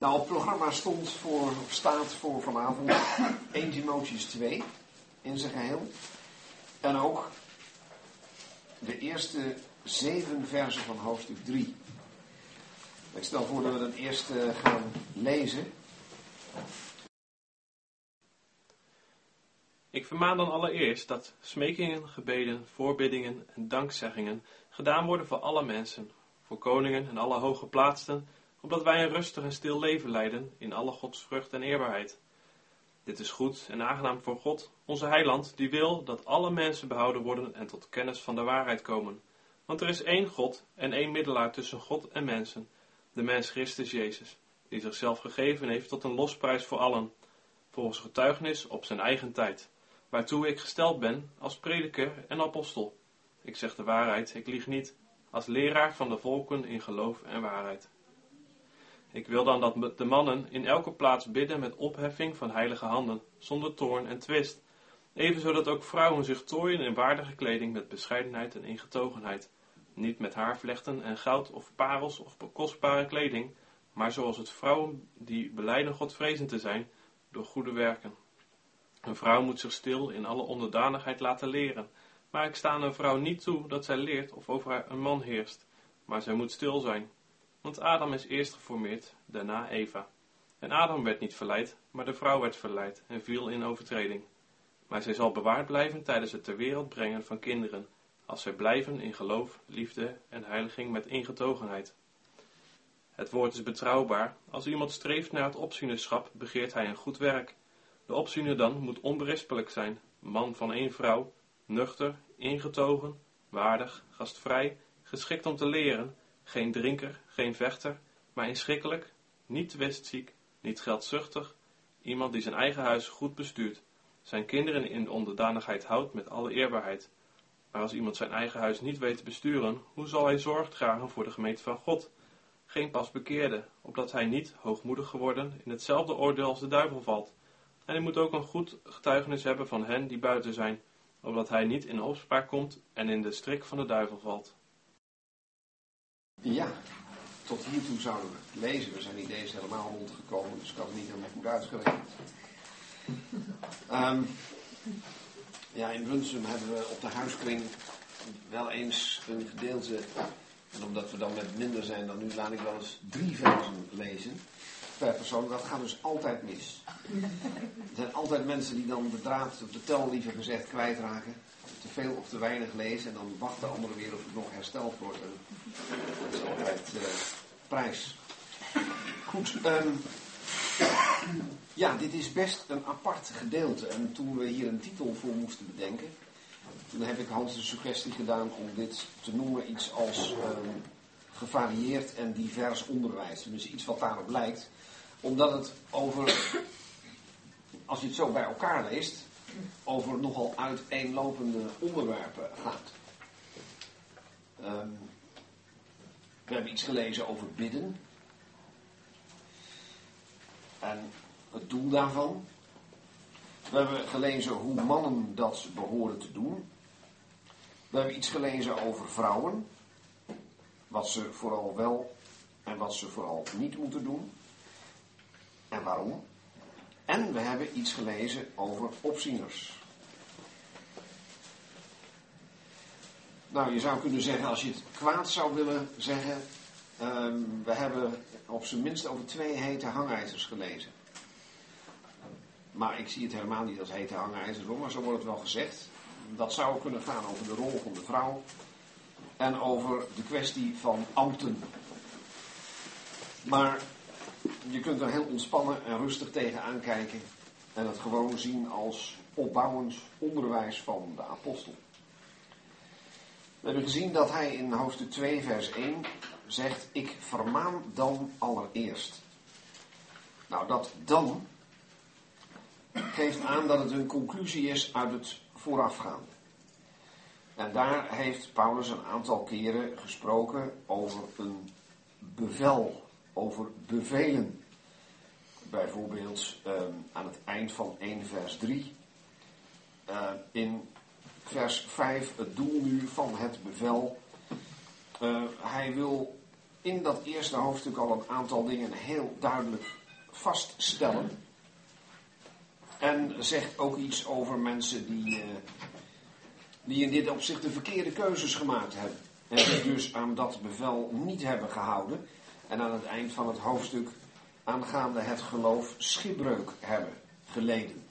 Nou, het programma stond voor, staat voor vanavond 1 Timotheus 2 in zijn geheel. En ook de eerste zeven versen van hoofdstuk 3. Ik stel voor dat we dan eerst uh, gaan lezen. Ik vermaan dan allereerst dat smekingen, gebeden, voorbiddingen en dankzeggingen gedaan worden voor alle mensen, voor koningen en alle hooggeplaatsten, opdat wij een rustig en stil leven leiden in alle godsvrucht en eerbaarheid. Dit is goed en aangenaam voor God, onze heiland, die wil dat alle mensen behouden worden en tot kennis van de waarheid komen. Want er is één God en één middelaar tussen God en mensen, de mens Christus Jezus, die zichzelf gegeven heeft tot een losprijs voor allen, volgens getuigenis op zijn eigen tijd, waartoe ik gesteld ben als prediker en apostel. Ik zeg de waarheid, ik lieg niet, als leraar van de volken in geloof en waarheid. Ik wil dan dat de mannen in elke plaats bidden met opheffing van heilige handen, zonder toorn en twist. Evenzo dat ook vrouwen zich tooien in waardige kleding met bescheidenheid en ingetogenheid. Niet met haarvlechten en goud of parels of kostbare kleding, maar zoals het vrouwen die beleiden Godvrezend te zijn, door goede werken. Een vrouw moet zich stil in alle onderdanigheid laten leren, maar ik sta een vrouw niet toe dat zij leert of over een man heerst, maar zij moet stil zijn, want Adam is eerst geformeerd, daarna Eva. En Adam werd niet verleid, maar de vrouw werd verleid en viel in overtreding. Maar zij zal bewaard blijven tijdens het ter wereld brengen van kinderen, als zij blijven in geloof, liefde en heiliging met ingetogenheid. Het woord is betrouwbaar. Als iemand streeft naar het opzienerschap, begeert hij een goed werk. De opziener dan moet onberispelijk zijn, man van één vrouw, nuchter, ingetogen, waardig, gastvrij, geschikt om te leren, geen drinker, geen vechter, maar inschikkelijk, niet twistziek, niet geldzuchtig, iemand die zijn eigen huis goed bestuurt, zijn kinderen in de onderdanigheid houdt met alle eerbaarheid. Maar als iemand zijn eigen huis niet weet te besturen, hoe zal hij zorg dragen voor de gemeente van God? Geen pas bekeerde, opdat hij niet, hoogmoedig geworden, in hetzelfde oordeel als de duivel valt. En hij moet ook een goed getuigenis hebben van hen die buiten zijn, opdat hij niet in opspraak komt en in de strik van de duivel valt. Ja, tot hiertoe zouden we lezen. We zijn niet eens helemaal rondgekomen, dus ik had het niet helemaal goed uitgerekend. Um, ja, in Brunsum hebben we op de huiskring wel eens een gedeelte. En omdat we dan met minder zijn dan nu, laat ik wel eens drie versen lezen per persoon. Dat gaat dus altijd mis. Er zijn altijd mensen die dan de draad, of de tel liever gezegd, kwijtraken te veel of te weinig lezen en dan wacht de andere weer of het nog hersteld wordt. Dat is altijd de prijs. Goed, um, ja, dit is best een apart gedeelte. En toen we hier een titel voor moesten bedenken, toen heb ik Hans de suggestie gedaan om dit te noemen iets als um, gevarieerd en divers onderwijs. Dus iets wat daarop lijkt. Omdat het over, als je het zo bij elkaar leest, over nogal uiteenlopende onderwerpen gaat. Um, we hebben iets gelezen over bidden. En het doel daarvan. We hebben gelezen hoe mannen dat behoren te doen. We hebben iets gelezen over vrouwen. Wat ze vooral wel en wat ze vooral niet moeten doen. En waarom. En we hebben iets gelezen over opzieners. Nou, je zou kunnen zeggen, als je het kwaad zou willen zeggen, um, we hebben op zijn minst over twee hete hangijzers gelezen. Maar ik zie het helemaal niet als hete hangijzers maar zo wordt het wel gezegd. Dat zou kunnen gaan over de rol van de vrouw en over de kwestie van ambten. Maar je kunt er heel ontspannen en rustig tegen aankijken en het gewoon zien als opbouwend onderwijs van de apostel. We hebben gezien dat hij in hoofdstuk 2, vers 1 zegt: Ik vermaan dan allereerst. Nou, dat dan geeft aan dat het een conclusie is uit het voorafgaande. En daar heeft Paulus een aantal keren gesproken over een bevel over bevelen. Bijvoorbeeld ehm, aan het eind van 1 vers 3. Uh, in vers 5 het doel nu van het bevel. Uh, hij wil in dat eerste hoofdstuk al een aantal dingen heel duidelijk vaststellen. En zegt ook iets over mensen die, eh, die in dit opzicht de verkeerde keuzes gemaakt hebben. En die dus aan dat bevel niet hebben gehouden. En aan het eind van het hoofdstuk aangaande het geloof schipbreuk hebben geleden.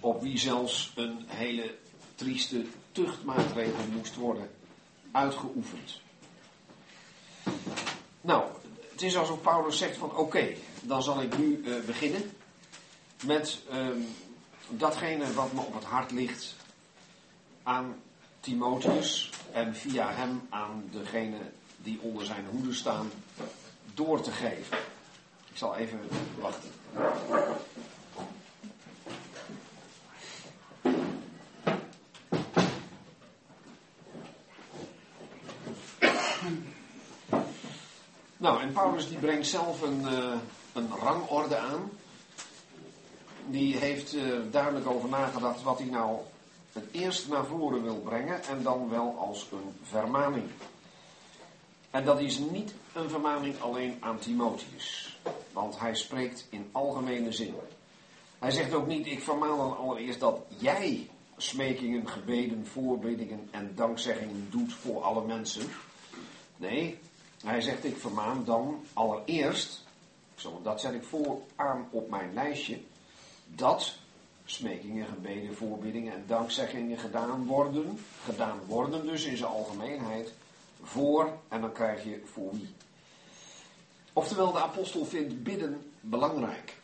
Op wie zelfs een hele trieste tuchtmaatregel moest worden uitgeoefend. Nou, het is alsof Paulus zegt van oké, dan zal ik nu uh, beginnen met uh, datgene wat me op het hart ligt aan Timotheus en via hem aan degene die onder zijn hoede staan door te geven. Ik zal even wachten. Nou, en Paulus die brengt zelf een, uh, een rangorde aan. Die heeft uh, duidelijk over nagedacht wat hij nou het eerst naar voren wil brengen en dan wel als een vermaning. En dat is niet een vermaning alleen aan Timotheus, want hij spreekt in algemene zin. Hij zegt ook niet, ik vermaan dan allereerst dat jij smekingen, gebeden, voorbiddingen en dankzeggingen doet voor alle mensen. Nee, hij zegt, ik vermaan dan allereerst, dat zet ik voor aan op mijn lijstje, dat smekingen, gebeden, voorbiddingen en dankzeggingen gedaan worden, gedaan worden dus in zijn algemeenheid, voor en dan krijg je voor wie. Oftewel, de apostel vindt bidden belangrijk.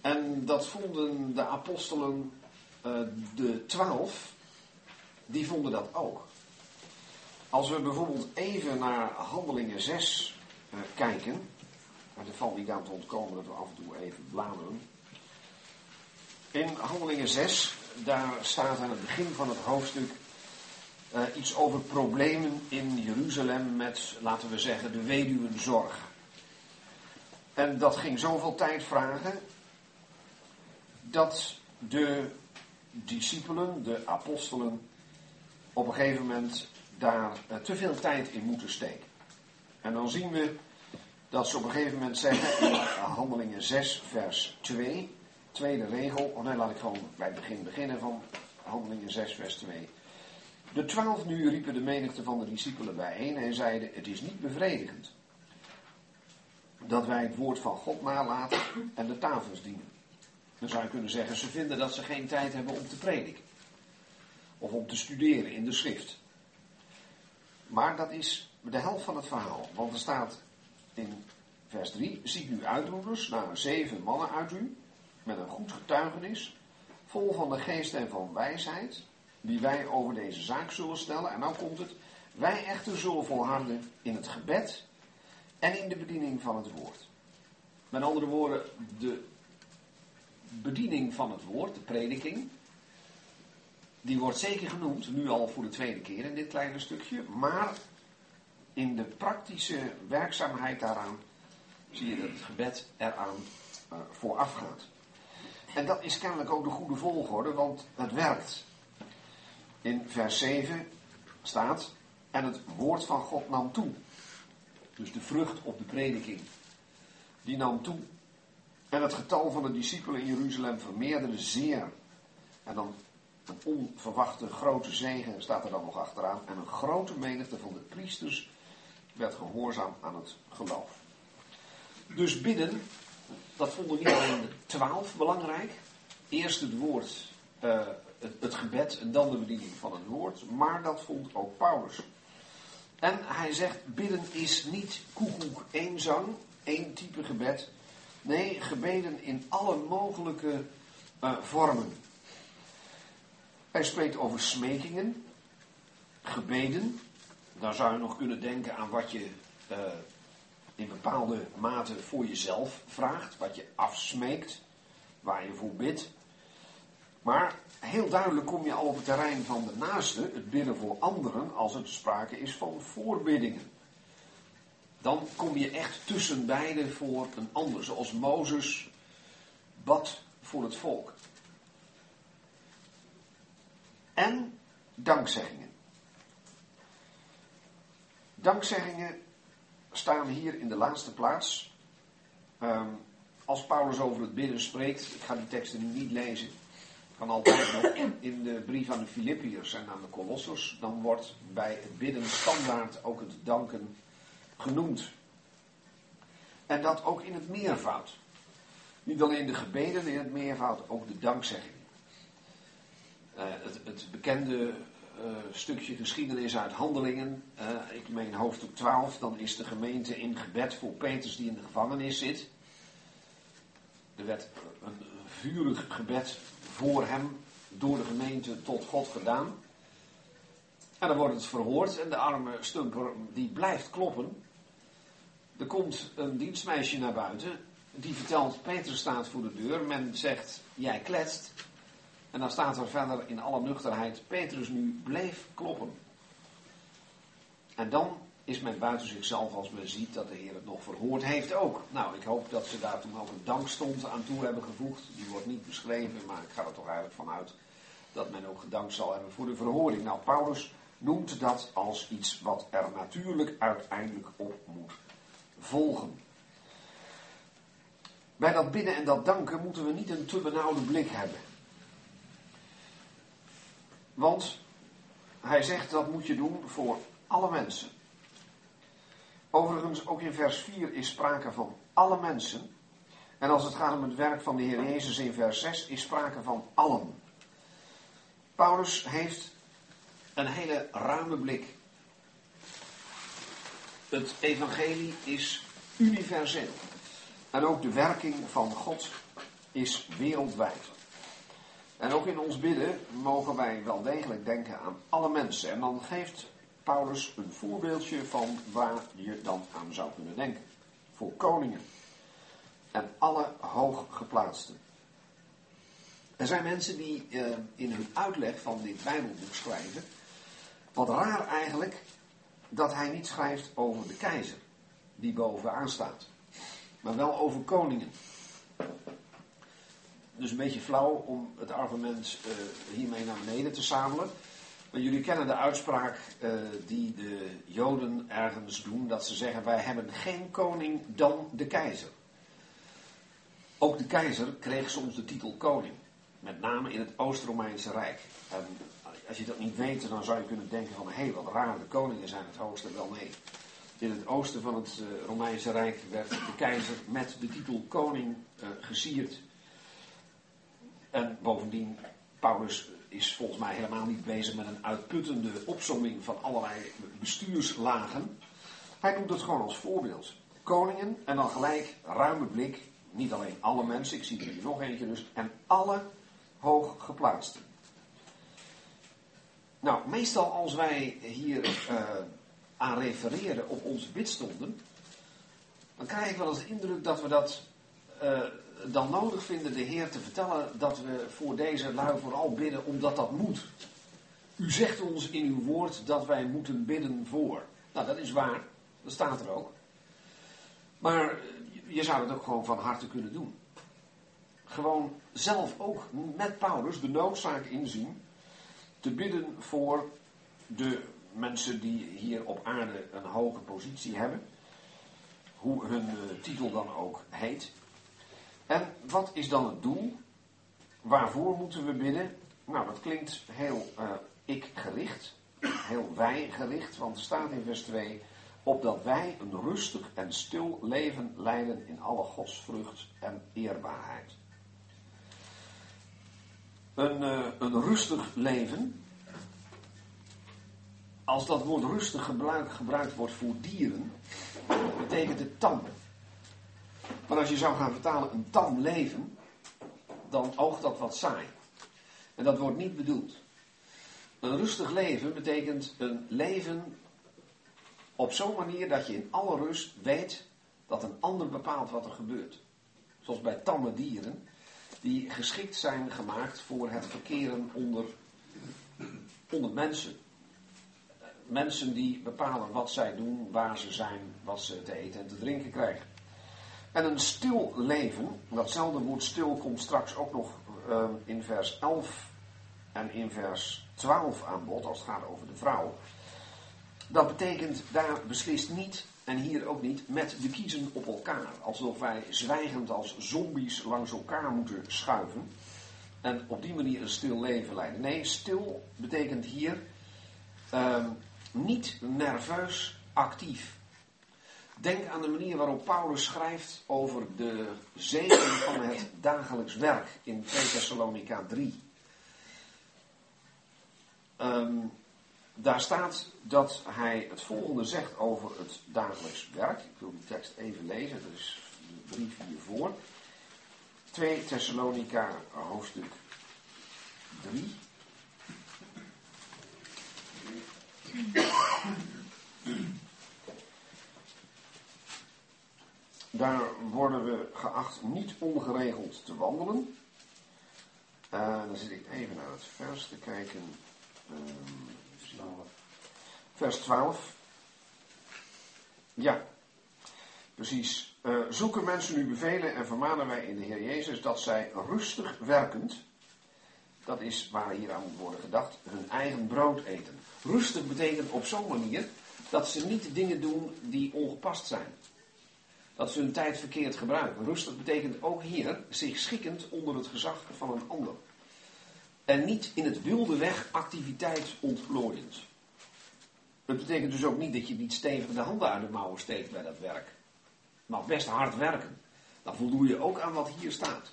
En dat vonden de apostelen, uh, de twaalf, die vonden dat ook. Als we bijvoorbeeld even naar Handelingen 6 uh, kijken, maar er valt niet aan te ontkomen dat we af en toe even bladeren. In Handelingen 6, daar staat aan het begin van het hoofdstuk uh, iets over problemen in Jeruzalem met, laten we zeggen, de weduwenzorg. En dat ging zoveel tijd vragen dat de discipelen, de apostelen, op een gegeven moment daar uh, te veel tijd in moeten steken. En dan zien we dat ze op een gegeven moment zeggen in Handelingen 6, vers 2, tweede regel, oh nee, laat ik gewoon bij het begin beginnen van Handelingen 6, vers 2. De twaalf nu riepen de menigte van de discipelen bijeen en zeiden: Het is niet bevredigend dat wij het woord van God nalaten en de tafels dienen. Dan zou je kunnen zeggen: ze vinden dat ze geen tijd hebben om te prediken of om te studeren in de schrift. Maar dat is de helft van het verhaal, want er staat in vers 3: Ziet u uitroepers, naar zeven mannen uit u, met een goed getuigenis, vol van de geest en van wijsheid, die wij over deze zaak zullen stellen. En nou komt het. Wij echter zullen volharden in het gebed en in de bediening van het woord. Met andere woorden, de bediening van het woord, de prediking, die wordt zeker genoemd, nu al voor de tweede keer in dit kleine stukje, maar in de praktische werkzaamheid daaraan zie je dat het gebed eraan uh, vooraf gaat. En dat is kennelijk ook de goede volgorde, want het werkt. In vers 7 staat, en het woord van God nam toe. Dus de vrucht op de prediking, die nam toe. En het getal van de discipelen in Jeruzalem vermeerderde zeer. En dan een onverwachte grote zegen staat er dan nog achteraan. En een grote menigte van de priesters werd gehoorzaam aan het geloof. Dus bidden, dat vonden niet alleen de twaalf belangrijk. Eerst het woord, uh, het, gebed en dan de bediening van het woord. Maar dat vond ook Paulus. En hij zegt, bidden is niet koekoek één zang, één type gebed. Nee, gebeden in alle mogelijke uh, vormen. Hij spreekt over smekingen, gebeden. Dan zou je nog kunnen denken aan wat je uh, in bepaalde mate voor jezelf vraagt, wat je afsmeekt, waar je voor bidt. Maar heel duidelijk kom je al op het terrein van de naaste, het bidden voor anderen, als het sprake is van voorbiddingen. Dan kom je echt tussen beiden voor een ander, zoals Mozes bad voor het volk. En dankzeggingen. Dankzeggingen staan hier in de laatste plaats. Ehm, als Paulus over het bidden spreekt, ik ga die teksten niet lezen, kan altijd nog in de brief aan de Filippiërs en aan de Colossers, dan wordt bij het bidden standaard ook het danken genoemd. En dat ook in het meervoud. Niet alleen de gebeden in het meervoud, ook de dankzegging. Uh, het, het, bekende uh, stukje geschiedenis uit Handelingen, uh, ik meen hoofdstuk 12, dan is de gemeente in gebed voor Petrus die in de gevangenis zit. Er werd een vurig gebed voor hem door de gemeente tot God gedaan. En dan wordt het verhoord en de arme stumper die blijft kloppen. Er komt een dienstmeisje naar buiten, die vertelt, Petrus staat voor de deur. Men zegt, jij kletst. En dan staat er verder in alle nuchterheid, Petrus nu bleef kloppen. En dan is men buiten zichzelf als men ziet dat de Heer het nog verhoord heeft ook. Nou, ik hoop dat ze daar toen ook een dankstond aan toe hebben gevoegd. Die wordt niet beschreven, maar ik ga er toch eigenlijk vanuit dat men ook gedankt zal hebben voor de verhoring. Nou, Paulus noemt dat als iets wat er natuurlijk uiteindelijk op moet volgen. Bij dat bidden en dat danken moeten we niet een te benauwde blik hebben. Want hij zegt dat moet je doen voor alle mensen. Overigens, ook in vers 4 is sprake van alle mensen. En als het gaat om het werk van de Heer Jezus in vers 6 is sprake van allen. Paulus heeft een hele ruime blik. Het evangelie is universeel. En ook de werking van God is wereldwijd. En ook in ons bidden mogen wij wel degelijk denken aan alle mensen. En dan geeft Paulus een voorbeeldje van waar je dan aan zou kunnen denken. Voor koningen en alle hooggeplaatsten. Er zijn mensen die eh, in hun uitleg van dit Bijbelboek schrijven. Wat raar eigenlijk dat hij niet schrijft over de keizer die bovenaan staat, maar wel over koningen. Dus een beetje flauw om het argument uh, hiermee naar beneden te zamelen. Jullie kennen de uitspraak uh, die de Joden ergens doen, dat ze zeggen: Wij hebben geen koning dan de keizer. Ook de keizer kreeg soms de titel koning, met name in het Oost-Romeinse Rijk. En als je dat niet weet, dan zou je kunnen denken: van hé, hey, wat raar, de koningen zijn het hoogste. Wel nee. In het oosten van het uh, Romeinse Rijk werd de keizer met de titel koning uh, gesierd. En bovendien, Paulus is volgens mij helemaal niet bezig met een uitputtende opsomming van allerlei bestuurslagen. Hij doet het gewoon als voorbeeld. Koningen en dan gelijk ruime blik, niet alleen alle mensen, ik zie er hier nog eentje dus, en alle hooggeplaatsten. Nou, meestal als wij hier uh, aan refereren op onze bidstonden, dan krijg ik wel eens de indruk dat we dat uh, dan nodig vinden de Heer te vertellen dat we voor deze lui vooral bidden omdat dat moet. U zegt ons in uw woord dat wij moeten bidden voor. Nou, dat is waar. Dat staat er ook. Maar je zou het ook gewoon van harte kunnen doen. Gewoon zelf ook met Paulus de noodzaak inzien te bidden voor de mensen die hier op aarde een hoge positie hebben. Hoe hun uh, titel dan ook heet. En wat is dan het doel? Waarvoor moeten we bidden? Nou, dat klinkt heel uh, ik-gericht, heel wij-gericht, want er staat in vers 2: opdat wij een rustig en stil leven leiden in alle godsvrucht en eerbaarheid. Een, uh, een rustig leven, als dat woord rustig gebruik, gebruikt wordt voor dieren, betekent het tam. Maar als je zou gaan vertalen een tam leven, dan oogt dat wat saai. En dat wordt niet bedoeld. Een rustig leven betekent een leven op zo'n manier dat je in alle rust weet dat een ander bepaalt wat er gebeurt. Zoals bij tamme dieren, die geschikt zijn gemaakt voor het verkeren onder, onder mensen. Mensen die bepalen wat zij doen, waar ze zijn, wat ze te eten en te drinken krijgen. En een stil leven, datzelfde woord stil komt straks ook nog uh, in vers 11 en in vers 12 aan bod, als het gaat over de vrouw. dat betekent daar beslist niet, en hier ook niet, met de kiezen op elkaar. Alsof wij zwijgend als zombies langs elkaar moeten schuiven. En op die manier een stil leven leiden. Nee, stil betekent hier ehm, niet nerveus actief. Denk aan de manier waarop Paulus schrijft over de zegen van het dagelijks werk in 2 Thessalonica 3. Um, daar staat dat hij het volgende zegt over het dagelijks werk. Ik wil die tekst even lezen, dat is de brief hiervoor. 2 Thessalonica, hoofdstuk 3. Daar worden we geacht niet ongeregeld te wandelen. Uh, dan zit ik even naar het vers te kijken. Um, Vers 12. Ja, precies. Uh, zoeken mensen nu bevelen en vermanen wij in de Heer Jezus dat zij rustig werkend, dat is waar hier aan moet worden gedacht, hun eigen brood eten. Rustig betekent op zo'n manier dat ze niet dingen doen die ongepast zijn. Dat ze hun tijd verkeerd gebruiken. Rustig betekent ook hier zich schikkend onder het gezag van een ander. En niet in het wilde weg activiteit ontplooiend. Het betekent dus ook niet dat je niet stevig de handen uit de mouwen steekt bij dat werk. Maar best hard werken. Dan voldoe je ook aan wat hier staat.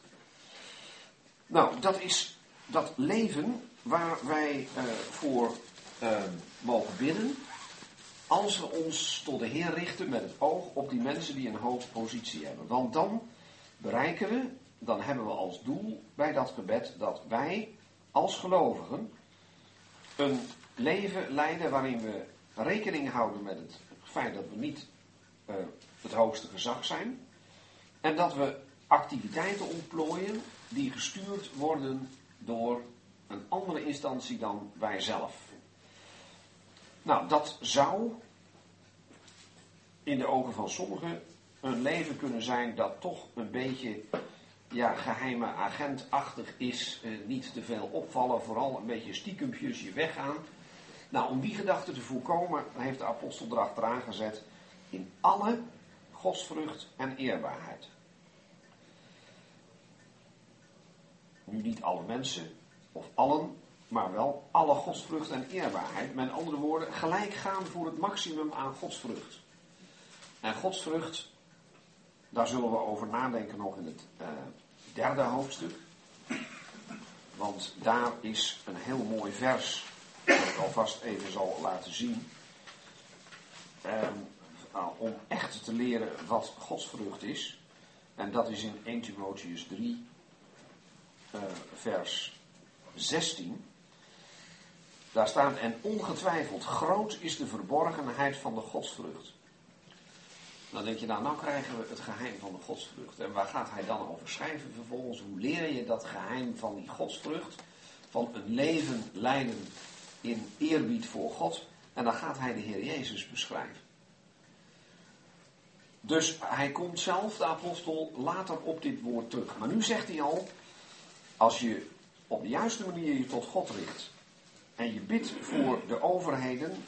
Nou, dat is dat leven waar wij uh, voor uh, mogen bidden. Als we ons tot de Heer richten met het oog op die mensen die een hoge positie hebben. Want dan bereiken we, dan hebben we als doel bij dat gebed dat wij als gelovigen een leven leiden waarin we rekening houden met het feit dat we niet uh, het hoogste gezag zijn. En dat we activiteiten ontplooien die gestuurd worden door een andere instantie dan wij zelf. Nou, dat zou in de ogen van sommigen een leven kunnen zijn dat toch een beetje ja, geheime agentachtig is. Eh, niet te veel opvallen, vooral een beetje stiekempjes je weggaan. Nou, om die gedachte te voorkomen, heeft de apostel erachteraan gezet in alle godsvrucht en eerbaarheid. Nu niet alle mensen of allen, maar wel alle godsvrucht en eerbaarheid. Met andere woorden, gelijk gaan voor het maximum aan godsvrucht. En godsvrucht, daar zullen we over nadenken nog in het uh, derde hoofdstuk. Want daar is een heel mooi vers dat ik alvast even zal laten zien. nou, om echt te leren wat godsvrucht is. En dat is in 1 Timotheus 3, uh, vers 16. Daar staat, en ongetwijfeld groot is de verborgenheid van de godsvrucht. Dan denk je, nou, nou krijgen we het geheim van de godsvrucht. En waar gaat hij dan over schrijven vervolgens? Hoe leer je dat geheim van die godsvrucht? Van een leven leiden in eerbied voor God. En dan gaat hij de Heer Jezus beschrijven. Dus hij komt zelf, de apostel, later op dit woord terug. Maar nu zegt hij al, als je op de juiste manier je tot God richt en je bidt voor de overheden,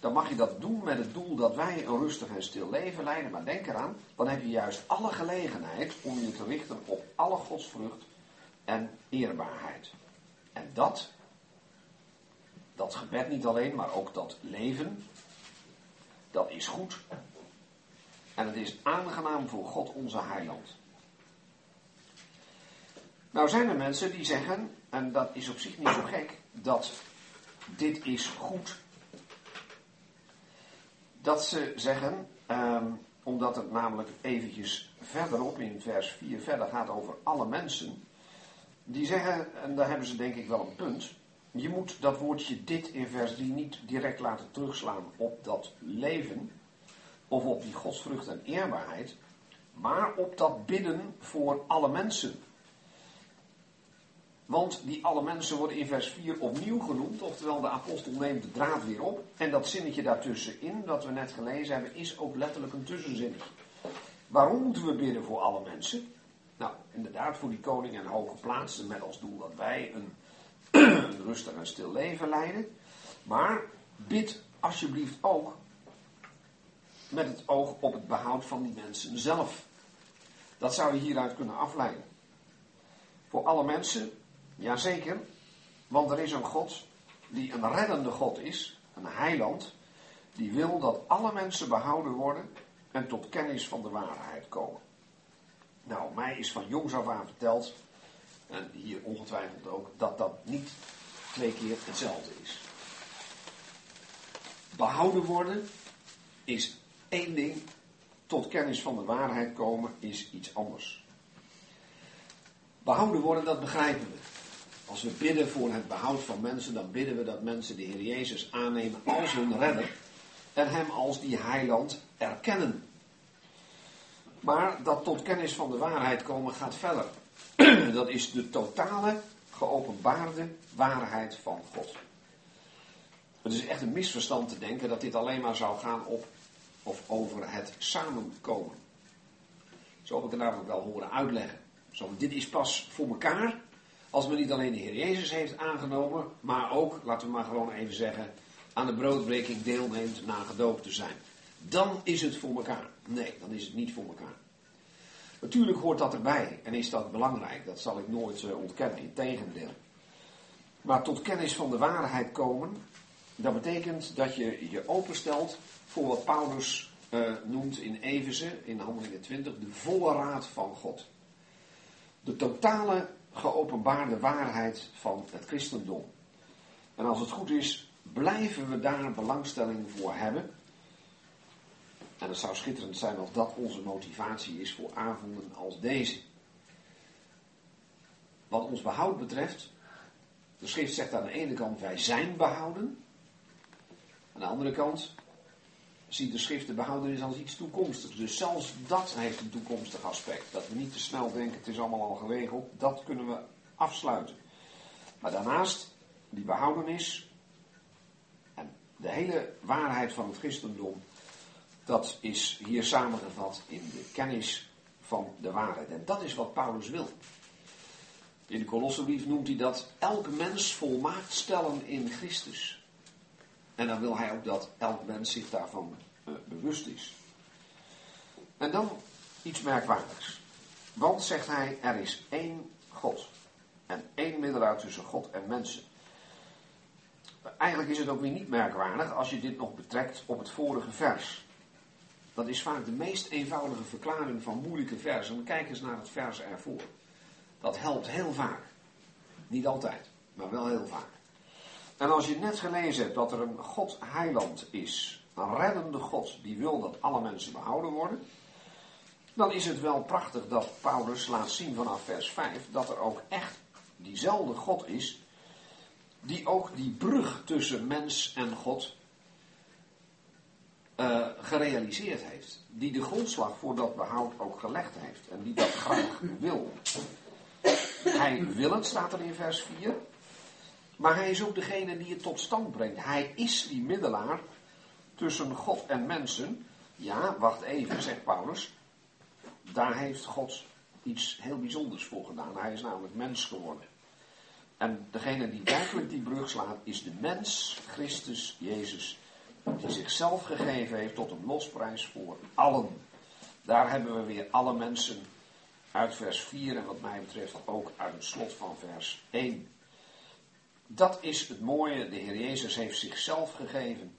dan mag je dat doen met het doel dat wij een rustig en stil leven leiden. Maar denk eraan, dan heb je juist alle gelegenheid om je te richten op alle godsvrucht en eerbaarheid. En dat dat gebed niet alleen, maar ook dat leven, dat is goed. En het is aangenaam voor God onze heiland. Nou zijn er mensen die zeggen, en dat is op zich niet zo gek, dat dit is goed. Dat ze zeggen, um, omdat het namelijk eventjes verderop in vers 4 verder gaat over alle mensen. Die zeggen, en daar hebben ze denk ik wel een punt, je moet dat woordje dit in vers 3 niet direct laten terugslaan op dat leven of op die godsvrucht en eerbaarheid, maar op dat bidden voor alle mensen. Want die alle mensen worden in vers 4 opnieuw genoemd, oftewel de apostel neemt de draad weer op. En dat zinnetje daartussenin, dat we net gelezen hebben, is ook letterlijk een tussenzinnetje. Waarom moeten we bidden voor alle mensen? Nou, inderdaad voor die koning en hoge plaatsen met als doel dat wij een een rustig en stil leven leiden. Maar bid alsjeblieft ook met het oog op het behoud van die mensen zelf. Dat zou je hieruit kunnen afleiden. Voor alle mensen, jazeker, want er is een God die een reddende God is, een heiland, die wil dat alle mensen behouden worden en tot kennis van de waarheid komen. Nou, mij is van jongs af aan verteld, en hier ongetwijfeld ook, dat dat niet twee keer hetzelfde is. Behouden worden is één ding, tot kennis van de waarheid komen is iets anders. Behouden worden, dat begrijpen we. Als we bidden voor het behoud van mensen, dan bidden we dat mensen de Heer Jezus aannemen als hun redder en Hem als die heiland erkennen. Maar dat tot kennis van de waarheid komen gaat verder. Dat is de totale geopenbaarde waarheid van God. Het is echt een misverstand te denken dat dit alleen maar zou gaan op of over het samenkomen. Zo heb ik het namelijk wel horen uitleggen. Zo, dit is pas voor elkaar als men niet alleen de Heer Jezus heeft aangenomen, maar ook, laten we maar gewoon even zeggen, aan de broodbreking deelneemt na gedoopt te zijn. Dan is het voor elkaar. Nee, dan is het niet voor elkaar. Natuurlijk hoort dat erbij en is dat belangrijk. Dat zal ik nooit uh, ontkennen, in tegendeel. Maar tot kennis van de waarheid komen, dat betekent dat je je openstelt voor wat Paulus uh, noemt in Efeze, in Handelingen 20, de volle raad van God. De totale geopenbaarde waarheid van het christendom. En als het goed is, blijven we daar belangstelling voor hebben. En het zou schitterend zijn als dat onze motivatie is voor avonden als deze. Wat ons behoud betreft, de schrift zegt aan de ene kant wij zijn behouden. Aan de andere kant ziet de schrift de behoudenis als iets toekomstigs. Dus zelfs dat heeft een toekomstig aspect. Dat we niet te snel denken het is allemaal al geregeld, dat kunnen we afsluiten. Maar daarnaast, die behoudenis en de hele waarheid van het christendom, dat is hier samengevat in de kennis van de waarheid. En dat is wat Paulus wil. In de Kolossenbrief noemt hij dat elk mens volmaakt stellen in Christus. En dan wil hij ook dat elk mens zich daarvan uh, bewust is. En dan iets merkwaardigs. Want, zegt hij, er is één God. En één middelaar tussen God en mensen. Eigenlijk is het ook weer niet merkwaardig als je dit nog betrekt op het vorige vers. Dat is vaak de meest eenvoudige verklaring van moeilijke versen. Kijk eens naar het vers ervoor. Dat helpt heel vaak. Niet altijd, maar wel heel vaak. En als je net gelezen hebt dat er een God heiland is, een reddende God die wil dat alle mensen behouden worden, dan is het wel prachtig dat Paulus laat zien vanaf vers 5 dat er ook echt diezelfde God is, die ook die brug tussen mens en God uh, gerealiseerd heeft. Die de grondslag voor dat behoud ook gelegd heeft en die dat graag wil. Hij wil het, staat er in vers 4. Maar hij is ook degene die het tot stand brengt. Hij is die middelaar tussen God en mensen. Ja, wacht even, zegt Paulus. Daar heeft God iets heel bijzonders voor gedaan. Hij is namelijk mens geworden. En degene die werkelijk die brug slaat, is de mens, Christus Jezus, die zichzelf gegeven heeft tot een losprijs voor allen. Daar hebben we weer alle mensen uit vers 4 en wat mij betreft ook uit het slot van vers 1. Dat is het mooie, de Heer Jezus heeft zichzelf gegeven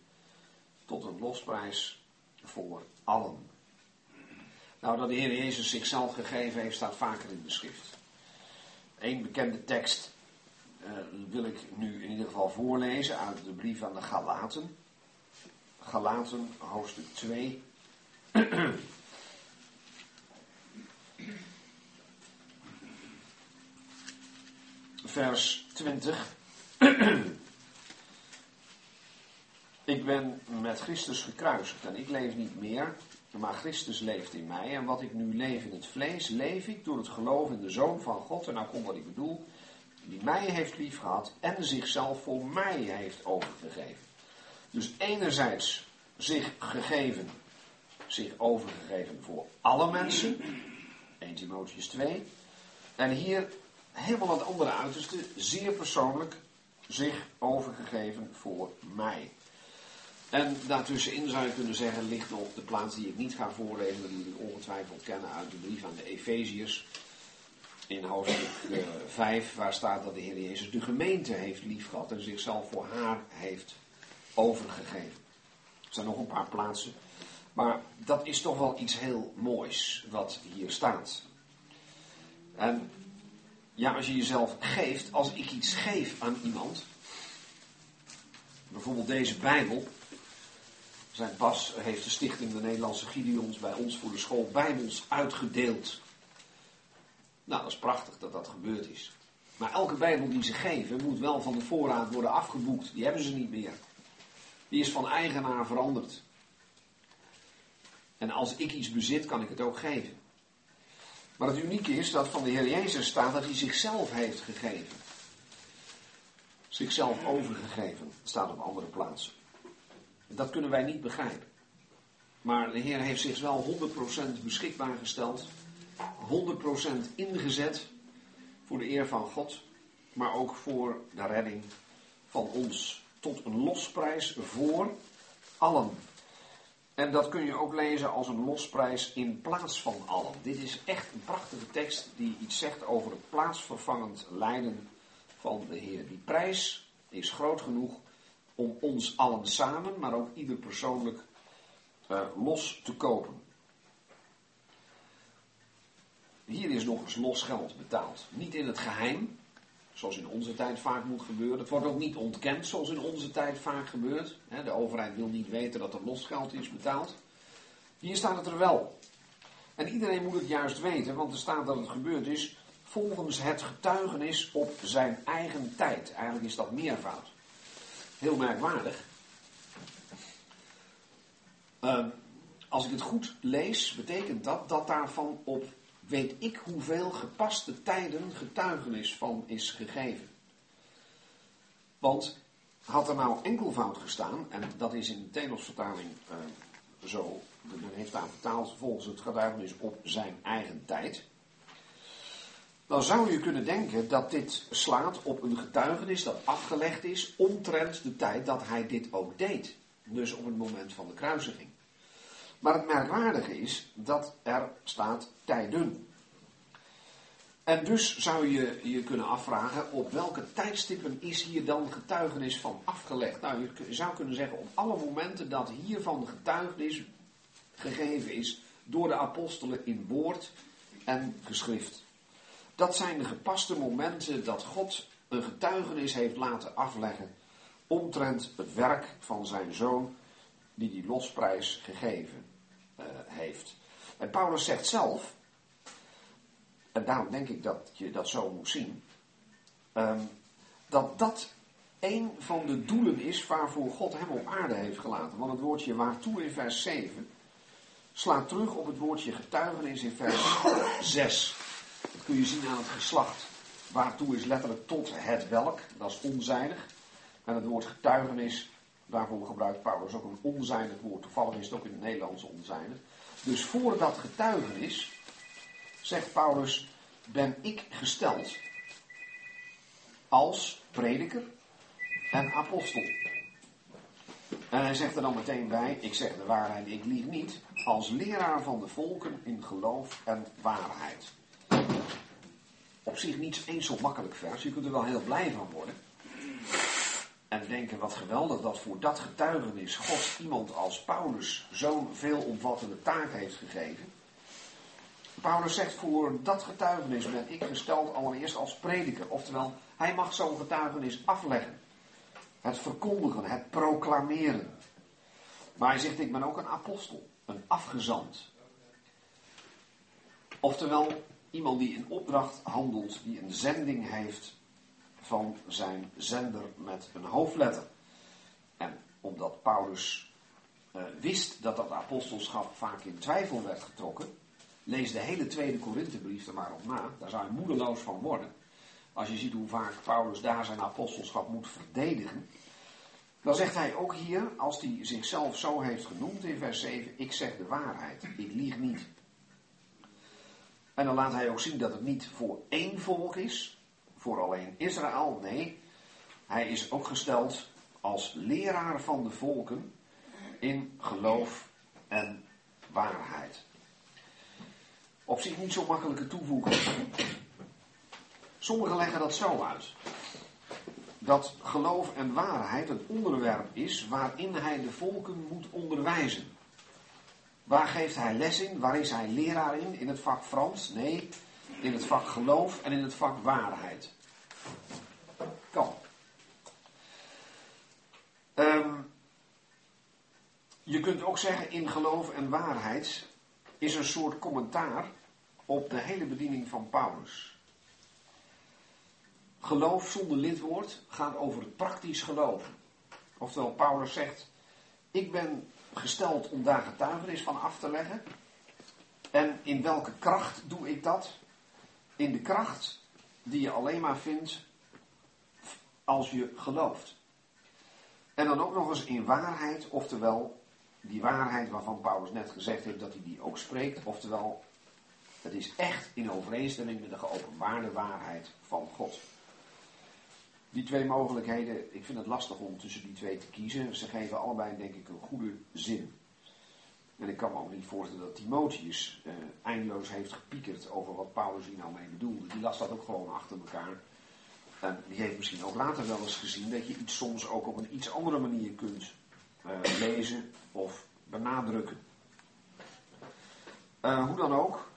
tot een losprijs voor allen. Nou, dat de Heer Jezus zichzelf gegeven heeft, staat vaker in de schrift. Eén bekende tekst uh, wil ik nu in ieder geval voorlezen uit de brief aan de Galaten. Galaten, hoofdstuk 2. Vers 20. Ik ben met Christus gekruisigd en ik leef niet meer, maar Christus leeft in mij. En wat ik nu leef in het vlees, leef ik door het geloof in de Zoon van God. En nou komt wat ik bedoel. Die mij heeft liefgehad en zichzelf voor mij heeft overgegeven. Dus enerzijds zich gegeven, zich overgegeven voor alle mensen. 1 Timotheus 2. En hier helemaal het andere uiterste, zeer persoonlijk zich overgegeven voor mij. En daartussenin zou je kunnen zeggen, ligt nog de plaats die ik niet ga voorlezen, die jullie ongetwijfeld kennen uit de brief aan de Efeziërs. In hoofdstuk 5, waar staat dat de Heer Jezus de gemeente heeft liefgehad en zichzelf voor haar heeft overgegeven. Er zijn nog een paar plaatsen. Maar dat is toch wel iets heel moois wat hier staat. En ja, als je jezelf geeft, als ik iets geef aan iemand, bijvoorbeeld deze Bijbel. Zijn Bas heeft de stichting de Nederlandse Gideons bij ons voor de school Bijbels uitgedeeld. Nou, dat is prachtig dat dat gebeurd is. Maar elke Bijbel die ze geven moet wel van de voorraad worden afgeboekt. Die hebben ze niet meer. Die is van eigenaar veranderd. En als ik iets bezit, kan ik het ook geven. Maar het unieke is dat van de Heer Jezus staat dat hij zichzelf heeft gegeven. Zichzelf overgegeven, staat op andere plaatsen. Dat kunnen wij niet begrijpen. Maar de Heer heeft zich wel 100% beschikbaar gesteld. 100% ingezet voor de eer van God. Maar ook voor de redding van ons. Tot een losprijs voor allen. En dat kun je ook lezen als een losprijs in plaats van allen. Dit is echt een prachtige tekst die iets zegt over het plaatsvervangend lijden van de Heer. Die prijs is groot genoeg om ons allen samen, maar ook ieder persoonlijk uh, los te kopen. Hier is nog eens los geld betaald. Niet in het geheim, zoals in onze tijd vaak moet gebeuren. Het wordt ook niet ontkend, zoals in onze tijd vaak gebeurt. De overheid wil niet weten dat er losgeld is betaald. Hier staat het er wel. En iedereen moet het juist weten, want er staat dat het gebeurd is volgens het getuigenis op zijn eigen tijd. Eigenlijk is dat meervoud. Heel merkwaardig. Uh, als ik het goed lees, betekent dat dat daarvan op weet ik hoeveel gepaste tijden getuigenis van is gegeven. Want had er nou enkelvoud gestaan, en dat is in de Telos-vertaling uh, zo, men heeft daar vertaald volgens het getuigenis op zijn eigen tijd. Dan zou je kunnen denken dat dit slaat op een getuigenis dat afgelegd is omtrent de tijd dat hij dit ook deed. Dus op het moment van de kruisiging. Maar het merkwaardige is dat er staat tijden. En dus zou je je kunnen afvragen op welke tijdstippen is hier dan getuigenis van afgelegd. Nou, je zou kunnen zeggen op alle momenten dat hiervan getuigenis gegeven is door de apostelen in woord en geschrift. Dat zijn de gepaste momenten dat God een getuigenis heeft laten afleggen omtrent het werk van zijn zoon die die losprijs gegeven heeft. En Paulus zegt zelf, en daarom denk ik dat je dat zo moet zien, um, dat dat een van de doelen is waarvoor God hem op aarde heeft gelaten. Want het woordje waartoe in vers 7 slaat terug op het woordje getuigenis in vers 6. Dat kun je zien aan het geslacht. Waartoe is letterlijk tot het welk, dat is onzijdig. En het woord getuigenis, daarvoor gebruikt Paulus ook een onzijdig woord. Toevallig is het ook in het Nederlands onzijdig. Dus voor dat getuigenis, zegt Paulus, ben ik gesteld als prediker en apostel. En hij zegt er dan meteen bij, ik zeg de waarheid, ik lieg niet, als leraar van de volken in geloof en waarheid op zich niet eens zo makkelijk vers. Je kunt er wel heel blij van worden. En denken wat geweldig dat voor dat getuigenis God iemand als Paulus zo'n veelomvattende taak heeft gegeven. Paulus zegt voor dat getuigenis ben ik gesteld allereerst als prediker. Oftewel, hij mag zo'n getuigenis afleggen. Het verkondigen, het proclameren. Maar hij zegt ik ben ook een apostel, een afgezant. Oftewel, Iemand die in opdracht handelt, die een zending heeft van zijn zender met een hoofdletter. En omdat Paulus uh, wist dat dat apostelschap vaak in twijfel werd getrokken, lees de hele tweede Korinthebrief er maar op na. Daar zou je moedeloos van worden. Als je ziet hoe vaak Paulus daar zijn apostelschap moet verdedigen. Dan zegt hij ook hier, als hij zichzelf zo heeft genoemd in vers 7, ik zeg de waarheid, ik lieg niet. En dan laat hij ook zien dat het niet voor één volk is, voor alleen Israël. Nee, hij is ook gesteld als leraar van de volken in geloof en waarheid. Op zich niet zo makkelijke toevoeging. Sommigen leggen dat zo uit. Dat geloof en waarheid het onderwerp is waarin hij de volken moet onderwijzen. Waar geeft hij les in? Waar is hij leraar in? In het vak Frans? Nee, in het vak geloof en in het vak waarheid. Kan. Ehm, je kunt ook zeggen in geloof en waarheid is een soort commentaar op de hele bediening van Paulus. Geloof zonder lidwoord gaat over het praktisch geloven. Oftewel, Paulus zegt: Ik ben gesteld om daar getuigenis van af te leggen. En in welke kracht doe ik dat? In de kracht die je alleen maar vindt als je gelooft. En dan ook nog eens in waarheid, oftewel die waarheid waarvan Paulus net gezegd heeft dat hij die ook spreekt, oftewel het is echt in overeenstemming met de geopenbaarde waarheid van God. Die twee mogelijkheden, ik vind het lastig om tussen die twee te kiezen. Ze geven allebei denk ik een goede zin. En ik kan me ook niet voorstellen dat Timotheus eh, eindeloos heeft gepiekerd over wat Paulus hier nou mee bedoelde. Die las dat ook gewoon achter elkaar. En die heeft misschien ook later wel eens gezien dat je iets soms ook op een iets andere manier kunt uh, lezen of benadrukken. Uh, hoe dan ook,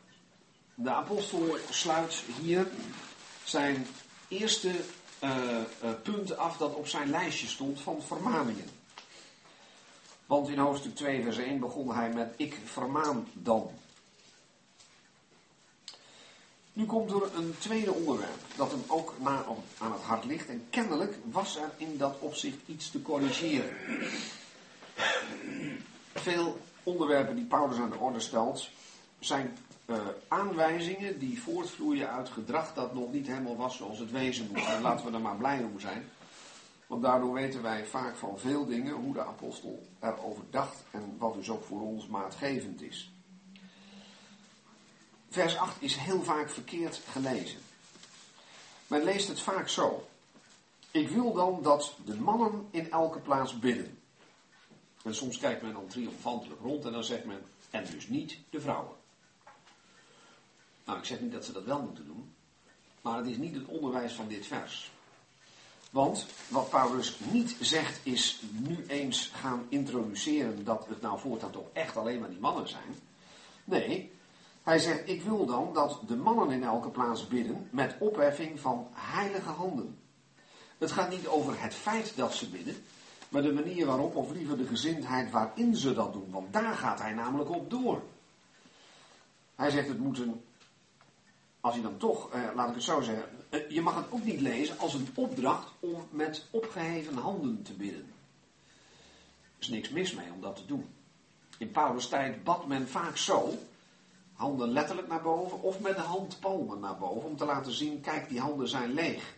de apostel sluit hier zijn eerste uh, punt af dat op zijn lijstje stond van vermaningen. Want in hoofdstuk 2, vers 1 begon hij met: Ik vermaan dan. Nu komt er een tweede onderwerp dat hem ook na aan het hart ligt. En kennelijk was er in dat opzicht iets te corrigeren. Veel onderwerpen die Paulus aan de orde stelt zijn uh, aanwijzingen die voortvloeien uit gedrag dat nog niet helemaal was zoals het wezen moest. En laten we er maar blij om zijn. Want daardoor weten wij vaak van veel dingen hoe de apostel erover dacht en wat dus ook voor ons maatgevend is. Vers 8 is heel vaak verkeerd gelezen. Men leest het vaak zo. Ik wil dan dat de mannen in elke plaats bidden. En soms kijkt men dan triomfantelijk rond en dan zegt men, en dus niet de vrouwen. Nou, ik zeg niet dat ze dat wel moeten doen, maar het is niet het onderwijs van dit vers. Want wat Paulus niet zegt is nu eens gaan introduceren dat het nou voortaan toch echt alleen maar die mannen zijn. Nee, hij zegt ik wil dan dat de mannen in elke plaats bidden met opheffing van heilige handen. Het gaat niet over het feit dat ze bidden, maar de manier waarop, of liever de gezindheid waarin ze dat doen. Want daar gaat hij namelijk op door. Hij zegt het moet een als je dan toch, eh, laat ik het zo zeggen, je mag het ook niet lezen als een opdracht om met opgeheven handen te bidden. Er is niks mis mee om dat te doen. In Paulus' tijd bad men vaak zo, handen letterlijk naar boven of met de handpalmen naar boven, om te laten zien, kijk die handen zijn leeg.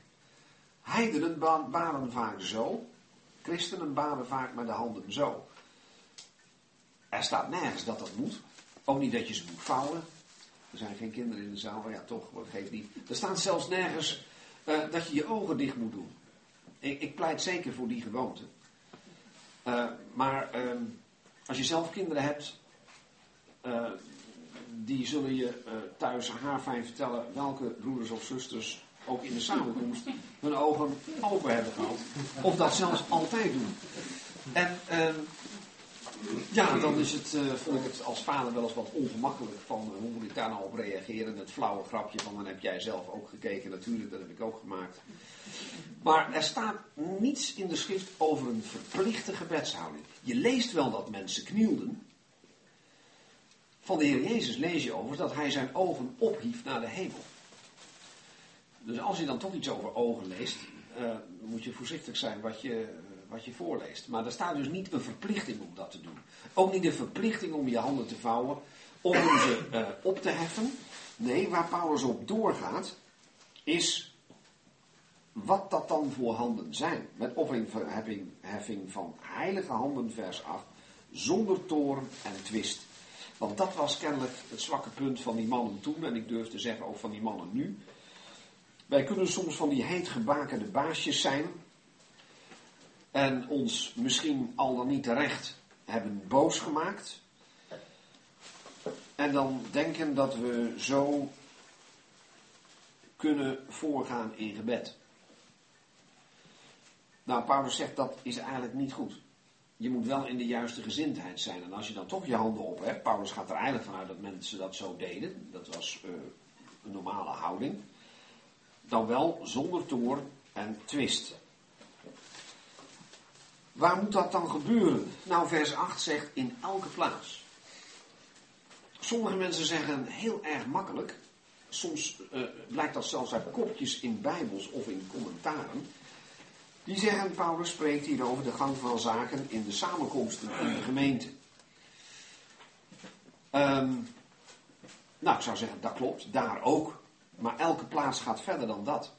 Heidenen baden vaak zo, christenen baden vaak met de handen zo. Er staat nergens dat dat moet. Ook niet dat je ze moet vouwen. Er zijn geen kinderen in de zaal, maar ja, toch, wat geeft niet. Er staat zelfs nergens uh, dat je je ogen dicht moet doen. Ik, ik pleit zeker voor die gewoonte. Uh, maar uh, als je zelf kinderen hebt, uh, die zullen je thuis haarfijn vertellen welke broeders of zusters ook in de samenkomst hun ogen open hebben gehad. Of dat zelfs altijd doen. En ehm, ja, dan is het, uh, vond ik het als vader wel eens wat ongemakkelijk van uh, hoe moet ik daar nou op reageren. Het flauwe grapje van dan heb jij zelf ook gekeken, natuurlijk, dat heb ik ook gemaakt. Maar er staat niets in de schrift over een verplichte gebedshouding. Je leest wel dat mensen knielden. Van de Heer Jezus lees je over dat hij zijn ogen ophief naar de hemel. Dus als je dan toch iets over ogen leest, uh, moet je voorzichtig zijn wat je je voorleest. Maar er staat dus niet een verplichting om dat te doen. Ook niet een verplichting om je handen te vouwen, om ze uh, op te heffen. Nee, waar Paulus op doorgaat, is wat dat dan voor handen zijn. Met opheffing van heilige handen, vers 8, zonder toorn en twist. Want dat was kennelijk het zwakke punt van die mannen toen, en ik durf te zeggen ook van die mannen nu. Wij kunnen soms van die heet gebakende baasjes zijn, en ons misschien al dan niet terecht hebben boos gemaakt. En dan denken dat we zo kunnen voorgaan in gebed. Nou, Paulus zegt dat is eigenlijk niet goed. Je moet wel in de juiste gezindheid zijn. En als je dan toch je handen op hebt, Paulus gaat er eigenlijk vanuit dat mensen dat zo deden. Dat was uh, een normale houding. Dan wel zonder toorn en twist. Waar moet dat dan gebeuren? Nou, vers 8 zegt in elke plaats. Sommige mensen zeggen heel erg makkelijk. Soms uh, blijkt dat zelfs uit kopjes in Bijbels of in commentaren. Die zeggen, Paulus spreekt hier over de gang van zaken in de samenkomsten in de gemeente. Um, nou, ik zou zeggen, dat klopt, daar ook. Maar elke plaats gaat verder dan dat.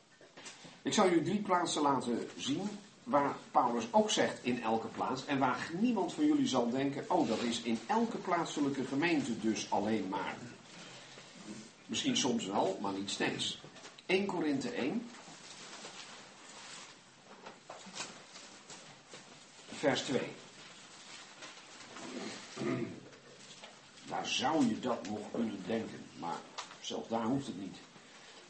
Ik zal u drie plaatsen laten zien waar Paulus ook zegt in elke plaats en waar niemand van jullie zal denken, oh dat is in elke plaatselijke gemeente dus alleen maar. Misschien soms wel, maar niet steeds. 1 Korinthe 1. Vers 2. Daar zou je dat nog kunnen denken, maar zelfs daar hoeft het niet.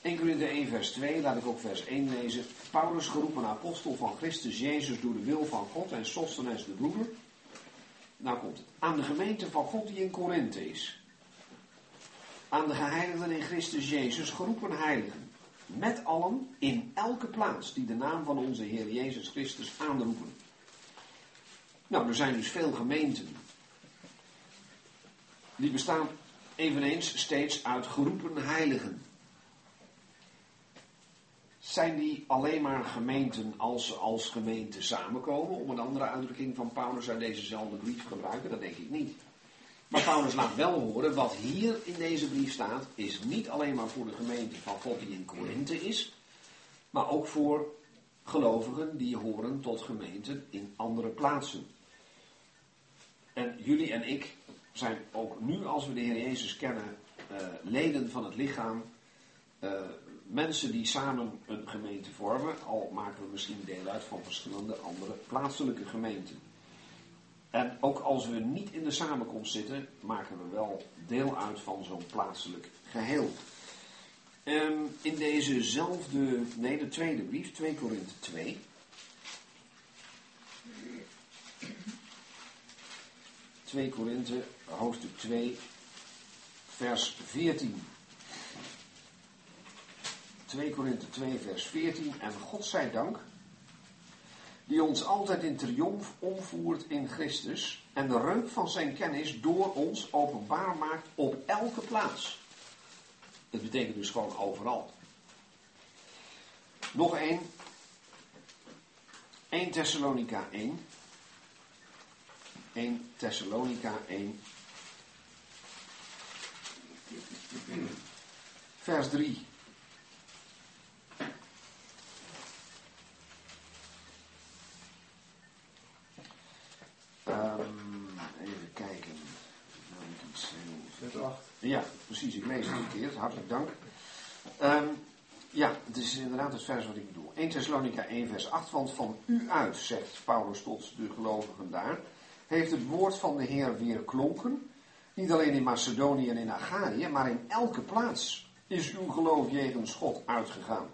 1 Korinthe 1 vers 2, laat ik ook vers 1 lezen. Paulus geroepen apostel van Christus Jezus door de wil van God en Sostenes de broeder. Nou komt het. Aan de gemeente van God die in Korinthe is. Aan de geheiligden in Christus Jezus, geroepen heiligen. Met allen in elke plaats die de naam van onze Heer Jezus Christus aanroepen. Nou, er zijn dus veel gemeenten. Die bestaan eveneens steeds uit geroepen heiligen. Zijn die alleen maar gemeenten als ze als gemeente samenkomen? Om een andere uitdrukking van Paulus uit dezezelfde brief te gebruiken? Dat denk ik niet. Maar Paulus laat wel horen, wat hier in deze brief staat, is niet alleen maar voor de gemeente van God die in Korinthe is, maar ook voor gelovigen die horen tot gemeenten in andere plaatsen. En jullie en ik zijn ook nu, als we de Heer Jezus kennen, uh, leden van het lichaam. Uh, mensen die samen een gemeente vormen, al maken we misschien deel uit van verschillende andere plaatselijke gemeenten. En ook als we niet in de samenkomst zitten, maken we wel deel uit van zo'n plaatselijk geheel. Um, in dezezelfde, nee de tweede brief, 2 Korinthe 2. 2 Korinthe, hoofdstuk 2, vers 14. 2 Korinthe 2, vers 14. En God zij dank, die ons altijd in triomf omvoert in Christus en de reuk van zijn kennis door ons openbaar maakt op elke plaats. Dat betekent dus gewoon overal. Nog één. 1 Thessalonica 1. 1 Thessalonica 1. Vers 3. Um, even kijken. Heel... 8. Ja, precies. Ik lees het een keer. Hartelijk dank. Um, ja, het is inderdaad het vers wat ik bedoel. 1 Thessalonica 1 vers 8. Want van u uit, zegt Paulus tot de gelovigen daar, heeft het woord van de Heer weer klonken. Niet alleen in Macedonië en in Achaïe, maar in elke plaats is uw geloof jegens God uitgegaan.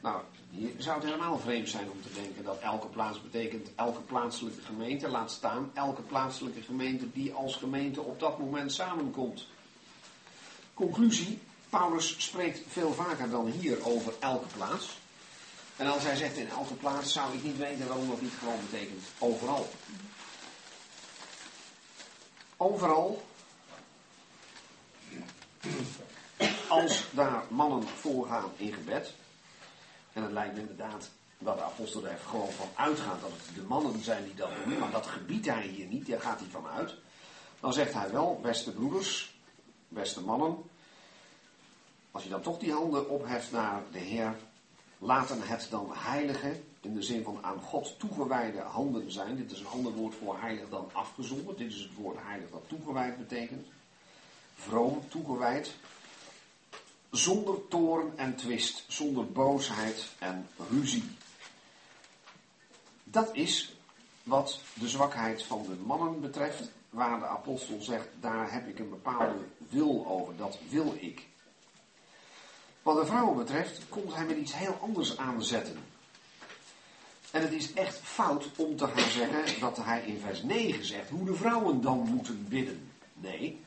Nou, hier zou het helemaal vreemd zijn om te denken dat elke plaats betekent elke plaatselijke gemeente, laat staan elke plaatselijke gemeente die als gemeente op dat moment samenkomt. Conclusie, Paulus spreekt veel vaker dan hier over elke plaats. En als hij zegt in elke plaats, zou ik niet weten waarom dat niet gewoon betekent overal. Overal, als daar mannen voorgaan in gebed, en het lijkt me inderdaad dat de apostel er gewoon van uitgaat dat het de mannen zijn die dat doen, maar dat gebiedt hij hier niet, daar gaat hij van uit. Dan zegt hij wel, beste broeders, beste mannen, als je dan toch die handen opheft naar de Heer, laten het dan heilige, in de zin van aan God toegewijde handen zijn. Dit is een ander woord voor heilig dan afgezonderd. Dit is het woord heilig dat toegewijd betekent. Vroom, toegewijd. Zonder toorn en twist, zonder boosheid en ruzie. Dat is wat de zwakheid van de mannen betreft, waar de apostel zegt, daar heb ik een bepaalde wil over, dat wil ik. Wat de vrouwen betreft, komt hij met iets heel anders aanzetten. En het is echt fout om te gaan zeggen dat hij in vers 9 zegt hoe de vrouwen dan moeten bidden. Nee.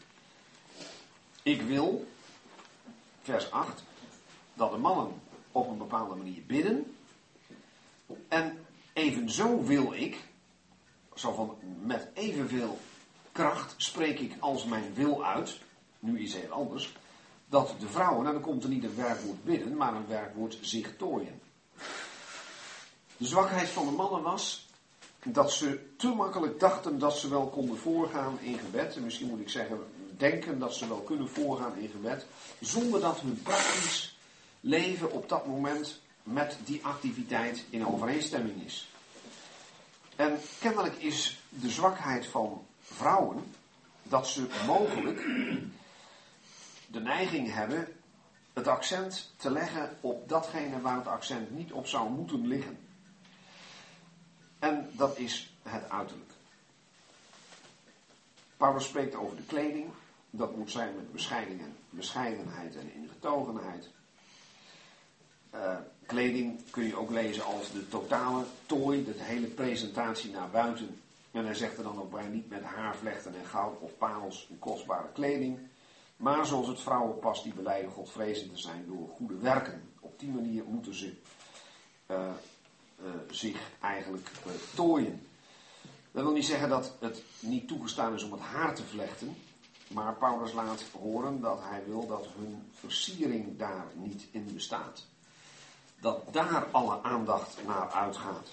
Ik wil, vers 8, dat de mannen op een bepaalde manier bidden. En evenzo wil ik, zo van met evenveel kracht spreek ik als mijn wil uit, nu is heel anders, dat de vrouwen, nou dan komt er niet een werkwoord bidden, maar een werkwoord zich tooien. De zwakheid van de mannen was dat ze te makkelijk dachten dat ze wel konden voorgaan in gebed. En misschien moet ik zeggen, denken dat ze wel kunnen voorgaan in gebed. Zonder dat hun praktisch leven op dat moment met die activiteit in overeenstemming is. En kennelijk is de zwakheid van vrouwen dat ze mogelijk de neiging hebben het accent te leggen op datgene waar het accent niet op zou moeten liggen. En dat is het uiterlijk. Paulus spreekt over de kleding. Dat moet zijn met bescheidenheid en ingetogenheid. Uh, kleding kun je ook lezen als de totale tooi, de hele presentatie naar buiten. En hij zegt er dan ook bij niet met haarvlechten en goud of parels en kostbare kleding. Maar zoals het vrouwen past die beleiden godvrezend te zijn door goede werken. Op die manier moeten ze uh, uh, zich eigenlijk tooien. Dat wil niet zeggen dat het niet toegestaan is om het haar te vlechten. Maar Paulus laat horen dat hij wil dat hun versiering daar niet in bestaat. Dat daar alle aandacht naar uitgaat.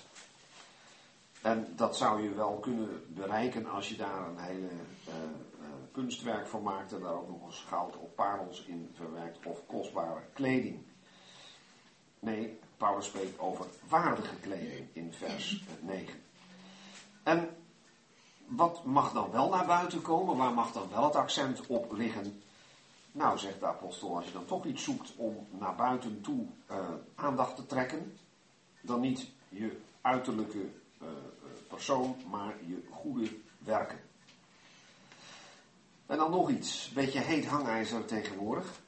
En dat zou je wel kunnen bereiken als je daar een hele uh, kunstwerk van maakt en daar ook nog eens goud of parels in verwerkt of kostbare kleding. Nee, Paulus spreekt over waardige kleding in vers 9. En wat mag dan wel naar buiten komen? Waar mag dan wel het accent op liggen? Nou, zegt de apostel, als je dan toch iets zoekt om naar buiten toe uh, aandacht te trekken, dan niet je uiterlijke uh, persoon, maar je goede werken. En dan nog iets, een beetje heet hangijzer tegenwoordig.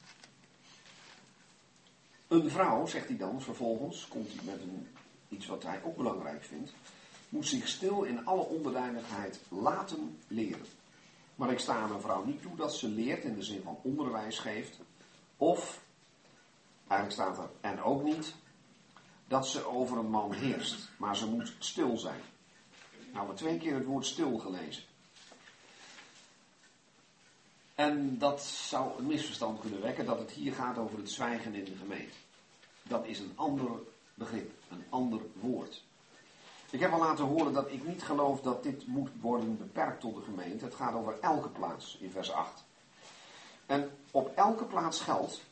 Een vrouw, zegt hij dan vervolgens, komt hij met een, iets wat hij ook belangrijk vindt, moet zich stil in alle onderdanigheid laten leren. Maar ik sta aan een vrouw niet toe dat ze leert in de zin van onderwijs geeft, of, eigenlijk staat er, en ook niet, dat ze over een man heerst, maar ze moet stil zijn. Nou, we twee keer het woord stil gelezen. En dat zou een misverstand kunnen wekken dat het hier gaat over het zwijgen in de gemeente. Dat is een ander begrip, een ander woord. Ik heb al laten horen dat ik niet geloof dat dit moet worden beperkt tot de gemeente. Het gaat over elke plaats in vers 8. En op elke plaats geldt,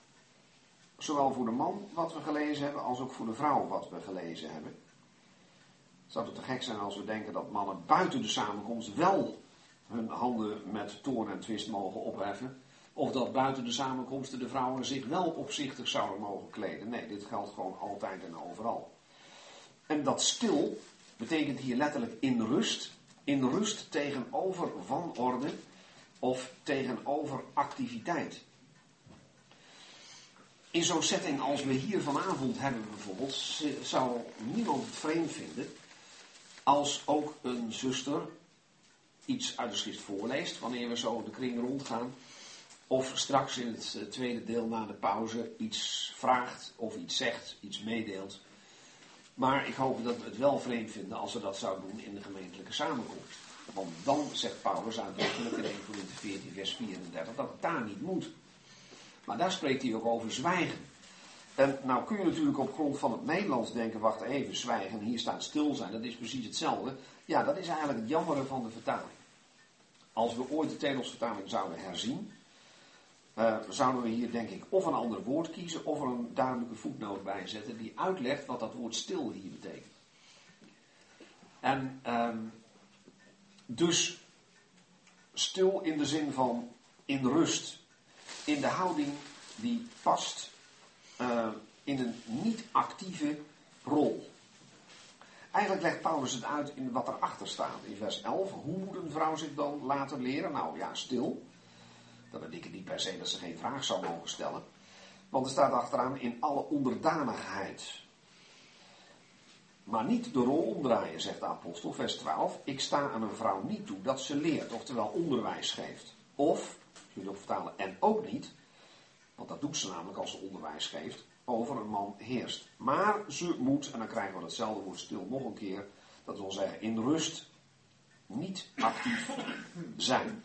zowel voor de man wat we gelezen hebben, als ook voor de vrouw wat we gelezen hebben. Zou het te gek zijn als we denken dat mannen buiten de samenkomst wel hun handen met toorn en twist mogen opheffen. Of dat buiten de samenkomsten de vrouwen zich wel opzichtig zouden mogen kleden. Nee, dit geldt gewoon altijd en overal. En dat stil betekent hier letterlijk in rust. In rust tegenover wanorde of tegenover activiteit. In zo'n setting als we hier vanavond hebben bijvoorbeeld, zou niemand het vreemd vinden als ook een zuster iets uit de schrift voorleest, wanneer we zo de kring rondgaan. Of straks in het eh, tweede deel na de pauze iets vraagt of iets zegt, iets meedeelt. Maar ik hoop dat we het wel vreemd vinden als we dat zouden doen in de gemeentelijke samenkomst. Want dan zegt Paulus uitdrukkelijk in 1 Corinthië 14 vers 34 dat het daar niet moet. Maar daar spreekt hij ook over zwijgen. En nou kun je natuurlijk op grond van het Nederlands denken, wacht even, zwijgen, hier staat stil zijn, dat is precies hetzelfde. Ja, dat is eigenlijk het jammere van de vertaling. Als we ooit de Tedelsvertaling zouden herzien, uh, zouden we hier denk ik of een ander woord kiezen of er een duidelijke voetnoot bij zetten die uitlegt wat dat woord stil hier betekent. En um, dus stil in de zin van in rust, in de houding die past uh, in een niet actieve rol. Eigenlijk legt Paulus het uit in wat erachter staat. In vers 11, hoe moet een vrouw zich dan laten leren? Nou ja, stil. Dat betekent niet per se dat ze geen vraag zou mogen stellen. Want er staat achteraan in alle onderdanigheid. Maar niet de rol omdraaien, zegt de apostel, vers 12. Ik sta aan een vrouw niet toe dat ze leert, oftewel onderwijs geeft. Of, kun je ook vertalen, en ook niet, want dat doet ze namelijk als ze onderwijs geeft, over een man heerst. Maar ze moet, en dan krijgen we hetzelfde woord stil nog een keer, dat wil zeggen in rust niet actief zijn.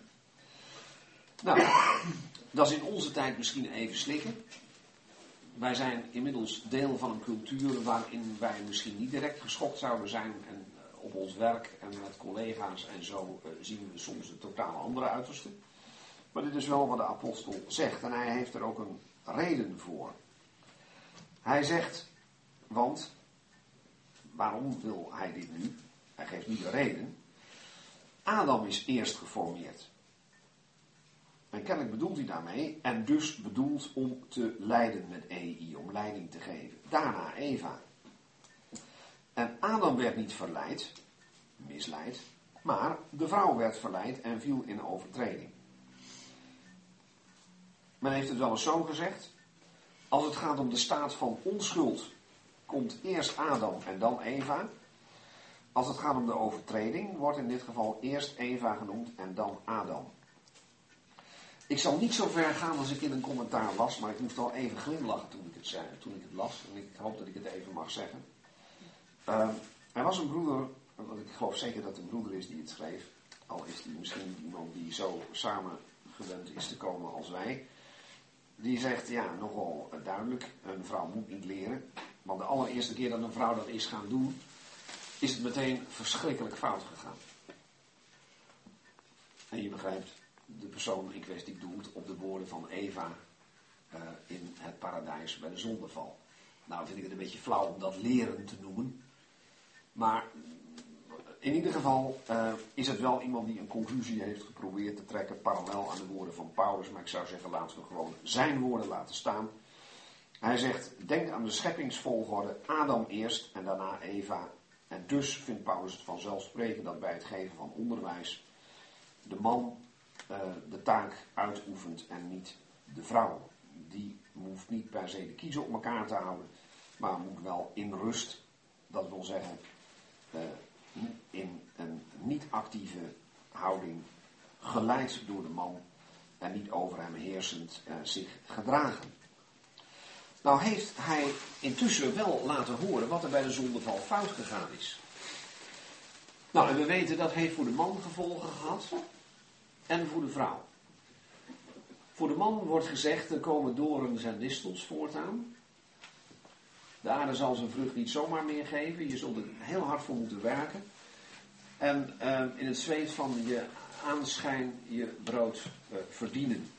Nou, dat is in onze tijd misschien even slikken. Wij zijn inmiddels deel van een cultuur waarin wij misschien niet direct geschokt zouden zijn. En eh, op ons werk en met collega's en zo uh, zien we soms een totaal andere uiterste. Maar dit is wel wat de apostel zegt en hij heeft er ook een reden voor. Hij zegt, want, waarom wil hij dit nu? Hij geeft niet de reden. Adam is eerst geformeerd. En kennelijk bedoelt hij daarmee, en dus bedoeld om te leiden met EI, om leiding te geven. Daarna Eva. En Adam werd niet verleid, misleid, maar de vrouw werd verleid en viel in overtreding. Men heeft het wel eens zo gezegd. Als het gaat om de staat van onschuld, komt eerst Adam en dan Eva. Als het gaat om de overtreding, wordt in dit geval eerst Eva genoemd en dan Adam. Ik zal niet zo ver gaan als ik in een commentaar las, maar ik moest al even glimlachen toen ik het, zei, toen ik het las. En ik hoop dat ik het even mag zeggen. Uh, er was een broeder, want ik geloof zeker dat het een broeder is die het schreef. Al is hij misschien iemand die zo samen gewend is te komen als wij. Die zegt, ja, nogal duidelijk, een vrouw moet niet leren. Want de allereerste keer dat een vrouw dat is gaan doen, is het meteen verschrikkelijk fout gegaan. En je begrijpt, de persoon in kwestie doelt op de woorden van Eva uh, in het paradijs bij de zondeval. Nou vind ik het een beetje flauw om dat leren te noemen. Maar in ieder geval uh, is het wel iemand die een conclusie heeft geprobeerd te trekken parallel aan de woorden van Paulus. Maar ik zou zeggen, laten we gewoon zijn woorden laten staan. Hij zegt, denk aan de scheppingsvolgorde, Adam eerst en daarna Eva. En dus vindt Paulus het vanzelfsprekend dat bij het geven van onderwijs de man uh, de taak uitoefent en niet de vrouw. Die hoeft niet per se de kiezen op elkaar te houden, maar moet wel in rust, dat wil zeggen uh, in een niet-actieve houding, geleid door de man en niet over hem heersend uh, zich gedragen. Nou heeft hij intussen wel laten horen wat er bij de zondeval fout gegaan is. Nou, en we weten dat heeft voor de man gevolgen gehad en voor de vrouw. Voor de man wordt gezegd, er komen dorens en distels voortaan. De aarde zal zijn vrucht niet zomaar meer geven. Je zult er heel hard voor moeten werken. En uh, in het zweet van je aanschijn je brood uh, verdienen.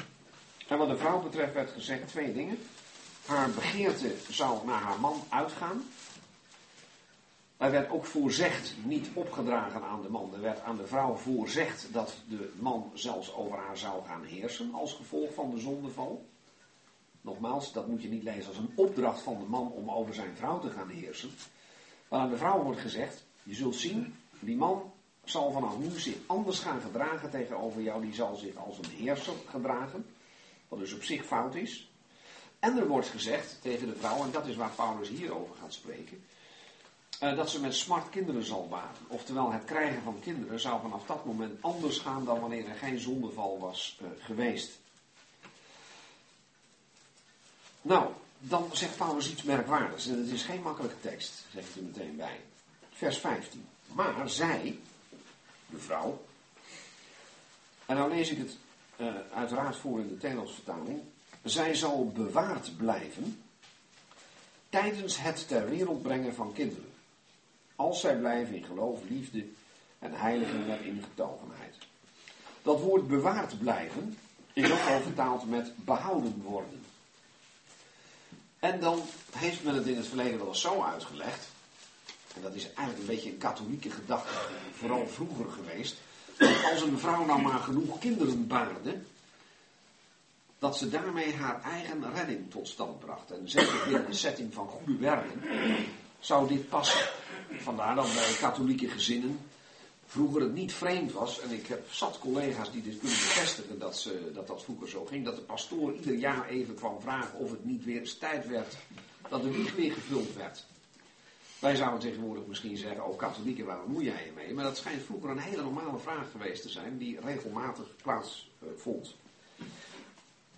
En wat de vrouw betreft werd gezegd twee dingen. Haar begeerte zou naar haar man uitgaan. Er werd ook voorzegd, niet opgedragen aan de man. Er werd aan de vrouw voorzegd dat de man zelfs over haar zou gaan heersen als gevolg van de zondeval. Nogmaals, dat moet je niet lezen als een opdracht van de man om over zijn vrouw te gaan heersen. Maar aan de vrouw wordt gezegd, je zult zien, die man zal vanaf nu zich anders gaan gedragen tegenover jou. Die zal zich als een heerser gedragen, wat dus op zich fout is. En er wordt gezegd tegen de vrouw, en dat is waar Paulus hierover gaat spreken uh, dat ze met smart kinderen zal baren. Oftewel, het krijgen van kinderen zou vanaf dat moment anders gaan dan wanneer er geen zondeval was uh, geweest. Nou, dan zegt Paulus iets merkwaardigs. En het is geen makkelijke tekst, zeg ik er meteen bij. Vers 15. Maar zij, de vrouw. En nou lees ik het uh, uiteraard voor in de Telos-vertaling. Zij zal bewaard blijven tijdens het ter wereld brengen van kinderen als zij blijven in geloof, liefde en heiliging met ingetogenheid. Dat woord bewaard blijven is ook al vertaald met behouden worden. En dan heeft men het in het verleden wel eens zo uitgelegd, en dat is eigenlijk een beetje een katholieke gedachte, vooral vroeger geweest, dat als een vrouw nou maar genoeg kinderen baarde, dat ze daarmee haar eigen redding tot stand bracht. En zeker in de setting van goede werken, zou dit passen. Vandaar dat bij katholieke gezinnen vroeger het niet vreemd was, en ik heb zat collega's die dit kunnen bevestigen dat, ze, dat dat vroeger zo ging, dat de pastoor ieder jaar even kwam vragen of het niet weer eens tijd werd dat de wieg weer gevuld werd. Wij zouden tegenwoordig misschien zeggen, oh katholieken, waar bemoei jij je mee? Maar dat schijnt vroeger een hele normale vraag geweest te zijn, die regelmatig plaatsvond. Uh,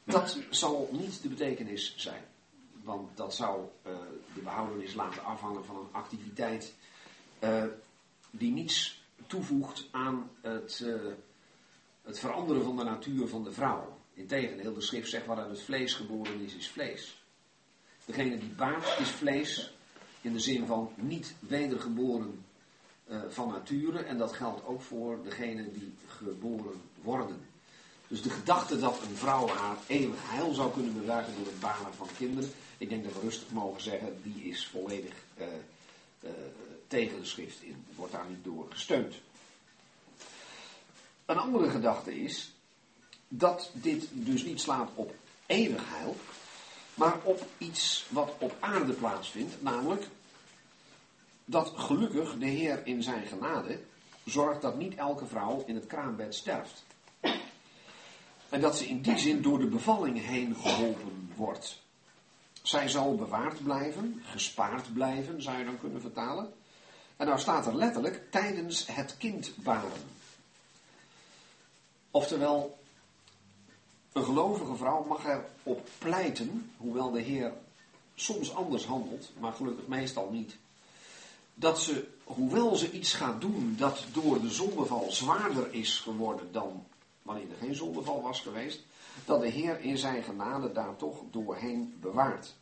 dat zal niet de betekenis zijn. Want dat zou uh, de behoudenis laten afhangen van een activiteit uh, die niets toevoegt aan het, uh, het veranderen van de natuur van de vrouw. Integendeel, de schrift zegt wat uit het vlees geboren is, is vlees. Degene die baart is vlees, in de zin van niet wedergeboren van nature. En dat geldt ook voor degenen die geboren worden. Dus de gedachte dat een vrouw haar eeuwig heil zou kunnen bewerken door het baren van kinderen, ik denk dat we rustig mogen zeggen, die is volledig uh, uh, tegen de schrift in. Wordt daar niet door gesteund. Een andere gedachte is dat dit dus niet slaat op eeuwig heil, maar op iets wat op aarde plaatsvindt, namelijk dat gelukkig de Heer in zijn genade zorgt dat niet elke vrouw in het kraambed sterft. En dat ze in die zin door de bevalling heen geholpen wordt. Zij zal bewaard blijven, gespaard blijven, zou je dan kunnen vertalen. En nou staat er letterlijk tijdens het kindbaren. Oftewel, een gelovige vrouw mag erop pleiten, hoewel de Heer soms anders handelt, maar gelukkig meestal niet. Dat ze, hoewel ze iets gaat doen dat door de zondeval zwaarder is geworden dan wanneer er geen zondeval was geweest, dat de Heer in zijn genade daar toch doorheen bewaart.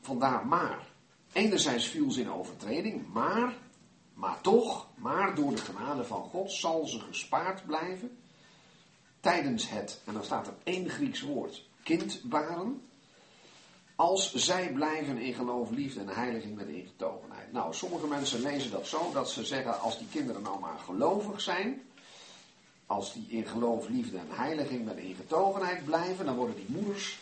Vandaar maar. Enerzijds viel ze in overtreding, maar, maar toch, maar door de genade van God zal ze gespaard blijven tijdens het, en dan staat er één Grieks woord, kindbaren, als zij blijven in geloof, liefde en heiliging met ingetogenheid. Nou, sommige mensen lezen dat zo dat ze zeggen, als die kinderen nou maar gelovig zijn, als die in geloof, liefde en heiliging met ingetogenheid blijven, dan worden die moeders,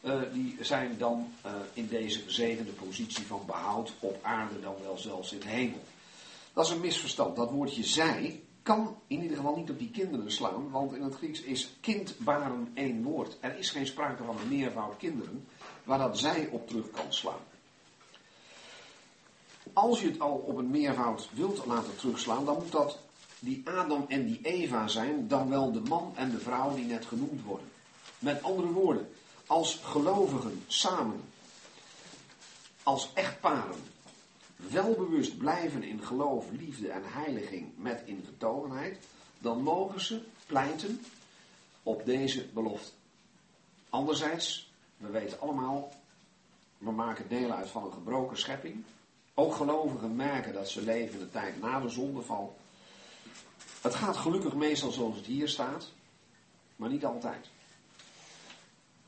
uh, die zijn dan uh, in deze gezegende positie van behoud op aarde dan wel zelfs in hemel. Dat is een misverstand. Dat woordje zij kan in ieder geval niet op die kinderen slaan, want in het Grieks is kindbaren één woord. Er is geen sprake van een meervoud kinderen waar dat zij op terug kan slaan. Als je het al op een meervoud wilt laten terugslaan, dan moet dat die Adam en die Eva zijn, dan wel de man en de vrouw die net genoemd worden. Met andere woorden, als gelovigen samen, als echtparen, welbewust blijven in geloof, liefde en heiliging met ingetogenheid, dan mogen ze pleiten op deze belofte. Anderzijds, we weten allemaal, we maken deel uit van een gebroken schepping. Ook gelovigen merken dat ze leven in de tijd na de zondeval. Het gaat gelukkig meestal zoals het hier staat, maar niet altijd.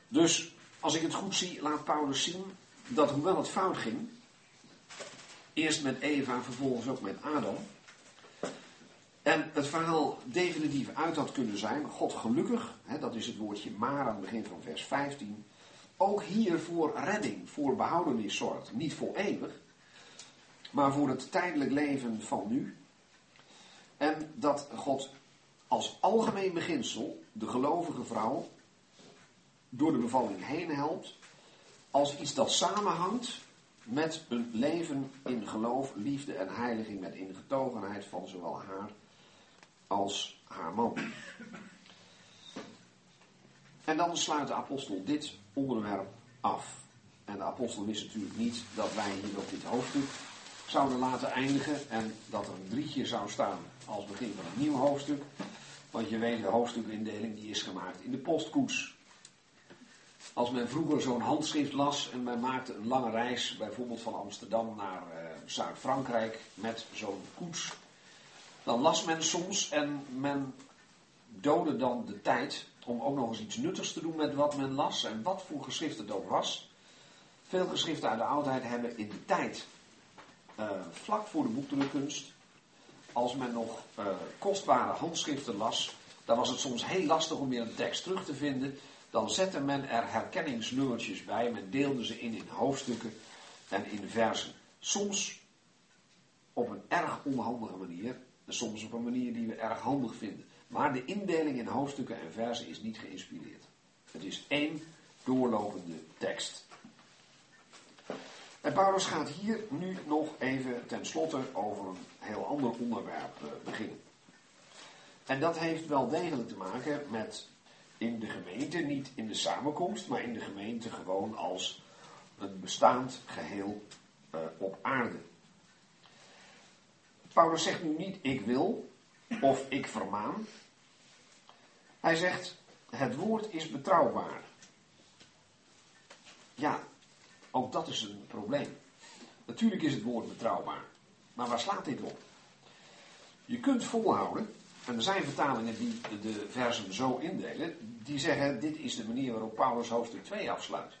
Dus als ik het goed zie, laat Paulus zien dat hoewel het fout ging, eerst met Eva, vervolgens ook met Adam, en het verhaal definitief uit had kunnen zijn, God gelukkig, hè, dat is het woordje maar aan het begin van vers 15, ook hier voor redding, voor behoudenis zorgt. Niet voor eeuwig, maar voor het tijdelijk leven van nu. En dat God als algemeen beginsel de gelovige vrouw door de bevalling heen helpt, als iets dat samenhangt met een leven in geloof, liefde en heiliging met ingetogenheid van zowel haar als haar man. En dan sluit de apostel dit onderwerp af. En de apostel wist natuurlijk niet dat wij hier op dit hoofdstuk zouden laten eindigen en dat er een drietje zou staan als begin van een nieuw hoofdstuk. Want je weet, de hoofdstukindeling die is gemaakt in de postkoets. Als men vroeger zo'n handschrift las en men maakte een lange reis, bijvoorbeeld van Amsterdam naar uh, Zuid-Frankrijk met zo'n koets, dan las men soms en men doodde dan de tijd om ook nog eens iets nuttigs te doen met wat men las en wat voor geschrift het ook was. Veel geschriften uit de oudheid hebben in de tijd, uh, vlak voor de boekdrukkunst, als men nog uh, kostbare handschriften las, dan was het soms heel lastig om weer een tekst terug te vinden. dan zette men er herkenningsnummertjes bij. Men deelde ze in in hoofdstukken en in versen. Soms op een erg onhandige manier. En soms op een manier die we erg handig vinden. Maar de indeling in hoofdstukken en versen is niet geïnspireerd. Het is één doorlopende tekst. En Paulus gaat hier nu nog even tenslotte over een heel ander onderwerp eh, beginnen. En dat heeft wel degelijk te maken met in de gemeente, niet in de samenkomst, maar in de gemeente gewoon als een bestaand geheel uh, op aarde. Paulus zegt nu niet ik wil of ik vermaan. Hij zegt het woord is betrouwbaar. Ja, ook dat is een probleem. Natuurlijk is het woord betrouwbaar. Maar waar slaat dit op? Je kunt volhouden, en er zijn vertalingen die de versen zo indelen, die zeggen dit is de manier waarop Paulus hoofdstuk 2 afsluit.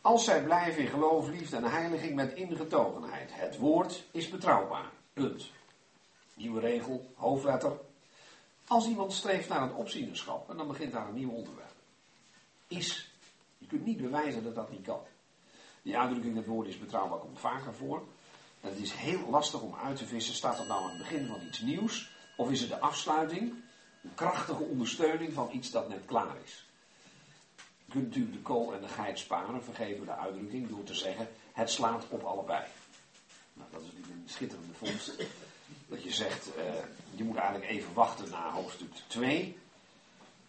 Als zij blijven in geloof, liefde en heiliging met ingetogenheid. Het woord is betrouwbaar. Punt. Nieuwe regel, hoofdletter. Als iemand streeft naar een opzienerschap, en dan begint daar een nieuw onderwerp. Is. Je kunt niet bewijzen dat dat niet kan. Die uitdrukking, het woord is betrouwbaar, komt vaker voor. En het is heel lastig om uit te vissen, staat dat nou aan het begin van iets nieuws? Of is het de afsluiting, een krachtige ondersteuning van iets dat net klaar is? Kunt natuurlijk de kool en de geit sparen, vergeven de uitdrukking, door te zeggen, het slaat op allebei. Nou, dat is natuurlijk een schitterende vondst. Dat je zegt, uh, je moet eigenlijk even wachten na hoofdstuk 2.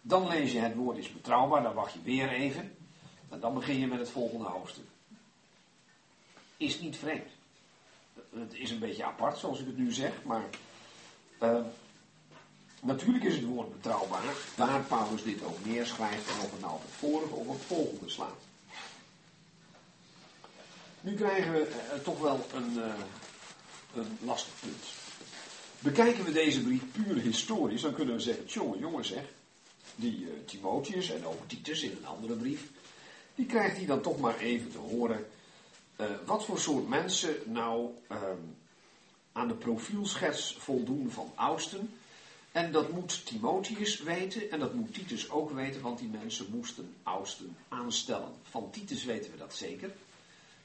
Dan lees je het woord is betrouwbaar, dan wacht je weer even. En dan begin je met het volgende hoofdstuk is niet vreemd. Het is een beetje apart, zoals ik het nu zeg, maar uh, natuurlijk is het woord betrouwbaar, waar Paulus dit ook neerschrijft en of het nou het vorige of het volgende slaat. Nu krijgen we uh, toch wel een, uh, een lastig punt. Bekijken we deze brief puur historisch, dan kunnen we zeggen, jongen, jongen zeg, die Timotheus en ook Titus in een andere brief, die krijgt hij dan toch maar even te horen uh, wat voor soort mensen nou uh, aan de profielschets voldoen van oudsten. En dat moet Timotheus weten en dat moet Titus ook weten, want die mensen moesten oudsten aanstellen. Van Titus weten we dat zeker.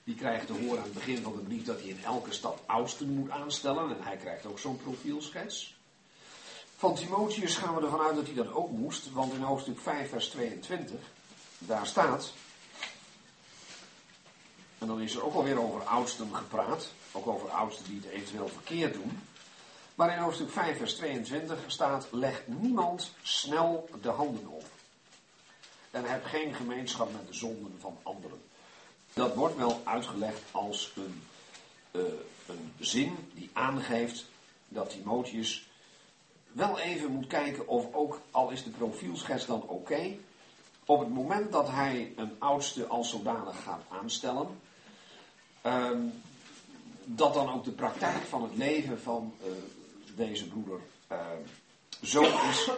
Die krijgt te horen aan het begin van de brief dat hij in elke stad oudsten moet aanstellen en hij krijgt ook zo'n profielschets. Van Timotheus gaan we ervan uit dat hij dat ook moest, want in hoofdstuk 5 vers 22, daar staat... En dan is er ook alweer over oudsten gepraat. Ook over oudsten die het eventueel verkeerd doen. Maar in hoofdstuk 5, vers 22 staat: Leg niemand snel de handen op. En heb geen gemeenschap met de zonden van anderen. Dat wordt wel uitgelegd als een, uh, een zin die aangeeft dat Timotheus wel even moet kijken of ook, al is de profielschets dan oké, op het moment dat hij een oudste als zodanig gaat aanstellen, Um, dat dan ook de praktijk van het leven van uh, deze broeder uh, zo is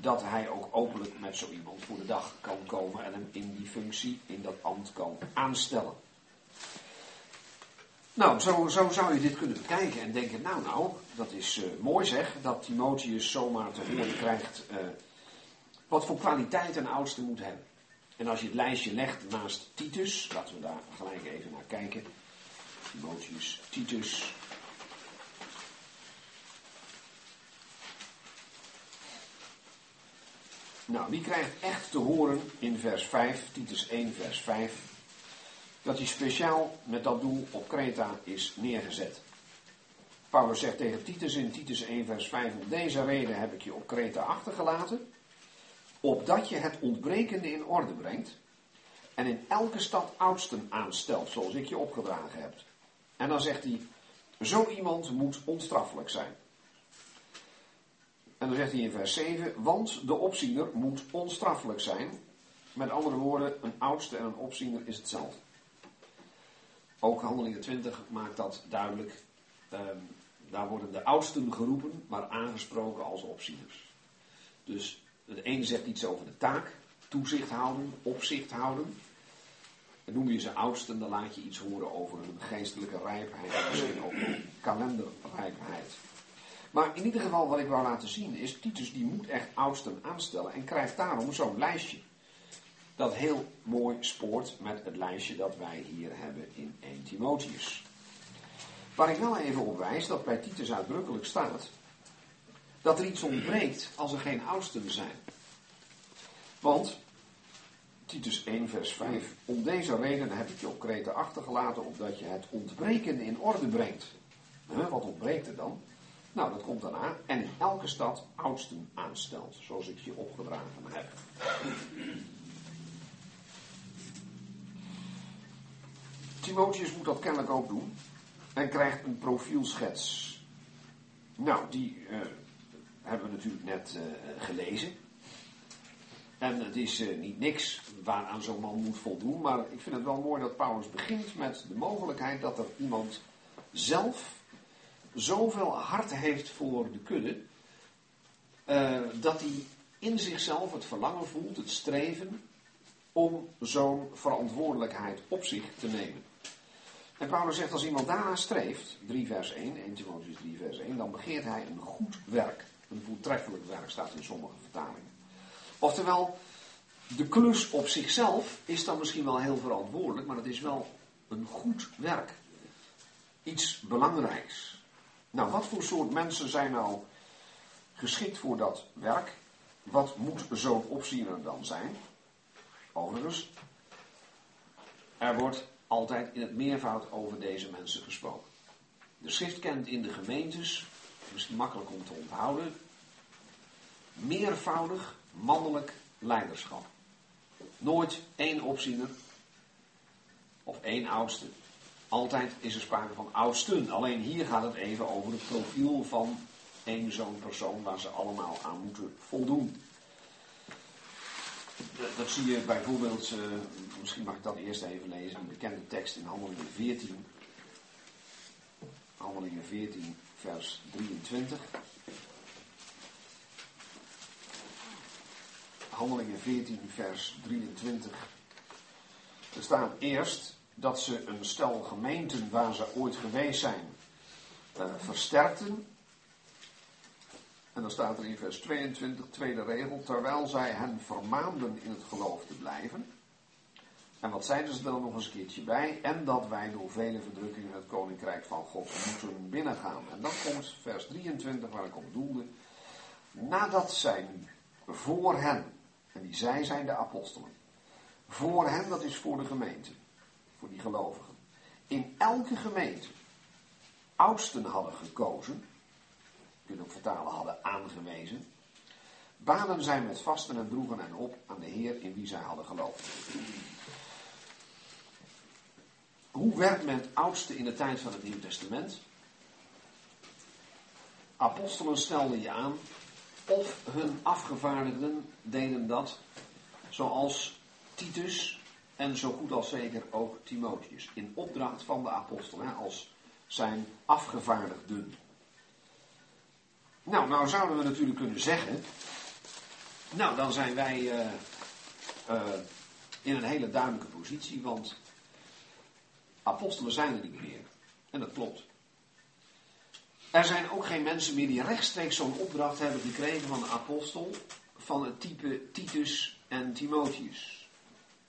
dat hij ook openlijk met zo iemand voor de dag kan komen en hem in die functie, in dat ambt kan aanstellen. Nou, zo, zo zou je dit kunnen bekijken en denken, nou nou, dat is uh, mooi zeg, dat Timotheus zomaar te horen krijgt wat voor kwaliteit een oudste moet hebben. En als je het lijstje legt naast Titus, laten we daar gelijk even naar kijken. Timotheus, Titus. Nou, die krijgt echt te horen in vers 5, Titus 1, vers 5, dat hij speciaal met dat doel op Kreta is neergezet. Paulus zegt tegen Titus in Titus 1, vers 5, om deze reden heb ik je op Kreta achtergelaten, opdat je het ontbrekende in orde brengt en in elke stad oudsten aanstelt, zoals ik je opgedragen heb. En dan zegt hij, zo iemand moet onstraffelijk zijn. En dan zegt hij in vers 7, want de opziener moet onstraffelijk zijn. Met andere woorden, een oudste en een opziener is hetzelfde. Ook handelingen 20 maakt dat duidelijk. Um, daar worden de oudsten geroepen, maar aangesproken als opzieners. Dus het ene zegt iets over de taak, toezicht houden, opzicht houden. En noem je ze oudsten, dan laat je iets horen over hun geestelijke rijpheid. En misschien ook kalenderrijpheid. Maar in ieder geval wat ik wou laten zien is, Titus die moet echt oudsten aanstellen en krijgt daarom zo'n lijstje. dat heel mooi spoort met het lijstje dat wij hier hebben in 1 Timotheus. Waar ik wel even op wijs dat bij Titus uitdrukkelijk staat dat er iets ontbreekt als er geen oudsten zijn. Want, Titus 1 vers 5, om deze reden heb ik je op Kreta achtergelaten opdat je het ontbreken in orde brengt. wat ontbreekt er dan? Nou, dat komt daarna. En elke stad oudsten aanstelt, zoals ik je opgedragen heb. Timotheus moet dat kennelijk ook doen. En krijgt een profielschets. Nou, die uh, hebben we natuurlijk net uh, gelezen. En het is uh, niet niks waaraan zo'n man moet voldoen. Maar ik vind het wel mooi dat Paulus begint met de mogelijkheid dat er iemand zelf zoveel hart heeft voor de kudde. dat hij in zichzelf het verlangen voelt, het streven om zo'n verantwoordelijkheid op zich te nemen. En Paulus zegt, als iemand daarna streeft, 3 vers 1, 1 Timotheus 3 vers 1, dan begeert hij een goed werk. Een voortreffelijk werk staat in sommige vertalingen. Oftewel, de klus op zichzelf is dan misschien wel heel verantwoordelijk, maar het is wel een goed werk. Iets belangrijks. Nou, wat voor soort mensen zijn nou geschikt voor dat werk? Wat moet zo'n opziener dan zijn? Overigens, er wordt altijd in het meervoud over deze mensen gesproken. De schrift kent in de gemeentes, misschien makkelijk om te onthouden, meervoudig mannelijk leiderschap. Nooit één opziener of één oudste. Altijd is er sprake van oudsten. Alleen hier gaat het even over het profiel van één zo'n persoon waar ze allemaal aan moeten voldoen dat zie je bijvoorbeeld, uh, misschien mag ik dat eerst even lezen, een bekende tekst in Handelingen 14. Handelingen 14, vers 23. Handelingen 14, vers 23. Er staat eerst dat ze een stel gemeenten waar ze ooit geweest zijn uh, versterkten en dan staat er in vers 22, tweede regel, terwijl zij hen vermaanden in het geloof te blijven. En wat zeiden ze dan nog eens een keertje bij? En dat wij door vele verdrukkingen het koninkrijk van God moeten binnengaan. En dan komt vers 23 waar ik op doelde. Nadat zij nu voor hen, en die zij zijn de apostelen, voor hen, dat is voor de gemeente, voor die gelovigen, in elke gemeente oudsten hadden gekozen, kunnen ook vertalen, hadden aangewezen, baden zij met vasten en droegen en op aan de Heer in wie zij hadden geloofd. Hoe werkt men het oudste in de tijd van het Nieuw Testament? Apostelen stelden je aan, of hun afgevaardigden deden dat, zoals Titus en zo goed als zeker ook Timotheus, in opdracht van de apostelen, als zijn afgevaardigden. Nou, nou zouden we natuurlijk kunnen zeggen. Nou, dan zijn wij uh, uh, in een hele duidelijke positie, want apostelen zijn er niet meer. En dat klopt. Er zijn ook geen mensen meer die rechtstreeks zo'n opdracht hebben gekregen van de apostel van het type Titus en Timotheus.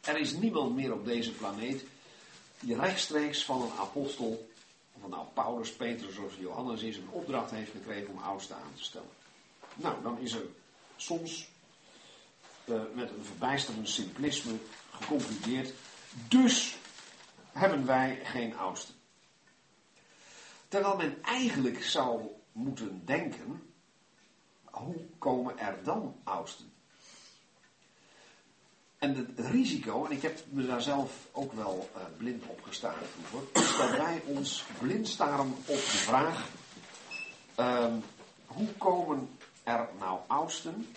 Er is niemand meer op deze planeet die rechtstreeks van een apostel of nou Paulus, Petrus of Johannes is, een opdracht heeft gekregen om oudsten aan te stellen. Nou, dan is er soms uh, met een verbijsterend simplisme geconcludeerd, dus hebben wij geen oudsten. Terwijl men eigenlijk zou moeten denken, hoe komen er dan oudsten? En het risico, en ik heb me daar zelf ook wel uh, blind op gestaan vroeger, is dat wij ons blind staren op de vraag: uh, hoe komen er nou oudsten?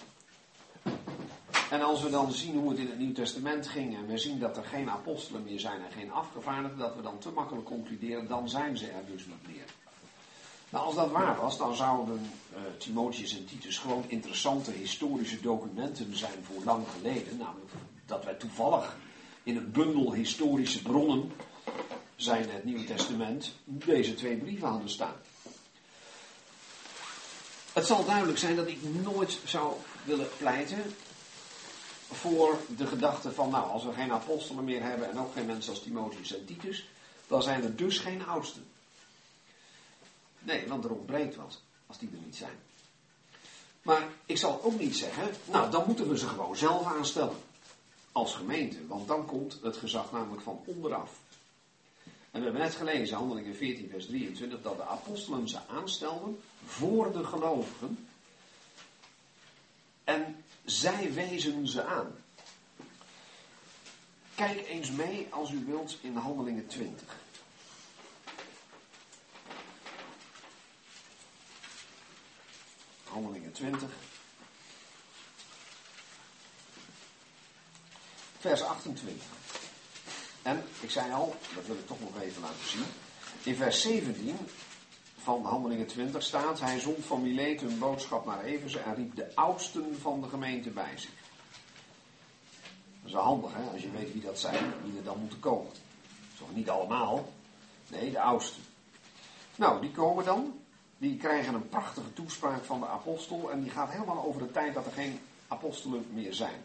En als we dan zien hoe het in het Nieuw Testament ging en we zien dat er geen apostelen meer zijn en geen afgevaardigden, dat we dan te makkelijk concluderen, dan zijn ze er dus niet meer. Nou, als dat waar was, dan zouden uh, Timotheus en Titus gewoon interessante historische documenten zijn voor lang geleden. Namelijk dat wij toevallig in een bundel historische bronnen, zijn het Nieuwe Testament, deze twee brieven hadden staan. Het zal duidelijk zijn dat ik nooit zou willen pleiten voor de gedachte van, nou, als we geen apostelen meer hebben en ook geen mensen als Timotheus en Titus, dan zijn er dus geen oudsten. Nee, want er ontbreekt wat, als die er niet zijn. Maar ik zal ook niet zeggen, nou, dan moeten we ze gewoon zelf aanstellen. Als gemeente, want dan komt het gezag namelijk van onderaf. En we hebben net gelezen, handelingen 14, vers 23, dat de apostelen ze aanstelden voor de gelovigen. En zij wezen ze aan. Kijk eens mee, als u wilt, in handelingen 20. Handelingen 20. Vers 28. En ik zei al, dat wil ik toch nog even laten zien. In vers 17 van Handelingen 20 staat: Hij zond van Milet een boodschap naar Everse en riep de oudsten van de gemeente bij zich. Dat is wel handig, hè, als je weet wie dat zijn, wie er dan moeten komen. Toch niet allemaal? Nee, de oudsten. Nou, die komen dan. Die krijgen een prachtige toespraak van de apostel. En die gaat helemaal over de tijd dat er geen apostelen meer zijn.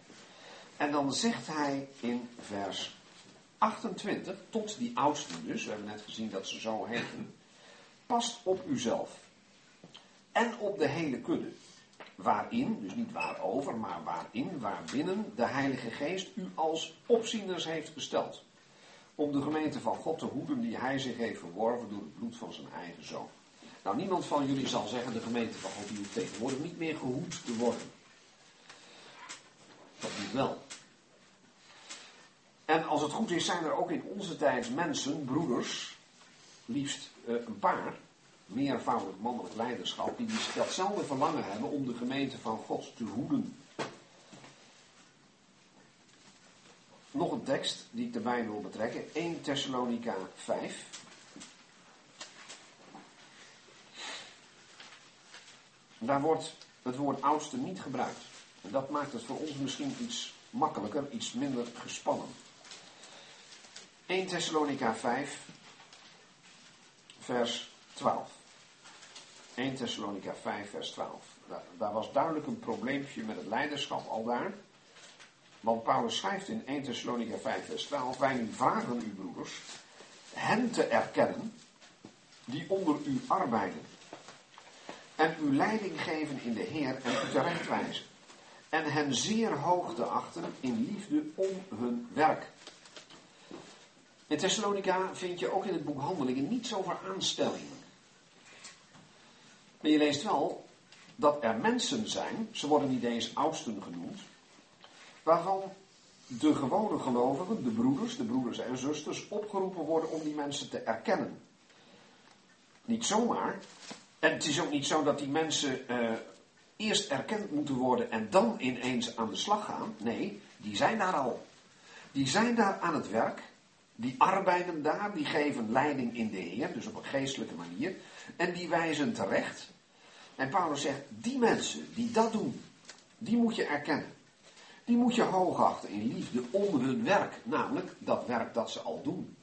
En dan zegt hij in vers 28, tot die oudsten dus, we hebben net gezien dat ze zo heten, past op uzelf en op de hele kudde. Waarin, dus niet waarover, maar waarin, waarbinnen de Heilige Geest u als opzieners heeft gesteld. Om de gemeente van God te hoeden die hij zich heeft verworven door het bloed van zijn eigen zoon. Nou, niemand van jullie zal zeggen, de gemeente van God die hoeft tegenwoordig niet meer gehoed te worden. Dat moet wel. En als het goed is, zijn er ook in onze tijd mensen, broeders, liefst een paar, meervoudig mannelijk leiderschap, die datzelfde verlangen hebben om de gemeente van God te hoeden. Nog een tekst die ik erbij wil betrekken, 1 Thessalonica 5. Daar wordt het woord oudste niet gebruikt. En dat maakt het voor ons misschien iets makkelijker, iets minder gespannen. 1 Thessalonica 5, vers 12. 1 Thessalonica 5, vers 12. Daar, was duidelijk een probleempje met het leiderschap al daar. Want Paulus schrijft in 1 Thessalonica 5, vers 12: Wij vragen u, broeders, hen te erkennen die onder u arbeiden. En u leiding geven in de Heer en u terechtwijzen. En hen zeer hoog te achten in liefde om hun werk. In Thessalonica vind je ook in het boek Handelingen niets over aanstellingen. Maar je leest wel dat er mensen zijn, ze worden niet eens oudsten genoemd, waarvan de gewone gelovigen, de broeders, de broeders en zusters, opgeroepen worden om die mensen te erkennen. Niet zomaar. En het is ook niet zo dat die mensen uh, eerst erkend moeten worden en dan ineens aan de slag gaan. Nee, die zijn daar al. Die zijn daar aan het werk. Die arbeiden daar, die geven leiding in de Heer, dus op een geestelijke manier. En die wijzen terecht. En Paulus zegt, die mensen die dat doen, die moet je erkennen. Die moet je hoogachten in liefde om hun werk, namelijk dat werk dat ze al doen.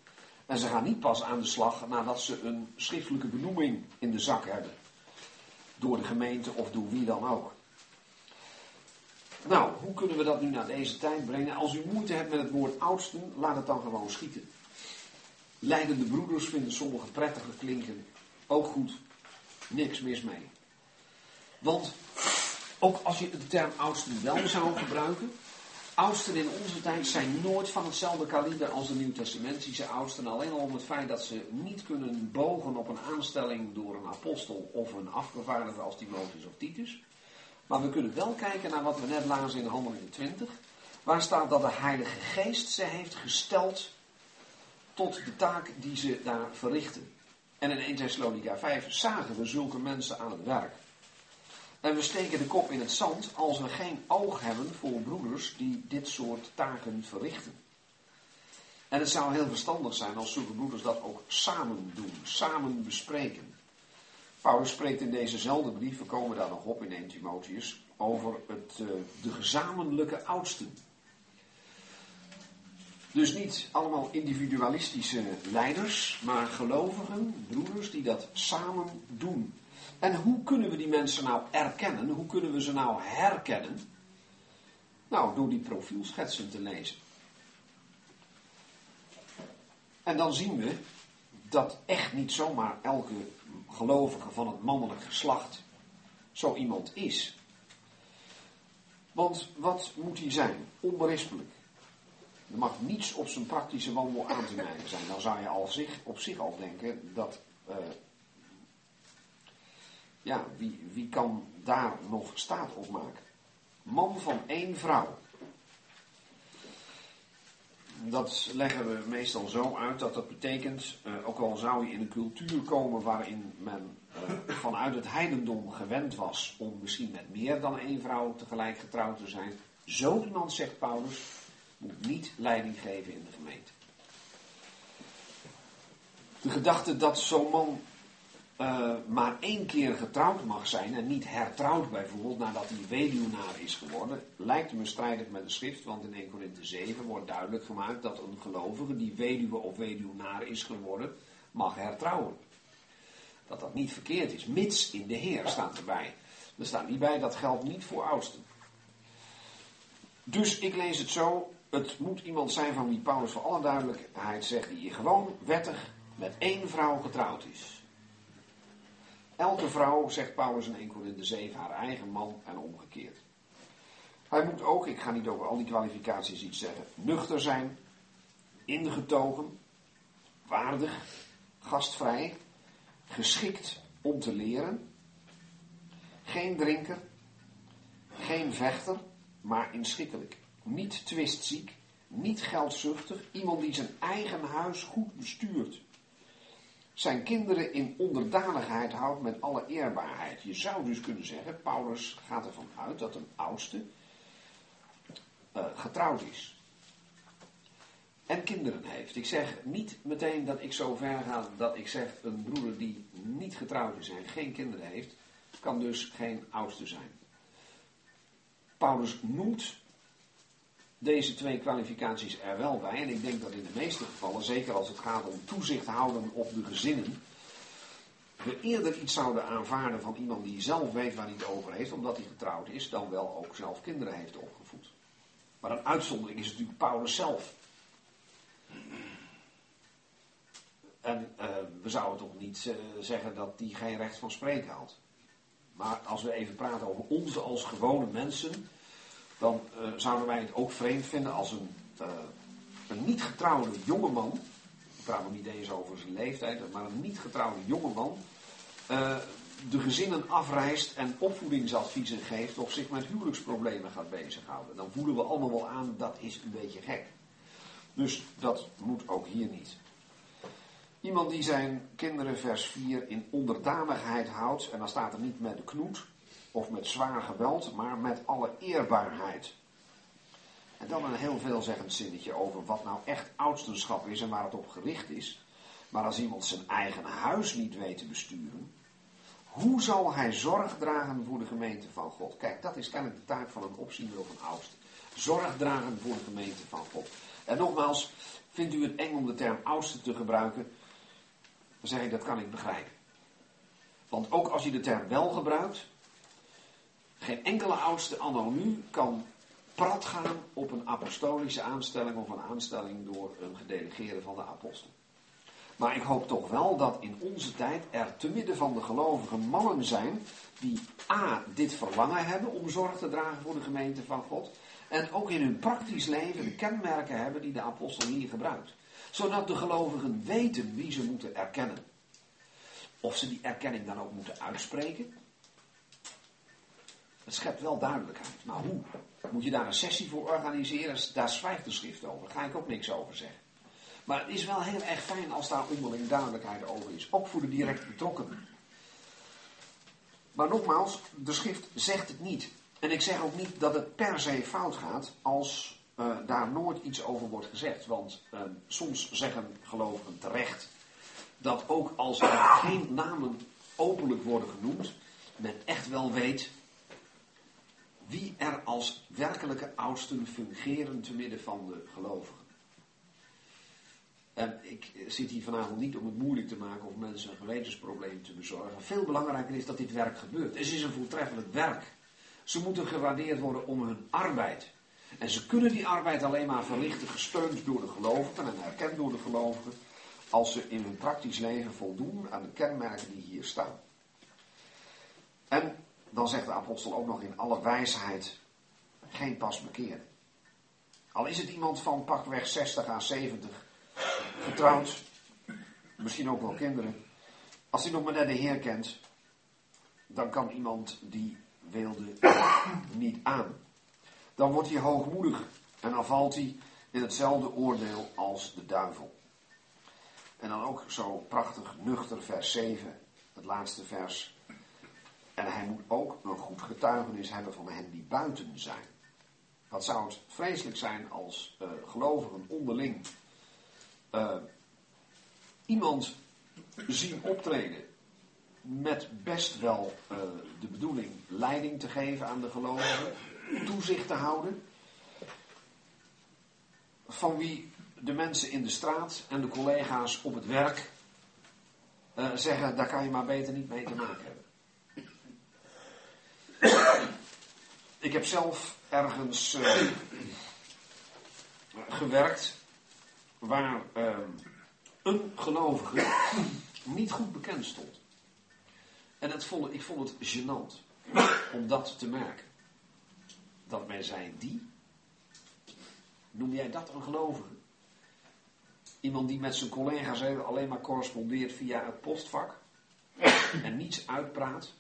En ze gaan niet pas aan de slag nadat ze een schriftelijke benoeming in de zak hebben. Door de gemeente of door wie dan ook. Nou, hoe kunnen we dat nu naar deze tijd brengen? Als u moeite hebt met het woord oudsten, laat het dan gewoon schieten. Leidende broeders vinden sommige prettiger klinken. Ook goed. Niks mis mee. Want ook als je de term oudsten wel zou gebruiken, oudsten in onze tijd zijn nooit van hetzelfde kaliber als de Nieuw-Testamentische oudsten. Alleen al om het feit dat ze niet kunnen bogen op een aanstelling door een apostel of een afgevaardigde als Timotheus of Titus. Maar we kunnen wel kijken naar wat we net lazen in Handelingen 20. Waar staat dat de Heilige Geest ze heeft gesteld tot de taak die ze daar verrichten. En in 1 Thessalonica 5 zagen we zulke mensen aan het werk. En we steken de kop in het zand als we geen oog hebben voor broeders die dit soort taken verrichten. En het zou heel verstandig zijn als zulke broeders dat ook samen doen, samen bespreken. Paulus spreekt in dezezelfde brief, we komen daar nog op in 1 Timotheus, over het, uh, de gezamenlijke oudsten. Dus niet allemaal individualistische leiders, maar gelovigen, broeders die dat samen doen. En hoe kunnen we die mensen nou erkennen? Hoe kunnen we ze nou herkennen? Nou, door die profielschetsen te lezen. En dan zien we dat echt niet zomaar elke gelovige van het mannelijk geslacht zo iemand is. Want wat moet hij zijn? Onberispelijk. Er mag niets op zijn praktische wandel aan te merken zijn. Dan zou je al zich, op zich al denken dat. Uh, ja, wie, wie kan daar nog staat op maken? Man van één vrouw. Dat leggen we meestal zo uit dat dat betekent, uh, ook al zou je in een cultuur komen waarin men uh, vanuit het heidendom gewend was om misschien met meer dan één vrouw tegelijk getrouwd te zijn, zo iemand, zegt Paulus, moet niet leiding geven in de gemeente. De gedachte dat zo'n man uh, maar één keer getrouwd mag zijn en niet hertrouwd bijvoorbeeld nadat hij weduwnaar is geworden, lijkt me strijdig met de schrift, want in 1 Korinthe 7 wordt duidelijk gemaakt dat een gelovige die weduwe of weduwnaar is geworden, mag hertrouwen. Dat dat niet verkeerd is, mits in de Heer staat erbij. Er staat niet bij, dat geldt niet voor oudsten. Dus ik lees het zo, het moet iemand zijn van wie Paulus voor alle duidelijkheid zegt, die gewoon wettig met één vrouw getrouwd is. Elke vrouw, zegt Paulus in 1 Corinthië 7, haar eigen man en omgekeerd. Hij moet ook, ik ga niet over al die kwalificaties iets zeggen, nuchter zijn, ingetogen, waardig, gastvrij, geschikt om te leren, geen drinker, geen vechter, maar inschikkelijk, niet twistziek, niet geldzuchtig, iemand die zijn eigen huis goed bestuurt zijn kinderen in onderdanigheid houdt met alle eerbaarheid. Je zou dus kunnen zeggen, Paulus gaat ervan uit dat een oudste uh, getrouwd is. En kinderen heeft. Ik zeg niet meteen dat ik zo ver ga dat ik zeg een broeder die niet getrouwd is en geen kinderen heeft, kan dus geen oudste zijn. Paulus noemt deze twee kwalificaties er wel bij. En ik denk dat in de meeste gevallen, zeker als het gaat om toezicht houden op de gezinnen, we eerder iets zouden aanvaarden van iemand die zelf weet waar hij het over heeft, omdat hij getrouwd is, dan wel ook zelf kinderen heeft opgevoed. Maar een uitzondering is natuurlijk Paulus zelf. En uh, we zouden toch niet uh, zeggen dat die geen recht van spreken had. Maar als we even praten over ons als gewone mensen, dan uh, zouden wij het ook vreemd vinden als een, uh, een niet getrouwde jongeman, ik praat nog niet eens over zijn leeftijd, maar een niet getrouwde jongeman, uh, de gezinnen afreist en opvoedingsadviezen geeft of zich met huwelijksproblemen gaat bezighouden. Dan voelen we allemaal wel aan, dat is een beetje gek. Dus dat moet ook hier niet. Iemand die zijn kinderen, vers 4, in onderdanigheid houdt, en dan staat er niet met de knoet, of met zwaar geweld, maar met alle eerbaarheid. En dan een heel veelzeggend zinnetje over wat nou echt oudstenschap is en waar het op gericht is. Maar als iemand zijn eigen huis niet weet te besturen, hoe zal hij zorg dragen voor de gemeente van God? Kijk, dat is kennelijk de taak van een opziener of een oudste. Zorg dragen voor de gemeente van God. En nogmaals, vindt u het eng om de term oudste te gebruiken? Dan zeg ik, dat kan ik begrijpen. Want ook als je de term wel gebruikt, geen enkele oudste nu kan prat gaan op een apostolische aanstelling of een aanstelling door een gedelegeerde van de apostel. Maar ik hoop toch wel dat in onze tijd er te midden van de gelovigen mannen zijn die A. dit verlangen hebben om zorg te dragen voor de gemeente van God. En ook in hun praktisch leven de kenmerken hebben die de apostel hier gebruikt. Zodat de gelovigen weten wie ze moeten erkennen. Of ze die erkenning dan ook moeten uitspreken. Het schept wel duidelijkheid. Maar hoe? Moet je daar een sessie voor organiseren? Daar schrijft de schrift over. Daar ga ik ook niks over zeggen. Maar het is wel heel erg fijn als daar onderling duidelijkheid over is. Ook voor de direct betrokkenen. Maar nogmaals, de schrift zegt het niet. En ik zeg ook niet dat het per se fout gaat als uh, daar nooit iets over wordt gezegd. Want uh, soms zeggen gelovigen terecht dat ook als er geen namen openlijk worden genoemd, men echt wel weet wie er als werkelijke oudsten fungeren te midden van de gelovigen. En ik zit hier vanavond niet om het moeilijk te maken of mensen een gewetensprobleem te bezorgen. Veel belangrijker is dat dit werk gebeurt. Het is een voortreffelijk werk. Ze moeten gewaardeerd worden om hun arbeid. En ze kunnen die arbeid alleen maar verrichten, gesteund door de gelovigen en erkend door de gelovigen, als ze in hun praktisch leven voldoen aan de kenmerken die hier staan. En dan zegt de apostel ook nog in alle wijsheid geen pas bekeren. Al is het iemand van pakweg 60 à 70, getrouwd, misschien ook wel kinderen. Als hij nog maar net de Heer kent, dan kan iemand die wilde niet aan. Dan wordt hij hoogmoedig en dan valt hij in hetzelfde oordeel als de duivel. En dan ook zo prachtig nuchter vers 7, het laatste vers. En hij moet ook een goed getuigenis hebben van hen die buiten zijn. Wat zou het vreselijk zijn als uh, gelovigen onderling uh, iemand zien optreden met best wel uh, de bedoeling leiding te geven aan de gelovigen, toezicht te houden, van wie de mensen in de straat en de collega's op het werk zeggen, daar kan je maar beter niet mee te maken hebben. Ik heb zelf ergens uh, gewerkt waar een gelovige niet goed bekend stond. En vond, ik vond het gênant om dat te merken. Dat men zei, die? Noem jij dat een gelovige? Iemand die met zijn collega's alleen maar correspondeert via het postvak. En niets uitpraat.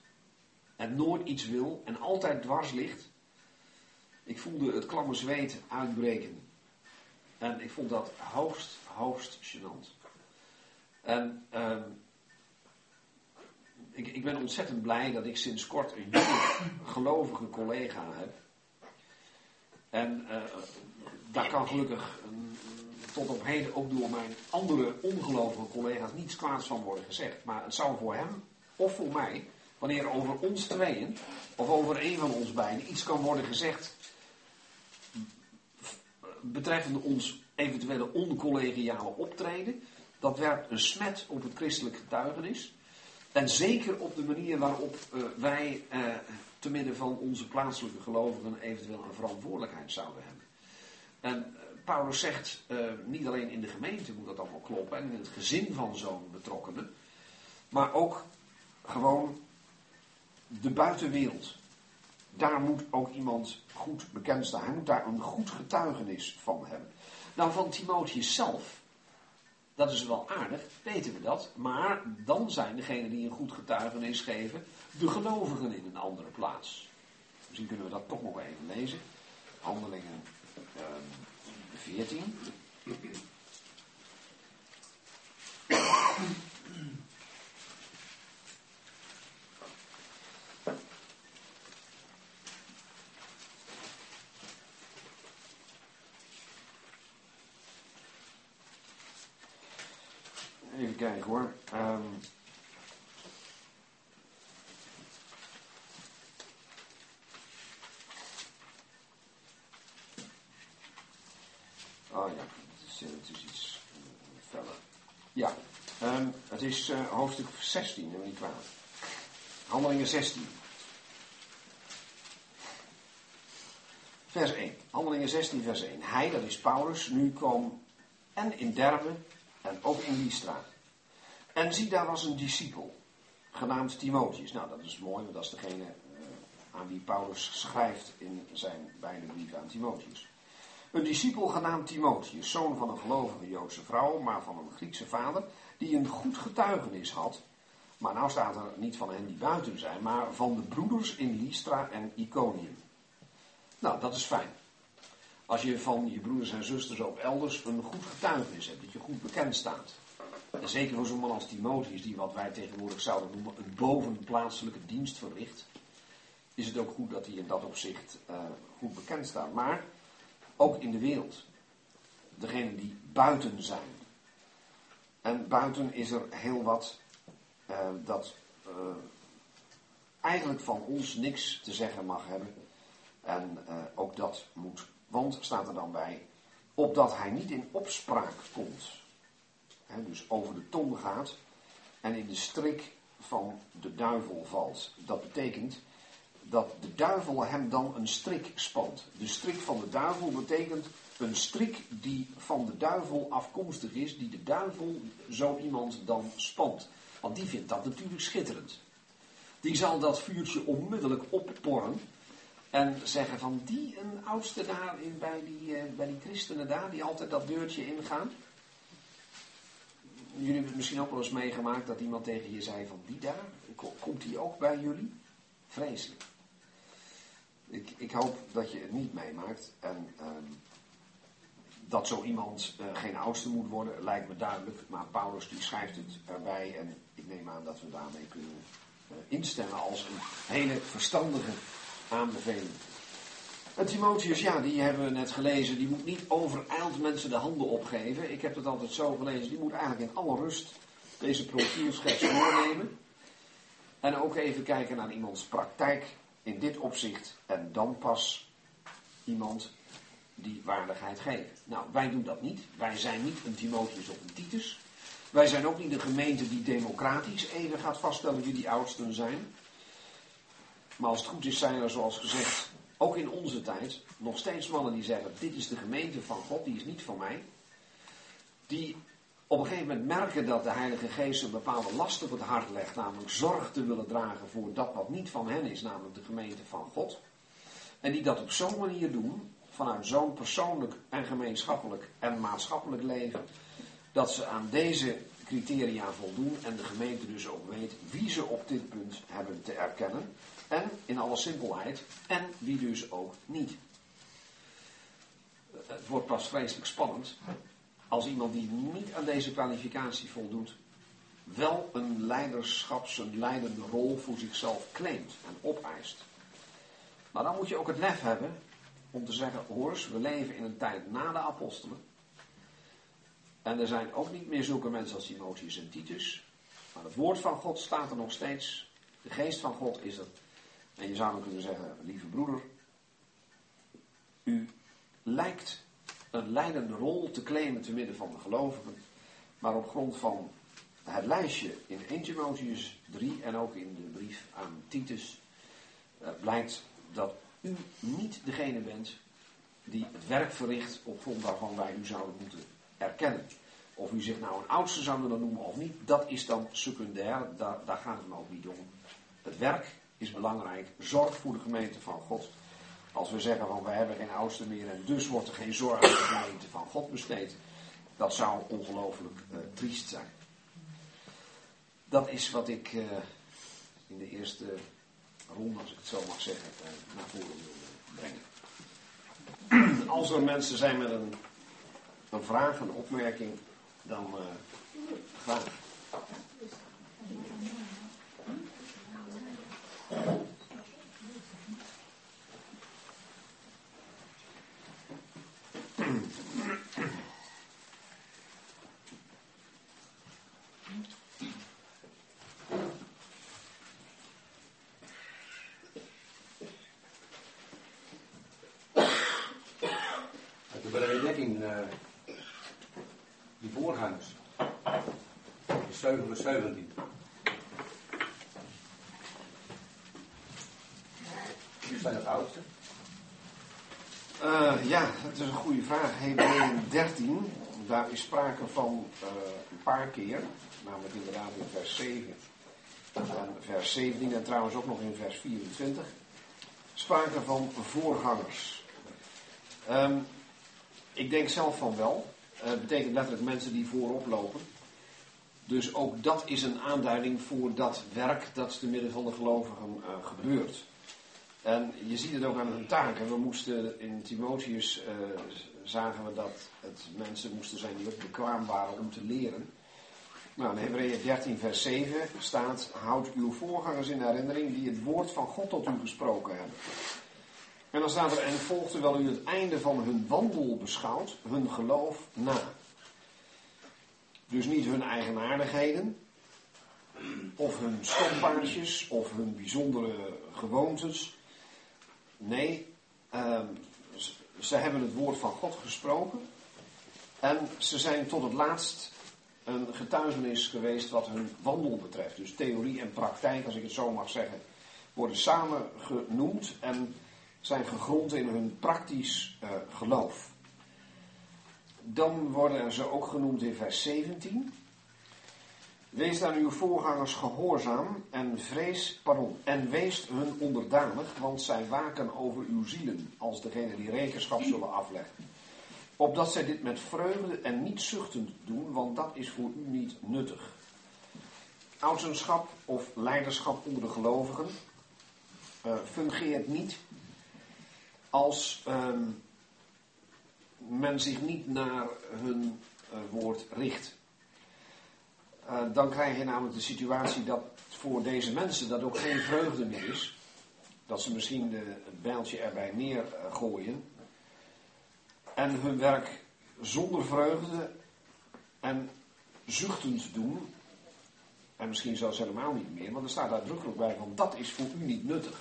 En nooit iets wil. En altijd dwars ligt. Ik voelde het klamme zweet uitbreken. En ik vond dat hoogst, hoogst gênant. En uh, ik, ik, ben ontzettend blij dat ik sinds kort een jonge gelovige collega heb. En uh, daar kan gelukkig um, tot op heden ook door mijn andere ongelovige collega's niets kwaads van worden gezegd. Maar het zou voor hem of voor mij, wanneer over ons tweeën of over een van ons beiden iets kan worden gezegd betreffende ons eventuele oncollegiale optreden, dat werpt een smet op het christelijk getuigenis. En zeker op de manier waarop uh, wij uh, te midden van onze plaatselijke gelovigen eventueel een verantwoordelijkheid zouden hebben. En uh, Paulus zegt, niet alleen in de gemeente moet dat allemaal kloppen en in het gezin van zo'n betrokkenen, maar ook gewoon de buitenwereld. Daar moet ook iemand goed bekend staan. Hij moet daar een goed getuigenis van hebben. Nou, van Timotheus zelf dat is wel aardig, weten we dat. Maar dan zijn degenen die een goed getuigenis geven, de gelovigen in een andere plaats. Misschien kunnen we dat toch nog even lezen. Handelingen uh, 14. Even kijken hoor. Um, oh ja, het is, het is iets feller. Ja, het is hoofdstuk 16, neem niet kwaad. Handelingen 16. Vers 1. Handelingen 16, vers 1. Hij, dat is Paulus, nu kwam en in Derbe en ook in Lystra. En zie, daar was een discipel, genaamd Timotheus. Nou, dat is mooi, want dat is degene uh, aan wie Paulus schrijft in zijn beide brieven aan Timotheus. Een discipel genaamd Timotheus, zoon van een gelovige Joodse vrouw, maar van een Griekse vader, die een goed getuigenis had. Maar nou staat er niet van hen die buiten zijn, maar van de broeders in Lystra en Iconium. Nou, dat is fijn. Als je van je broeders en zusters ook elders een goed getuigenis hebt, dat je goed bekend staat. En zeker voor zo'n man als Timotheus, die wat wij tegenwoordig zouden noemen een bovenplaatselijke dienst verricht, is het ook goed dat hij in dat opzicht uh, goed bekend staat. Maar ook in de wereld. Degenen die buiten zijn. En buiten is er heel wat uh, dat uh, eigenlijk van ons niks te zeggen mag hebben. En ook dat moet want, staat er dan bij, opdat hij niet in opspraak komt. Dus over de tong gaat en in de strik van de duivel valt. Dat betekent dat de duivel hem dan een strik spant. De strik van de duivel betekent een strik die van de duivel afkomstig is, die de duivel zo iemand dan spant. Want die vindt dat natuurlijk schitterend. Die zal dat vuurtje onmiddellijk opporren en zeggen van die een oudste daar in, bij, die, eh, bij die christenen daar, die altijd dat deurtje ingaan. Jullie hebben het misschien ook wel eens meegemaakt dat iemand tegen je zei van die daar, komt die ook bij jullie? Vreselijk. Ik, ik hoop dat je het niet meemaakt en ehm, dat zo iemand uh, geen oudste moet worden, lijkt me duidelijk. Maar Paulus die schrijft het erbij en ik neem aan dat we daarmee kunnen uh, instemmen als een hele verstandige aanbeveling. En Timotheus, ja, die hebben we net gelezen, die moet niet overijld mensen de handen opgeven. Ik heb het altijd zo gelezen, die moet eigenlijk in alle rust deze profieelschets doornemen. En ook even kijken naar iemands praktijk in dit opzicht. En dan pas iemand die waardigheid geven. Nou, wij doen dat niet. Wij zijn niet een Timotheus of een Titus. Wij zijn ook niet een gemeente die democratisch even gaat vaststellen wie die oudsten zijn. Maar als het goed is, zijn er zoals gezegd, ook in onze tijd, nog steeds mannen die zeggen: Dit is de gemeente van God, die is niet van mij. Die op een gegeven moment merken dat de Heilige Geest een bepaalde last op het hart legt, namelijk zorg te willen dragen voor dat wat niet van hen is, namelijk de gemeente van God. En die dat op zo'n manier doen, vanuit zo'n persoonlijk en gemeenschappelijk en maatschappelijk leven, dat ze aan deze criteria voldoen en de gemeente dus ook weet wie ze op dit punt hebben te erkennen. En in alle simpelheid, en wie dus ook niet. Het wordt pas vreselijk spannend als iemand die niet aan deze kwalificatie voldoet, wel een leiderschaps, een leidende rol voor zichzelf claimt en opeist. Maar dan moet je ook het lef hebben om te zeggen, hoors, we leven in een tijd na de apostelen. En er zijn ook niet meer zulke mensen als Timotheus en Titus. Maar het woord van God staat er nog steeds. De geest van God is er. En je zou dan kunnen zeggen, lieve broeder, u lijkt een leidende rol te claimen te midden van de gelovigen. Maar op grond van het lijstje in 1 Timotheus 3 en ook in de brief aan Titus uh, blijkt dat u niet degene bent die het werk verricht op grond waarvan wij u zouden moeten erkennen. Of u zich nou een oudste zou willen noemen of niet, dat is dan secundair, daar, daar gaat het ook niet om. Het werk is belangrijk. Zorg voor de gemeente van God. Als we zeggen van we hebben geen oudste meer en dus wordt er geen zorg aan de gemeente van God besteed. Dat zou ongelooflijk uh, triest zijn. Dat is wat ik uh, in de eerste ronde, als ik het zo mag zeggen, uh, naar voren wil brengen. Als er mensen zijn met een, een vraag, een opmerking, dan graag. Thank you. Keer, namelijk inderdaad in vers 7 en vers 17 en trouwens ook nog in vers 24, sprake van voorgangers. Um, ik denk zelf van wel. Het uh, betekent letterlijk mensen die voorop lopen. Dus ook dat is een aanduiding voor dat werk dat te midden van de gelovigen uh, gebeurt. En je ziet het ook aan hun taken. We moesten in Timotheus uh, zagen we dat het mensen moesten zijn die ook bekwaam waren om te leren. Nou, in Hebreeën 13, vers 7 staat: Houd uw voorgangers in herinnering die het woord van God tot u gesproken hebben. En dan staat er: En volgt terwijl u het einde van hun wandel beschouwt, hun geloof na. Dus niet hun eigenaardigheden, of hun stokpaardjes, of hun bijzondere gewoontes. Nee, uh, ze hebben het woord van God gesproken. En ze zijn tot het laatst een getuigenis geweest wat hun wandel betreft. Dus theorie en praktijk, als ik het zo mag zeggen, worden samen genoemd en zijn gegrond in hun praktisch eh, geloof. Dan worden ze ook genoemd in vers 17. Wees aan uw voorgangers gehoorzaam en vrees, pardon, en wees hun onderdanig, want zij waken over uw zielen, als degene die rekenschap zullen afleggen. Opdat zij dit met vreugde en niet zuchtend doen, want dat is voor u niet nuttig. Ouderschap of leiderschap onder de gelovigen uh, fungeert niet als ehm, men zich niet naar hun uh, woord richt. Uh, dan krijg je namelijk de situatie dat voor deze mensen dat ook geen vreugde meer is. Dat ze misschien het bijltje erbij neergooien. En hun werk zonder vreugde en zuchtend doen. En misschien zelfs helemaal niet meer, want er staat uitdrukkelijk bij van dat is voor u niet nuttig.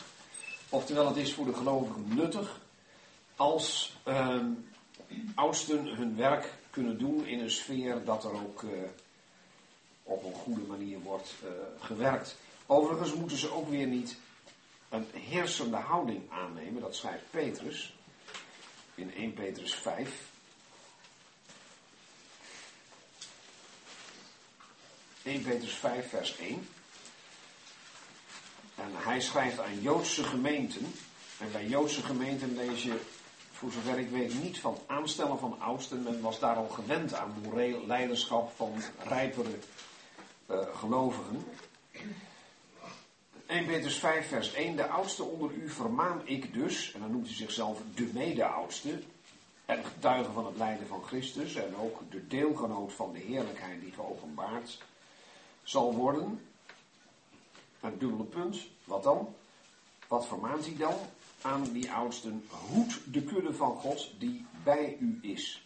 Oftewel, het is voor de gelovigen nuttig als uh, oudsten hun werk kunnen doen in een sfeer dat er ook uh, op een goede manier wordt uh, gewerkt. Overigens moeten ze ook weer niet een heersende houding aannemen, dat schrijft Petrus in 1 Petrus 5. 1 Petrus 5, vers 1. En hij schrijft aan Joodse gemeenten. En bij Joodse gemeenten lees je, voor zover ik weet, niet van aanstellen van oudsten. Men was daar al gewend aan moreel leiderschap van rijpere uh, gelovigen. 1 Petrus 5, vers 1. De oudste onder u vermaan ik dus, en dan noemt hij zichzelf de mede-oudste, en getuige van het lijden van Christus, en ook de deelgenoot van de heerlijkheid die geopenbaard zal worden. Een dubbele punt. Wat dan? Wat vermaant hij dan? Aan die oudsten. Hoed de kudde van God die bij u is.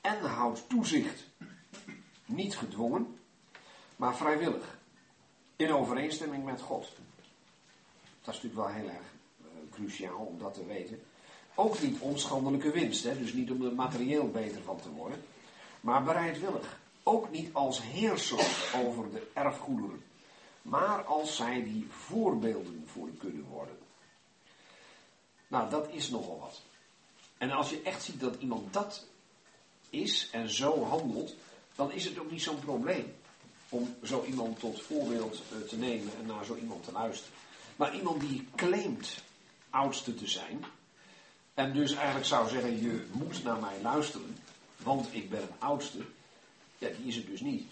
En houd toezicht. Niet gedwongen, maar vrijwillig. In overeenstemming met God. Dat is natuurlijk wel heel erg uh, cruciaal om dat te weten. Ook niet onschandelijke winst, hè? dus niet om er materieel beter van te worden. Maar bereidwillig. Ook niet als heerser over de erfgoederen maar als zij die voorbeelden voor kudde worden. Nou, dat is nogal wat. En als je echt ziet dat iemand dat is en zo handelt, dan is het ook niet zo'n probleem om zo iemand tot voorbeeld eh, te nemen en naar zo iemand te luisteren. Maar iemand die claimt oudste te zijn, en dus eigenlijk zou zeggen, je moet naar mij luisteren, want ik ben een oudste, ja, die is het dus niet.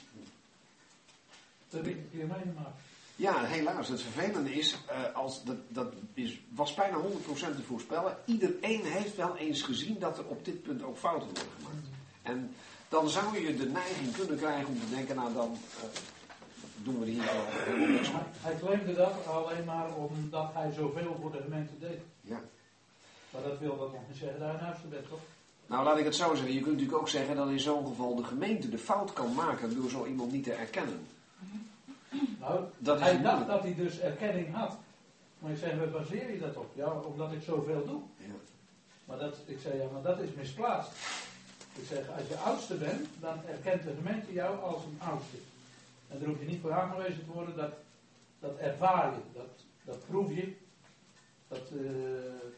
Dat heb ik keer meegemaakt. Ja, helaas. Het vervelende is, uh, als dat, dat is, was bijna 100% te voorspellen. Iedereen heeft wel eens gezien dat er op dit punt ook fouten worden gemaakt. En dan zou je de neiging kunnen krijgen om te denken, nou dan uh, doen we hier hij, claimde dat alleen maar omdat hij zoveel voor de gemeente deed. Ja. Maar dat wil dat nog niet zeggen dat hij een bent, toch? Nou, laat ik het zo zeggen. Je kunt natuurlijk ook zeggen dat in zo'n geval de gemeente de fout kan maken door zo iemand niet te erkennen. Nou, Dat is hij dacht dat hij dus erkenning had. Maar ik zei, waar baseer je dat op? Ja, omdat ik zoveel doe. Ja. Maar dat, ik zei, ja, maar dat is misplaatst. Ik zeg, als je oudste bent, dan erkent de gemeente jou als een oudste. En daar hoef je niet voor aangewezen te worden, dat, dat ervaar je, dat, dat proef je. Dat, eh,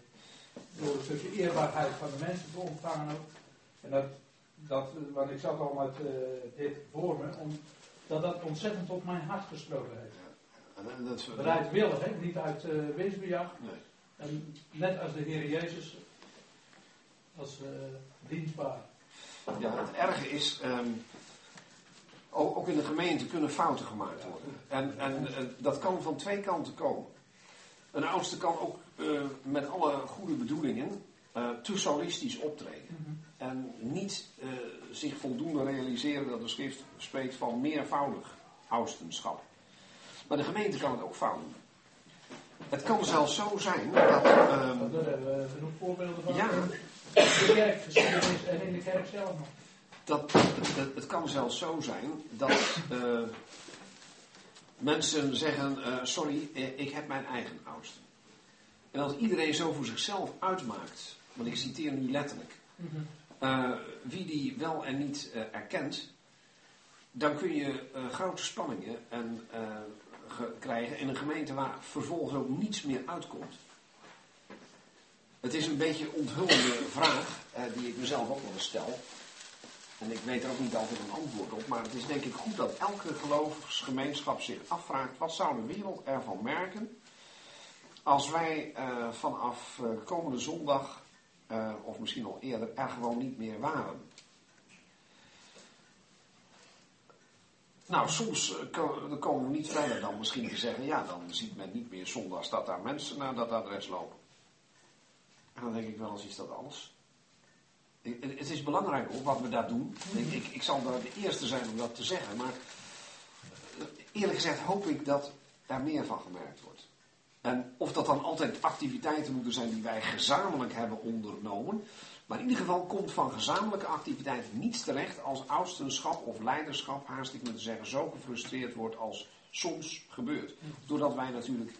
door een stukje eerbaarheid van de mensen te ontvangen ook. En dat, dat want ik zat al met eh, dit voor me, om, dat dat ontzettend op mijn hart gesproken heeft. En, Bereidwillig, hè? niet uit uh, winstbejag. Nee. En net als de Heer Jezus, als uh, dienstbaar. Ja, het erge is, ehm, ook, in de gemeente kunnen fouten gemaakt worden. En, en eh, dat kan van twee kanten komen. Een oudste kan ook eh, met alle goede bedoelingen eh, te solistisch optreden. En niet zich voldoende realiseren dat de schrift spreekt van meervoudig oudstenschap. Maar de gemeente kan het ook fout doen. Het kan zelfs zo zijn dat. ehm, Daar hebben we genoeg voorbeelden van. Ja. In de kerkgeschiedenis en in de kerk zelf nog. Dat, het, het- kan zelfs zo zijn dat eh, mensen zeggen: eh, Sorry, eh, ik heb mijn eigen oudste. En als iedereen zo voor zichzelf uitmaakt, want ik citeer nu letterlijk, eh, wie die wel en niet erkent, dan kun je grote spanningen en ge- krijgen in een gemeente waar vervolgens ook niets meer uitkomt. Het is een beetje een onthullende vraag eh, die ik mezelf ook wel eens stel. En ik weet er ook niet altijd een antwoord op, maar het is denk ik goed dat elke geloofsgemeenschap zich afvraagt: wat zou de wereld ervan merken als wij eh, vanaf eh, komende zondag, eh, of misschien al eerder, er gewoon niet meer waren? Nou, soms komen we niet verder dan misschien te zeggen: ja, dan ziet men niet meer zondags dat daar mensen naar dat adres lopen. En dan denk ik wel eens: is dat alles? Het is belangrijk ook wat we daar doen. Ik, ik, zal daar de eerste zijn om dat te zeggen, maar eh, eerlijk gezegd hoop ik dat er meer van gemerkt wordt. En of dat dan altijd activiteiten moeten zijn die wij gezamenlijk hebben ondernomen. Maar in ieder geval komt van gezamenlijke activiteiten niets terecht als ouderschap of leiderschap, haast ik me te zeggen, zo gefrustreerd wordt als soms gebeurt. Doordat wij natuurlijk,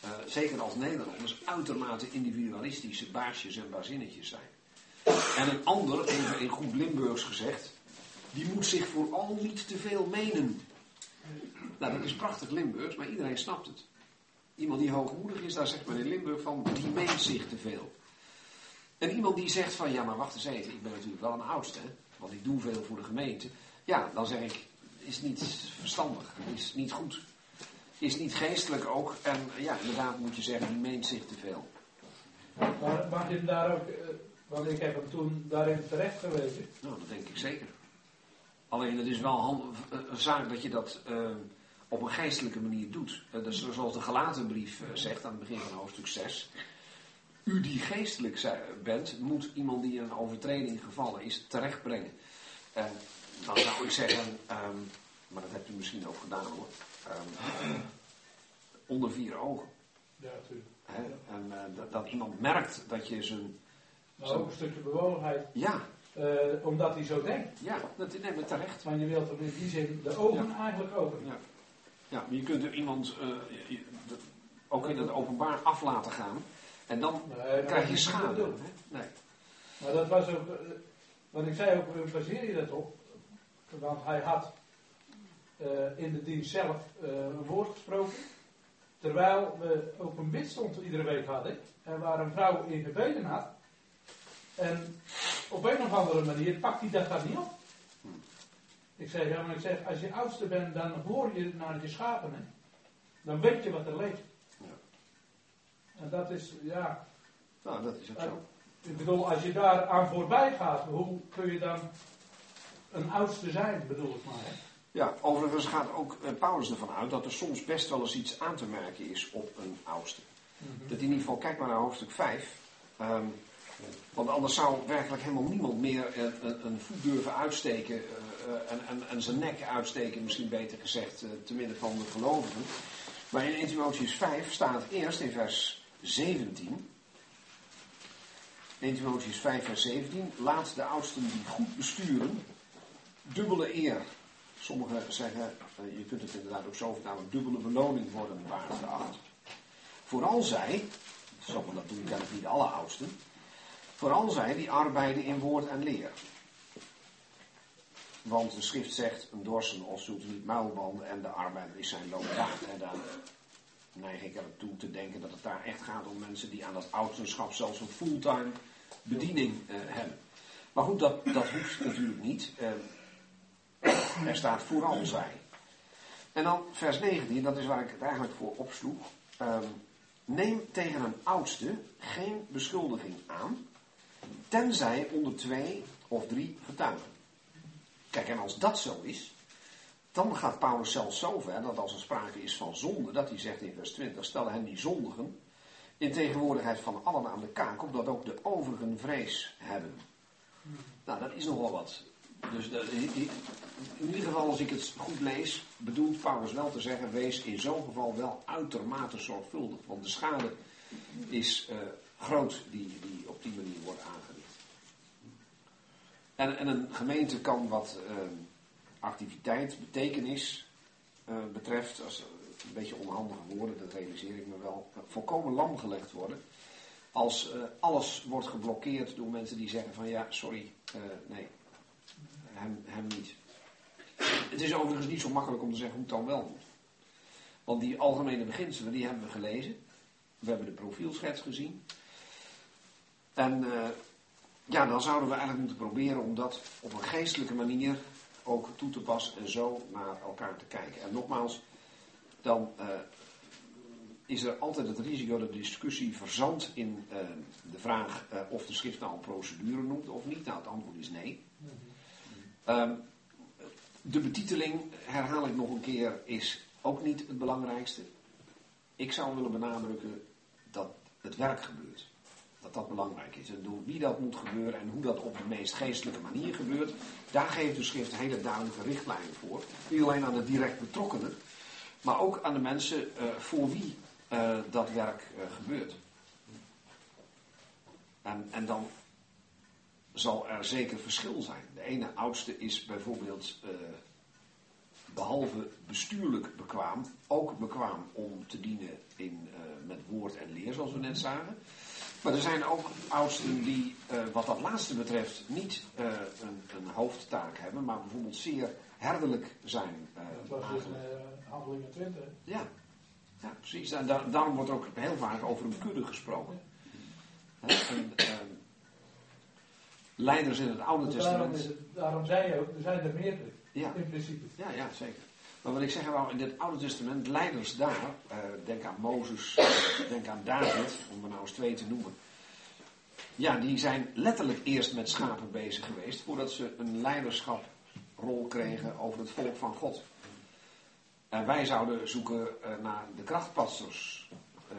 eh, zeker als Nederlanders, uitermate individualistische baasjes en bazinnetjes zijn. En een ander, even in goed Limburgs gezegd, die moet zich vooral niet te veel menen. Nou, dat is prachtig Limburgs, maar iedereen snapt het. Iemand die hoogmoedig is, daar zegt men in Limburg van, die meent zich te veel. En iemand die zegt van, ja maar wacht eens even, ik ben natuurlijk wel een oudste, hè, want ik doe veel voor de gemeente. Ja, dan zeg ik, is niet verstandig, is niet goed, is niet geestelijk ook. En ja, inderdaad moet je zeggen, die meent zich te veel. Maar mag je daar ook, eh, want ik heb hem toen daarin terecht gewezen. Nou, dat denk ik zeker. Alleen het is wel hand- eh, een zaak dat je dat eh, op een geestelijke manier doet. Eh, dus zoals de gelaten brief eh, zegt aan het begin van hoofdstuk 6. U die geestelijk bent, moet iemand die in een overtreding gevallen is terechtbrengen. En dan zou ik zeggen, ehm, maar dat hebt u misschien ook gedaan hoor, ehm, onder vier ogen. Ja, natuurlijk. En dat, dat iemand merkt dat je zijn. Maar ook een stukje bewogenheid, Ja, eh, omdat hij zo denkt. ja, dat neem ik terecht. Want je wilt hem in die zin de ogen eigenlijk openen. Ja. Ja, maar je kunt er iemand eh, je- ook in het openbaar af laten gaan. En dan Nee, krijg je schade. de bedoeling. hè? Nee. Maar dat was ook, eh, want ik zei ook, baseer je dat op? Want hij had in de dienst zelf een woord gesproken. Terwijl we ook een bidstond iedere week hadden. En waar een vrouw in gebeden had. En op een of andere manier pakt hij dat dan niet op. Ik zeg, ja, maar ik zeg, als je oudste bent, dan hoor je naar je schapen. Hè? Dan weet je wat er leeft. Ja. En dat is, ja, Nou, dat is ook zo. ik bedoel, als je daar aan voorbij gaat, hoe kun je dan een oudste zijn, bedoel ik maar. Hè? Ja, overigens gaat ook eh, Paulus ervan uit dat er soms best wel eens iets aan te merken is op een oudste. Dat in ieder geval, kijk maar naar hoofdstuk 5. ehm, want anders zou werkelijk helemaal niemand meer een, een, een voet durven uitsteken. eh, eh, en, en, en zijn nek uitsteken, misschien beter gezegd, eh, midden van de gelovigen. Maar in 1 Timotheüs 5 staat eerst in vers 17. 1 Timotheüs 5 vers 17. Laat de oudsten die goed besturen, dubbele eer. Sommigen zeggen, eh, je kunt het inderdaad ook zo vertalen, dubbele beloning worden waard geacht. Vooral zij, maar dat doen kennelijk niet alle oudsten, vooral zij die arbeiden in woord en leer. Want de schrift zegt, een dorsen of zult niet muilbanden en de arbeider is zijn waard. En daar neig ik ertoe te denken dat het daar echt gaat om mensen die aan dat ouderschap zelfs een fulltime bediening eh, hebben. Maar goed, dat, dat hoeft natuurlijk niet. Eh, er staat vooral zij. En dan vers 19, dat is waar ik het eigenlijk voor opsloeg. Ehm, neem tegen een oudste geen beschuldiging aan, tenzij onder twee of drie getuigen. Kijk, en als dat zo is, dan gaat Paulus zelfs zo ver dat als er sprake is van zonde, dat hij zegt in vers 20, stel hen die zondigen in tegenwoordigheid van allen aan de kaak, opdat ook de overigen vrees hebben. Nou, dat is nogal wat. Dus dat- in ieder geval, als ik het goed lees, bedoelt Paulus wel te zeggen: wees in zo'n geval wel uitermate zorgvuldig. Want de schade is eh, groot die, die op die manier wordt aangericht. En, en een gemeente kan wat eh, activiteit, betekenis eh, betreft, als een beetje onhandige woorden, dat realiseer ik me wel, volkomen lam gelegd worden. Als eh, alles wordt geblokkeerd door mensen die zeggen van ja, sorry, eh, nee, hem, hem niet. Het is overigens niet zo makkelijk om te zeggen hoe het dan wel moet. Want die algemene beginselen, die hebben we gelezen. We hebben de profielschets gezien. En eh, ja, dan zouden we eigenlijk moeten proberen om dat op een geestelijke manier ook toe te passen en zo naar elkaar te kijken. En nogmaals, dan eh, is er altijd het risico dat de discussie verzandt in eh, de vraag of de schrift nou een procedure noemt of niet. Nou, het antwoord is nee. Ehm, de betiteling, herhaal ik nog een keer, is ook niet het belangrijkste. Ik zou willen benadrukken dat het werk gebeurt. Dat dat belangrijk is. En door wie dat moet gebeuren en hoe dat op de meest geestelijke manier gebeurt, daar geeft de schrift hele duidelijke richtlijnen voor. Niet alleen aan de direct betrokkenen, maar ook aan de mensen eh, voor wie eh, dat werk eh, gebeurt. En, en dan zal er zeker verschil zijn. De ene oudste is bijvoorbeeld eh, behalve bestuurlijk bekwaam, ook bekwaam om te dienen in, met woord en leer, zoals we net zagen. Maar er zijn ook oudsten die, eh, wat dat laatste betreft, niet eh, een, een hoofdtaak hebben, maar bijvoorbeeld zeer herderlijk zijn. eh, Dat was in Handelingen 20. Ja, ja precies. En da- daarom wordt ook heel vaak over een kudde gesproken. En, ehm, leiders in het Oude Daarom, Testament. het, daarom zei je ook, er zijn er meerdere, Ja, in principe. ja, ja, zeker. Maar wat ik zeg wou, in het Oude Testament, leiders daar, eh, denk aan Mozes, eh, denk aan David, om er nou eens twee te noemen. Ja, die zijn letterlijk eerst met schapen bezig geweest, voordat ze een leiderschaprol kregen over het volk van God. En wij zouden zoeken eh, naar de krachtpassers, eh,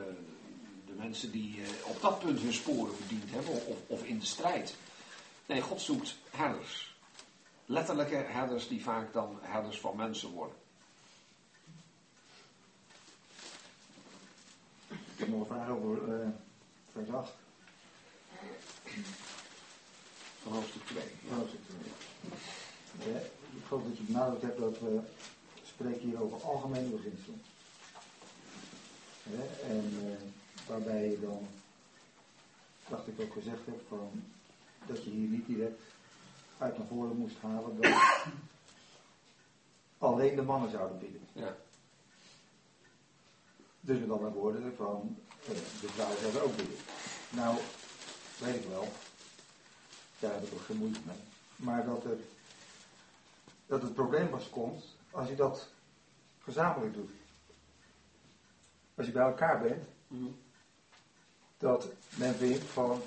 de mensen die op dat punt hun sporen verdiend hebben, of, of in de strijd. Nee, God zoekt herders. Letterlijke herders die vaak dan herders van mensen worden. Ik heb nog een vraag over eh vers 8. Van hoofdstuk 2. hoofdstuk twee. Ja, ik geloof dat je benadrukt hebt dat we spreken hier over algemene beginselen. Ja, en eh, waarbij je dan, dacht ik ook gezegd heb, van, dat je hier niet direct uit naar voren moest halen dat alleen de mannen zouden bidden. Ja. Dus met andere woorden van eh, de vrouwen zouden ook bidden. Nou, weet ik wel, daar heb ik ook geen moeite mee. Maar dat, er, dat het probleem pas komt als je dat gezamenlijk doet. Als je bij elkaar bent, Mhm. dat men vindt van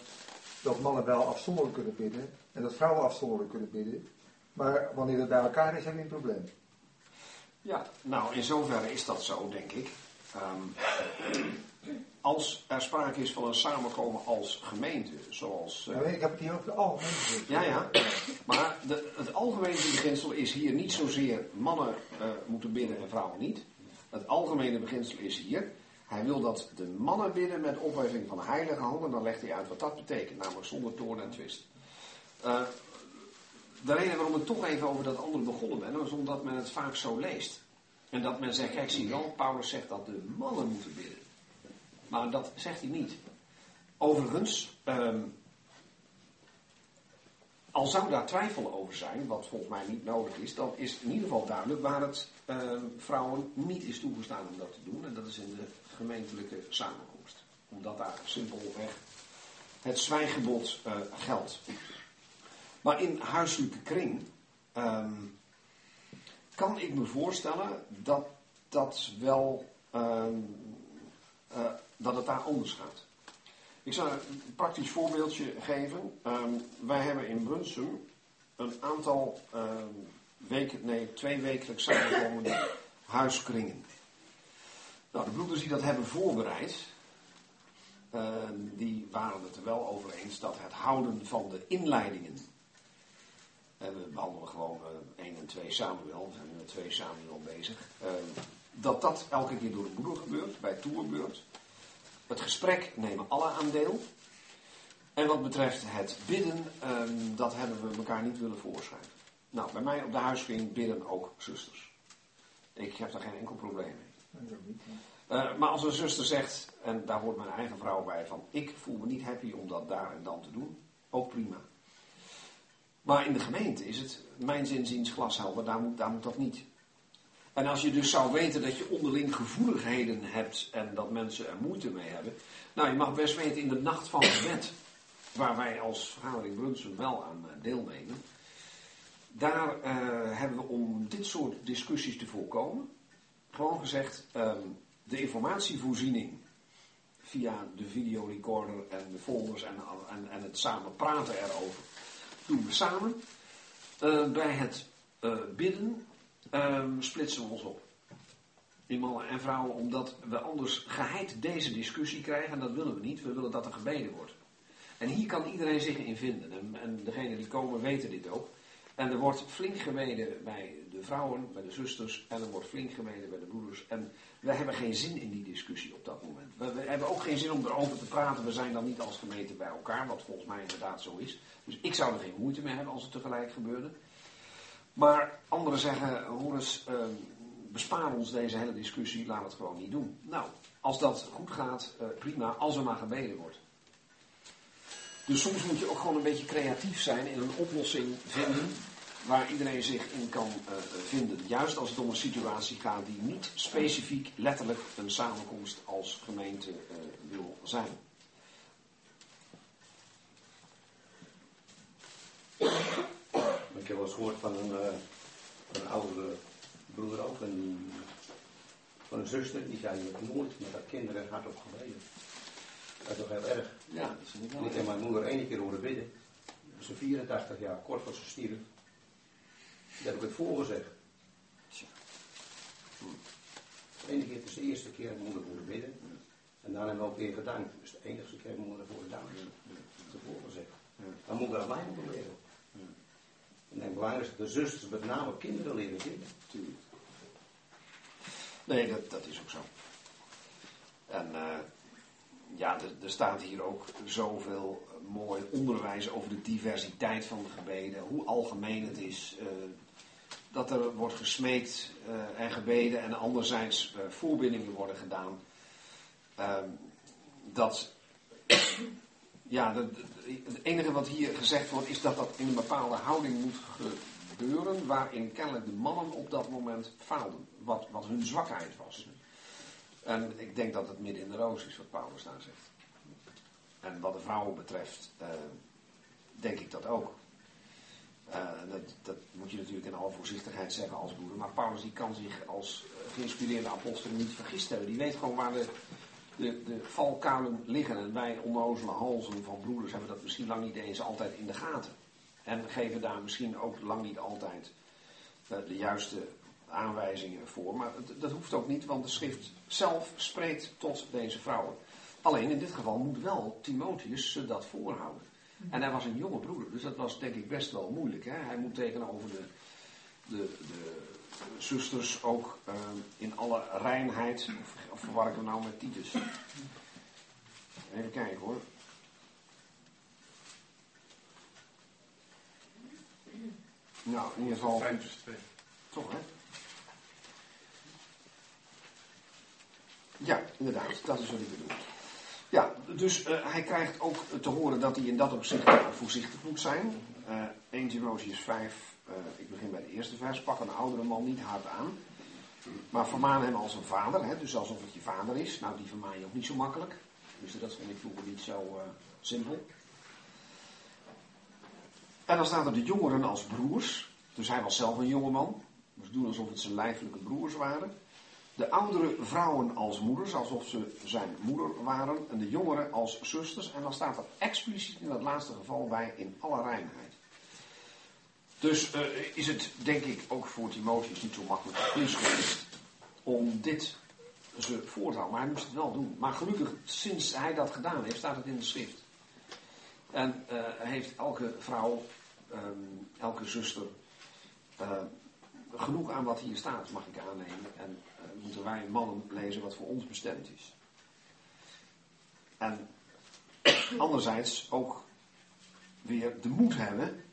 dat mannen wel afzonderlijk kunnen bidden en dat vrouwen afzonderlijk kunnen bidden. Maar wanneer het bij elkaar is, heb je een probleem. Ja, nou in zoverre is dat zo, denk ik. Ehm, als er sprake is van een samenkomen als gemeente, zoals. eh, ik heb het hier over de algemene ja, ja. Maar de, het algemene beginsel is hier niet zozeer mannen eh, moeten bidden en vrouwen niet. Het algemene beginsel is hier. Hij wil dat de mannen bidden met opheffing van heilige handen. Dan legt hij uit wat dat betekent, namelijk zonder toorn en twist. Eh, de reden waarom ik toch even over dat andere begonnen ben, is omdat men het vaak zo leest. En dat men zegt, kijk zie wel, Paulus zegt dat de mannen moeten bidden. Maar dat zegt hij niet. Overigens, ehm, al zou daar twijfel over zijn, wat volgens mij niet nodig is, dan is in ieder geval duidelijk waar het ehm, vrouwen niet is toegestaan om dat te doen. En dat is in de gemeentelijke samenkomst. Omdat daar simpelweg het zwijgebod eh, geldt. Maar in huiselijke kring ehm, kan ik me voorstellen dat dat wel ehm, eh, dat het daar anders gaat. Ik zal een praktisch voorbeeldje geven. Ehm, wij hebben in Brunsum een aantal ehm, weken, nee, twee wekelijks samenkomende huiskringen. Nou, de broeders die dat hebben voorbereid, die waren het er wel over eens dat het houden van de inleidingen. En we behandelen gewoon eh 1 en 2 Samuel, we zijn met 2 Samuel bezig. ehm, dat dat elke keer door de broeder gebeurt, bij toerbeurt. Het gesprek nemen alle aan deel. En wat betreft het bidden, ehm, dat hebben we elkaar niet willen voorschrijven. Nou, bij mij op de huisvriend bidden ook zusters. Ik heb daar geen enkel probleem mee. Eh, maar als een zuster zegt, en daar hoort mijn eigen vrouw bij, van ik voel me niet happy om dat daar en dan te doen, ook prima. Maar in de gemeente is het, mijn zinziens, glashelder, daar moet, daar moet dat niet. En als je dus zou weten dat je onderling gevoeligheden hebt en dat mensen er moeite mee hebben. Nou, je mag best weten in de nacht van het wet, waar wij als vergadering Brunsum wel aan eh, deelnemen. Daar eh, hebben we om dit soort discussies te voorkomen, gewoon gezegd, ehm, de informatievoorziening via de videorecorder en de folders en, en, en het samen praten erover, doen we samen. Eh, bij het uh, bidden um, splitsen we ons op. In mannen en vrouwen, omdat we anders geheid deze discussie krijgen. En dat willen we niet. We willen dat er gebeden wordt. En hier kan iedereen zich in vinden. En, en degenen die komen weten dit ook. En er wordt flink gemeden bij de vrouwen, bij de zusters. En er wordt flink gemeden bij de broeders. En we hebben geen zin in die discussie op dat moment. We, hebben ook geen zin om erover te praten. We zijn dan niet als gemeente bij elkaar, wat volgens mij inderdaad zo is. Dus ik zou er geen moeite mee hebben als het tegelijk gebeurde. Maar anderen zeggen, hoor eens, uh, bespaar ons deze hele discussie, laat het gewoon niet doen. Nou, als dat goed gaat, uh, prima, als er maar gebeden wordt. Dus soms moet je ook gewoon een beetje creatief zijn in een oplossing vinden waar iedereen zich in kan uh, vinden. Juist als het om een situatie gaat die niet specifiek letterlijk een samenkomst als gemeente wil zijn. Ik heb wel eens gehoord van een, uh, een oudere broer ook, een, van een zuster, die zei, nooit met haar kinderen hardop gebeden. Dat is toch heel erg. Ja, dat is niet. Ik heb mijn moeder één keer horen bidden. Ze 84 jaar, kort voor ze stierf. Daar heb ik het voorgezegd. De ene keer, het is de eerste keer mijn moeder horen bidden. En daarna hebben we ook weer gedankt. Dus de enige keer mijn moeder voor gedaan. Dat is voorgezegd. Dan moet er aan mij moeten leren. En het belangrijkste, de zusters met name kinderen leren. Tuurlijk. Nee, dat, dat is ook zo. En uh, ja, er, er, staat hier ook zoveel mooi onderwijs over de diversiteit van de gebeden, hoe algemeen het is. Uh, dat er wordt gesmeekt uh, en gebeden en anderzijds voorbindingen worden gedaan. Ehm, dat ja, het enige wat hier gezegd wordt is dat dat in een bepaalde houding moet gebeuren, waarin kennelijk de mannen op dat moment faalden, wat, wat hun zwakheid was. En ik denk dat het midden in de roos is wat Paulus daar zegt. En wat de vrouwen betreft, uh, denk ik dat ook. Uh, dat, dat, moet je natuurlijk in alle voorzichtigheid zeggen als broeder. Maar Paulus die kan zich als geïnspireerde apostel niet vergist hebben. Die weet gewoon waar de, de, de valkuilen liggen. En wij onnozele halzen van broeders hebben dat misschien lang niet eens altijd in de gaten. En geven daar misschien ook lang niet altijd uh, de juiste aanwijzingen voor. Maar dat, hoeft ook niet, want de schrift zelf spreekt tot deze vrouwen. Alleen in dit geval moet wel Timotheus ze dat voorhouden. En hij was een jonge broeder, dus dat was denk ik best wel moeilijk. Hè? Hij moet tegenover de, de, de zusters ook uh, in alle reinheid, of, of verwar ik hem nou met Titus? Even kijken hoor. Nou, in ieder geval. Toch hè? Ja, inderdaad, dat is wat ik bedoel. Ja, dus uh, hij krijgt ook te horen dat hij in dat opzicht voorzichtig moet zijn. Uh, 1 Timotheus 5, uh, ik begin bij de eerste vers. Pak een oudere man niet hard aan. Maar vermaan hem als een vader, hè, dus alsof het je vader is. Nou, die vermaan je ook niet zo makkelijk. Dus dat vond ik vroeger niet zo simpel. En dan staat er de jongeren als broers. Dus hij was zelf een jongeman. Dus doen alsof het zijn lijfelijke broers waren. De oudere vrouwen als moeders, alsof ze zijn moeder waren. En de jongeren als zusters. En dan staat er expliciet in dat laatste geval bij in alle reinheid. Dus uh, is het denk ik ook voor Timotheus niet zo makkelijk om dit ze voor te houden. Maar hij moest het wel doen. Maar gelukkig, sinds hij dat gedaan heeft, staat het in de schrift. En uh, heeft elke vrouw, um, elke zuster, uh, genoeg aan wat hier staat, mag ik aannemen. En moeten wij mannen lezen wat voor ons bestemd is. En anderzijds ook weer de moed hebben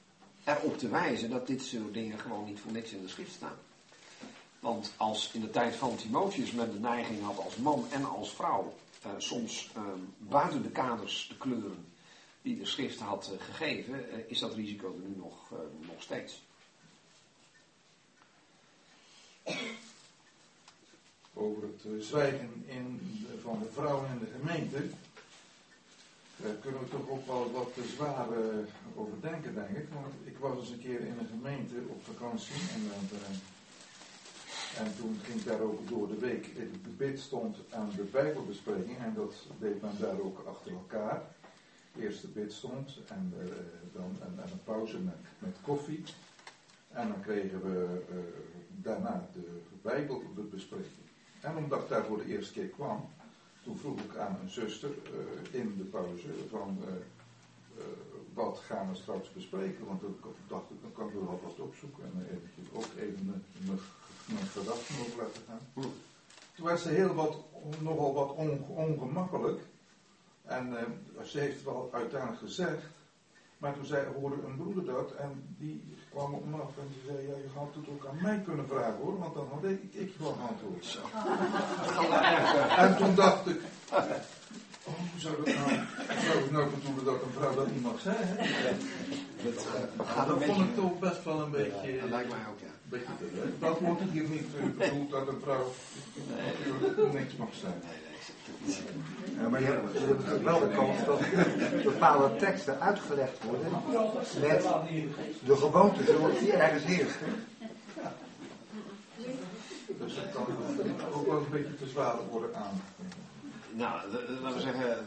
erop te wijzen dat dit soort dingen gewoon niet voor niks in de schrift staan. Want als in de tijd van Timotheus men de neiging had als man en als vrouw uh, soms uh, buiten de kaders te kleuren die de schrift had uh, gegeven, is dat risico er nu nog, nog steeds. Over het eh, zwijgen in, van de vrouwen in de gemeente. Daar kunnen we toch ook wel wat zwaar uh, over denken, denk ik. Want ik was eens een keer in een gemeente op vakantie. En, uh, en toen ging daar ook door de week het bid stond aan de Bijbelbespreking. En dat deed men daar ook achter elkaar. Eerst de bid stond en dan en, en, een pauze met, met koffie. En dan kregen we daarna de Bijbelbespreking. En omdat ik daar voor de eerste keer kwam, toen vroeg ik aan een zuster uh, in de pauze van uh, uh, wat gaan we straks bespreken. Want ik dacht ik, dan kan ik wel wat opzoeken en eventjes ook even mijn gedachten over laten gaan. Toen was ze heel wat, nogal wat on, ongemakkelijk. En ze heeft wel uiteindelijk gezegd maar toen zei, hoorde een broeder dat en die kwam op me af en die zei, ja, je had het ook aan mij kunnen vragen hoor, want dan had ik, ik wel antwoord. Zo. en toen dacht ik, oh, hoe zou dat nou, zou ik nou bedoelen dat een vrouw dat niet mag zeggen? Dat, uh, dat vond ik toch best wel een beetje... Ja, dat lijkt mij ook, ja. Beetje dat wordt hier niet uh, bedoeld dat een vrouw natuurlijk niks mag zijn. Maar je hebt, hebt wel de kans dat bepaalde teksten uitgelegd worden met de gewoonte zoals die ergens heerst. Dus het kan ook wel een beetje te zwaar worden aan. Nou, laten we zeggen,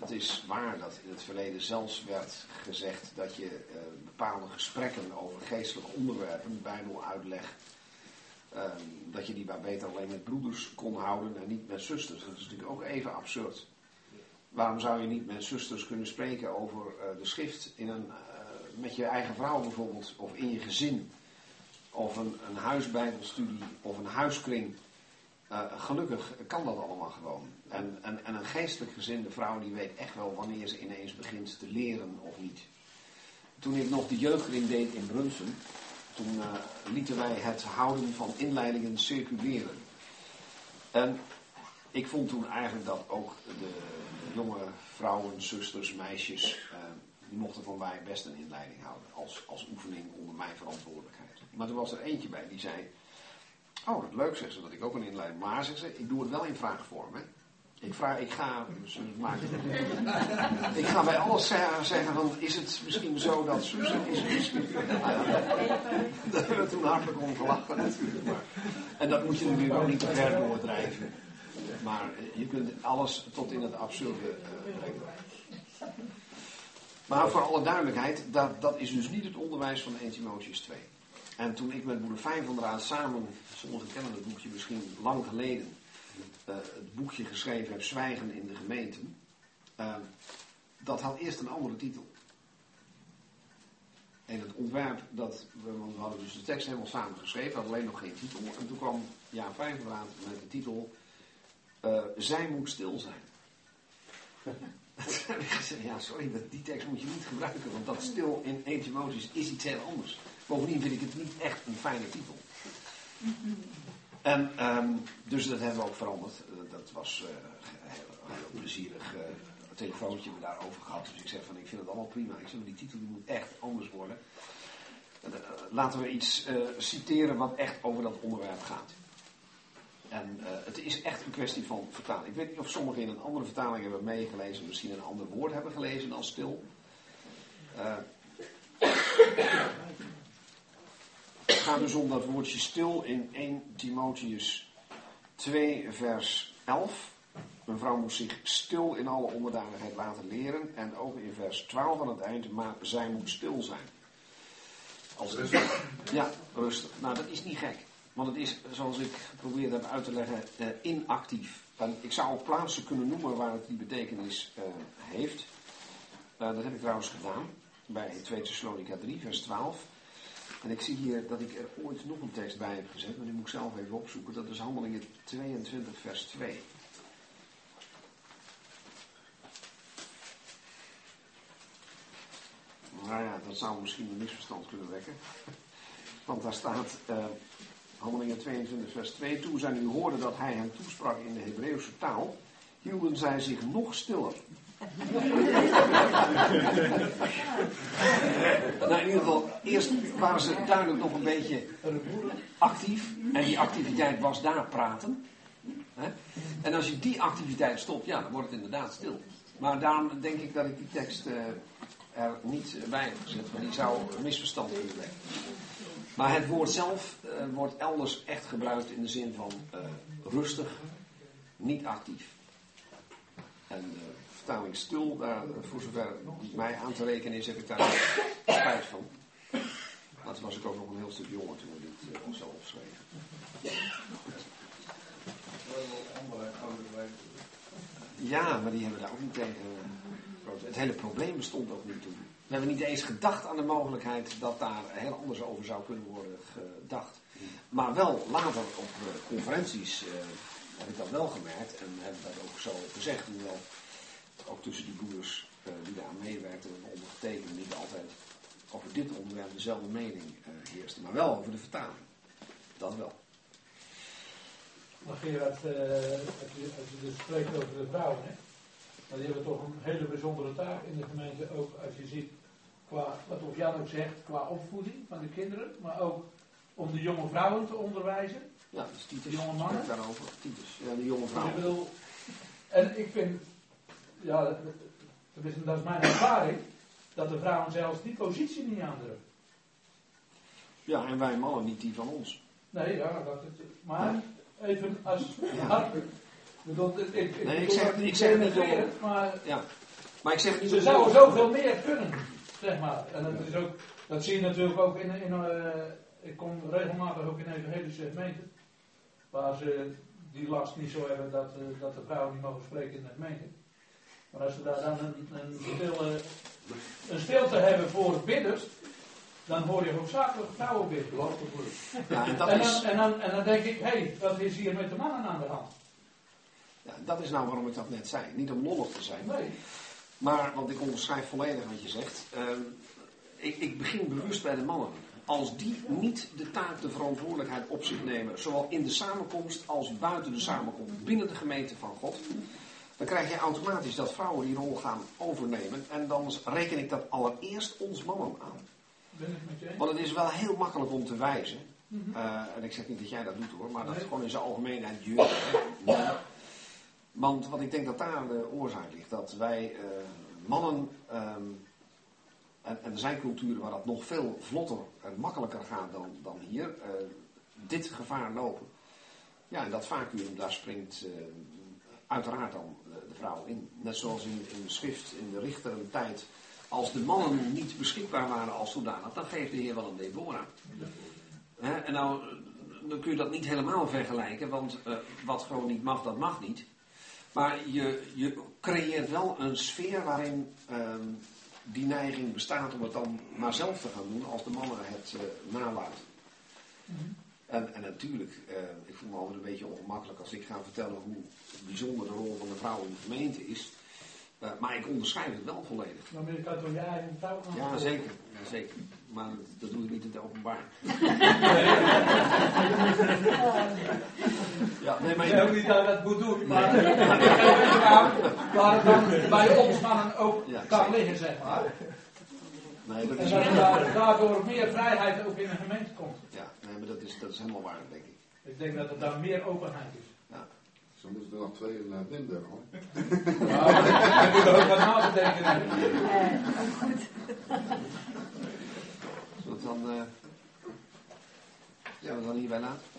het, is waar dat in het verleden zelfs werd gezegd dat je uh, bepaalde gesprekken over geestelijke onderwerpen, bijbeluitleg, Ehm, dat je die maar beter alleen met broeders kon houden en niet met zusters. Dat is natuurlijk ook even absurd. Waarom zou je niet met zusters kunnen spreken over uh, de schrift in een, uh, met je eigen vrouw bijvoorbeeld, of in je gezin, of een, een huisbijbelstudie, of een huiskring? Uh, gelukkig kan dat allemaal gewoon. En, en, en een geestelijk gezinde vrouw die weet echt wel wanneer ze ineens begint te leren of niet. Toen ik nog de jeugdring deed in Brunsum, toen uh, lieten wij het houden van inleidingen circuleren. En ik vond toen eigenlijk dat ook de, jonge vrouwen, zusters, meisjes, uh, die mochten van mij best een inleiding houden. Als, als oefening onder mijn verantwoordelijkheid. Maar er was er eentje bij die zei, oh dat leuk zegt ze dat ik ook een inleiding. Maar zegt ze, ik doe het wel in vraagvorm. Hè. Ik, vraag, ik, ga, dus ik ga bij alles zeggen van, is het misschien zo dat Susan is misschien... Daar hebben we toen hartelijk om gelachen natuurlijk. Maar, en dat moet je natuurlijk ook niet te ver doordrijven. Maar je kunt alles tot in het absurde uh, brengen. Maar voor alle duidelijkheid, dat, dat is dus niet het onderwijs van 1 Timotheus 2. En toen ik met moeder Fijn van der Raad samen, sommigen kennen het boekje misschien lang geleden, uh, het boekje geschreven heb, Zwijgen in de gemeenten, uh, dat had eerst een andere titel. En het ontwerp, dat, we hadden dus de tekst helemaal samen geschreven, had alleen nog geen titel. En toen kwam Jaan Vijverraad met de titel, uh, Zij moet stil zijn. ja sorry, die tekst moet je niet gebruiken, want dat stil in etymologisch is iets heel anders. Bovendien vind ik het niet echt een fijne titel. En um, dus dat hebben we ook veranderd. Uh, dat was uh, heel, heel plezierig uh, telefoontje we daarover gehad. Dus ik zeg van ik vind het allemaal prima. Ik zeg die titel die moet echt anders worden. laten we iets citeren wat echt over dat onderwerp gaat. En het is echt een kwestie van vertaling. Ik weet niet of sommigen in een andere vertaling hebben meegelezen, misschien een ander woord hebben gelezen dan stil. Het gaat dus om dat woordje stil in 1 Timotheus 2, vers 11. Een vrouw moet zich stil in alle onderdanigheid laten leren. En ook in vers 12 aan het eind, maar zij moet stil zijn. Als rustig. Ja, rustig. Nou, dat is niet gek. Want het is, zoals ik geprobeerd heb uit te leggen, eh, inactief. En ik zou ook plaatsen kunnen noemen waar het die betekenis eh, heeft. Uh, dat heb ik trouwens gedaan bij 2 Thessalonica 3, vers 12. En ik zie hier dat ik er ooit nog een tekst bij heb gezet, maar die moet ik zelf even opzoeken. Dat is Handelingen 22, vers 2. Nou ja, dat zou misschien een misverstand kunnen wekken. Want daar staat uh, Handelingen 22, vers 2. Toen zij nu hoorden dat hij hen toesprak in de Hebreeuwse taal, hielden zij zich nog stiller. nou, in ieder geval, eerst waren ze duidelijk nog een beetje actief. En die activiteit was daar praten. Hè? En als je die activiteit stopt, ja, dan wordt het inderdaad stil. Maar daarom denk ik dat ik die tekst uh, er niet bij heb gezet. Want die zou een misverstand kunnen leggen. Maar het woord zelf uh, wordt elders echt gebruikt in de zin van uh, rustig, niet actief. En vertaling stil, daar, voor zover mij aan te rekenen is, heb ik daar spijt van. Maar toen was ik ook nog een heel stuk jonger toen we dit uh, zo opschreven. Ja, maar die hebben daar ook niet tegen. Het hele probleem bestond ook niet toen. We hebben niet eens gedacht aan de mogelijkheid dat daar heel anders over zou kunnen worden gedacht. Maar wel later op conferenties heb ik dat wel gemerkt en hebben dat ook zo gezegd. Hoewel ook tussen die broeders uh, die daar meewerkten en ondergetekend niet altijd over dit onderwerp dezelfde mening uh, heerste. Maar wel over de vertaling. Dat wel. Maar Gerard, uh, als, je, als je dus spreekt over de vrouwen, hè, dan die hebben toch een hele bijzondere taak in de gemeente. Ook als je ziet, qua, wat of Jan ook zegt, qua opvoeding van de kinderen. Maar ook om de jonge vrouwen te onderwijzen. Ja, dus Titus. De jonge mannen. Daarover, Titus. Ja, de jonge vrouwen. Ik bedoel, en ik vind, ja, tenminste dat is mijn ervaring, dat de vrouwen zelfs die positie niet aandrukken. Ja, en wij mannen niet die van ons. Nee, ja, dat, maar even als ja. Bedoel, ik, ik, nee, ik zeg, ik zeg niet om, maar, ja. maar ik zeg niet ze zouden zoveel meer kunnen, zeg maar. En dat, is ook, dat zie je natuurlijk ook in, in uh, ik kom regelmatig ook in evangelische gemeenten, waar ze die last niet zo hebben dat, uh, dat de vrouwen niet mogen spreken in de gemeente. Maar als ze daar dan een, een, stille, een stilte hebben voor bidders, dan hoor je hoofdzakelijk vrouwen bidden. Ja, en, dat en, is... dan, en, dan, en dan denk ik, hé, hey, wat is hier met de mannen aan de hand? Ja, dat is nou waarom ik dat net zei. Niet om lollig te zijn. Nee. Maar, want ik onderschrijf volledig wat je zegt. Uh, ik, ik begin bewust bij de mannen. Als die niet de taak, de verantwoordelijkheid op zich nemen, zowel in de samenkomst als buiten de samenkomst, binnen de gemeente van God, dan krijg je automatisch dat vrouwen die rol gaan overnemen. En dan reken ik dat allereerst ons mannen aan. Want het is wel heel makkelijk om te wijzen. Uh, en ik zeg niet dat jij dat doet hoor, maar dat is gewoon in zijn algemeenheid. Ja. Want wat ik denk dat daar de oorzaak ligt, dat wij uh, mannen, um, en, en, er zijn culturen waar dat nog veel vlotter en makkelijker gaat dan, dan hier, uh, dit gevaar lopen. Ja, en dat vacuüm, daar springt uiteraard dan in. Net zoals in, in de schrift, in de richteren tijd, als de mannen niet beschikbaar waren als zodanig, dan geeft de Heer wel een Deborah. En nou, dan kun je dat niet helemaal vergelijken, want wat gewoon niet mag, dat mag niet. Maar je, je creëert wel een sfeer waarin um, die neiging bestaat om het dan maar zelf te gaan doen als de mannen het uh, nalaten. -hmm. En, en, natuurlijk, uh, ik voel me altijd een beetje ongemakkelijk als ik ga vertellen hoe bijzonder de rol van de vrouw in de gemeente is. Uh, maar ik onderschrijf het wel volledig. Maar je kan jij en vrouw Ja, zeker. Ja, zeker. Maar dat doe ik niet in het openbaar. ja, nee, maar ik zeg ook niet dat dat moet doen, maar nee. bij ons mannen ook ja, kan zeker. liggen, zeg maar. Nee, dat en is dat er daardoor meer vrijheid ook in een gemeente komt. Ja, nee, maar dat is, dat is helemaal waar, denk ik. Ik denk dat er daar meer openheid is. Ja. Zo moeten er nog twee naar binnen hoor. Ja, maar ik moet er ook wat na te denken. goed. Zullen we dan, uh, ja, we dan hierbij laten?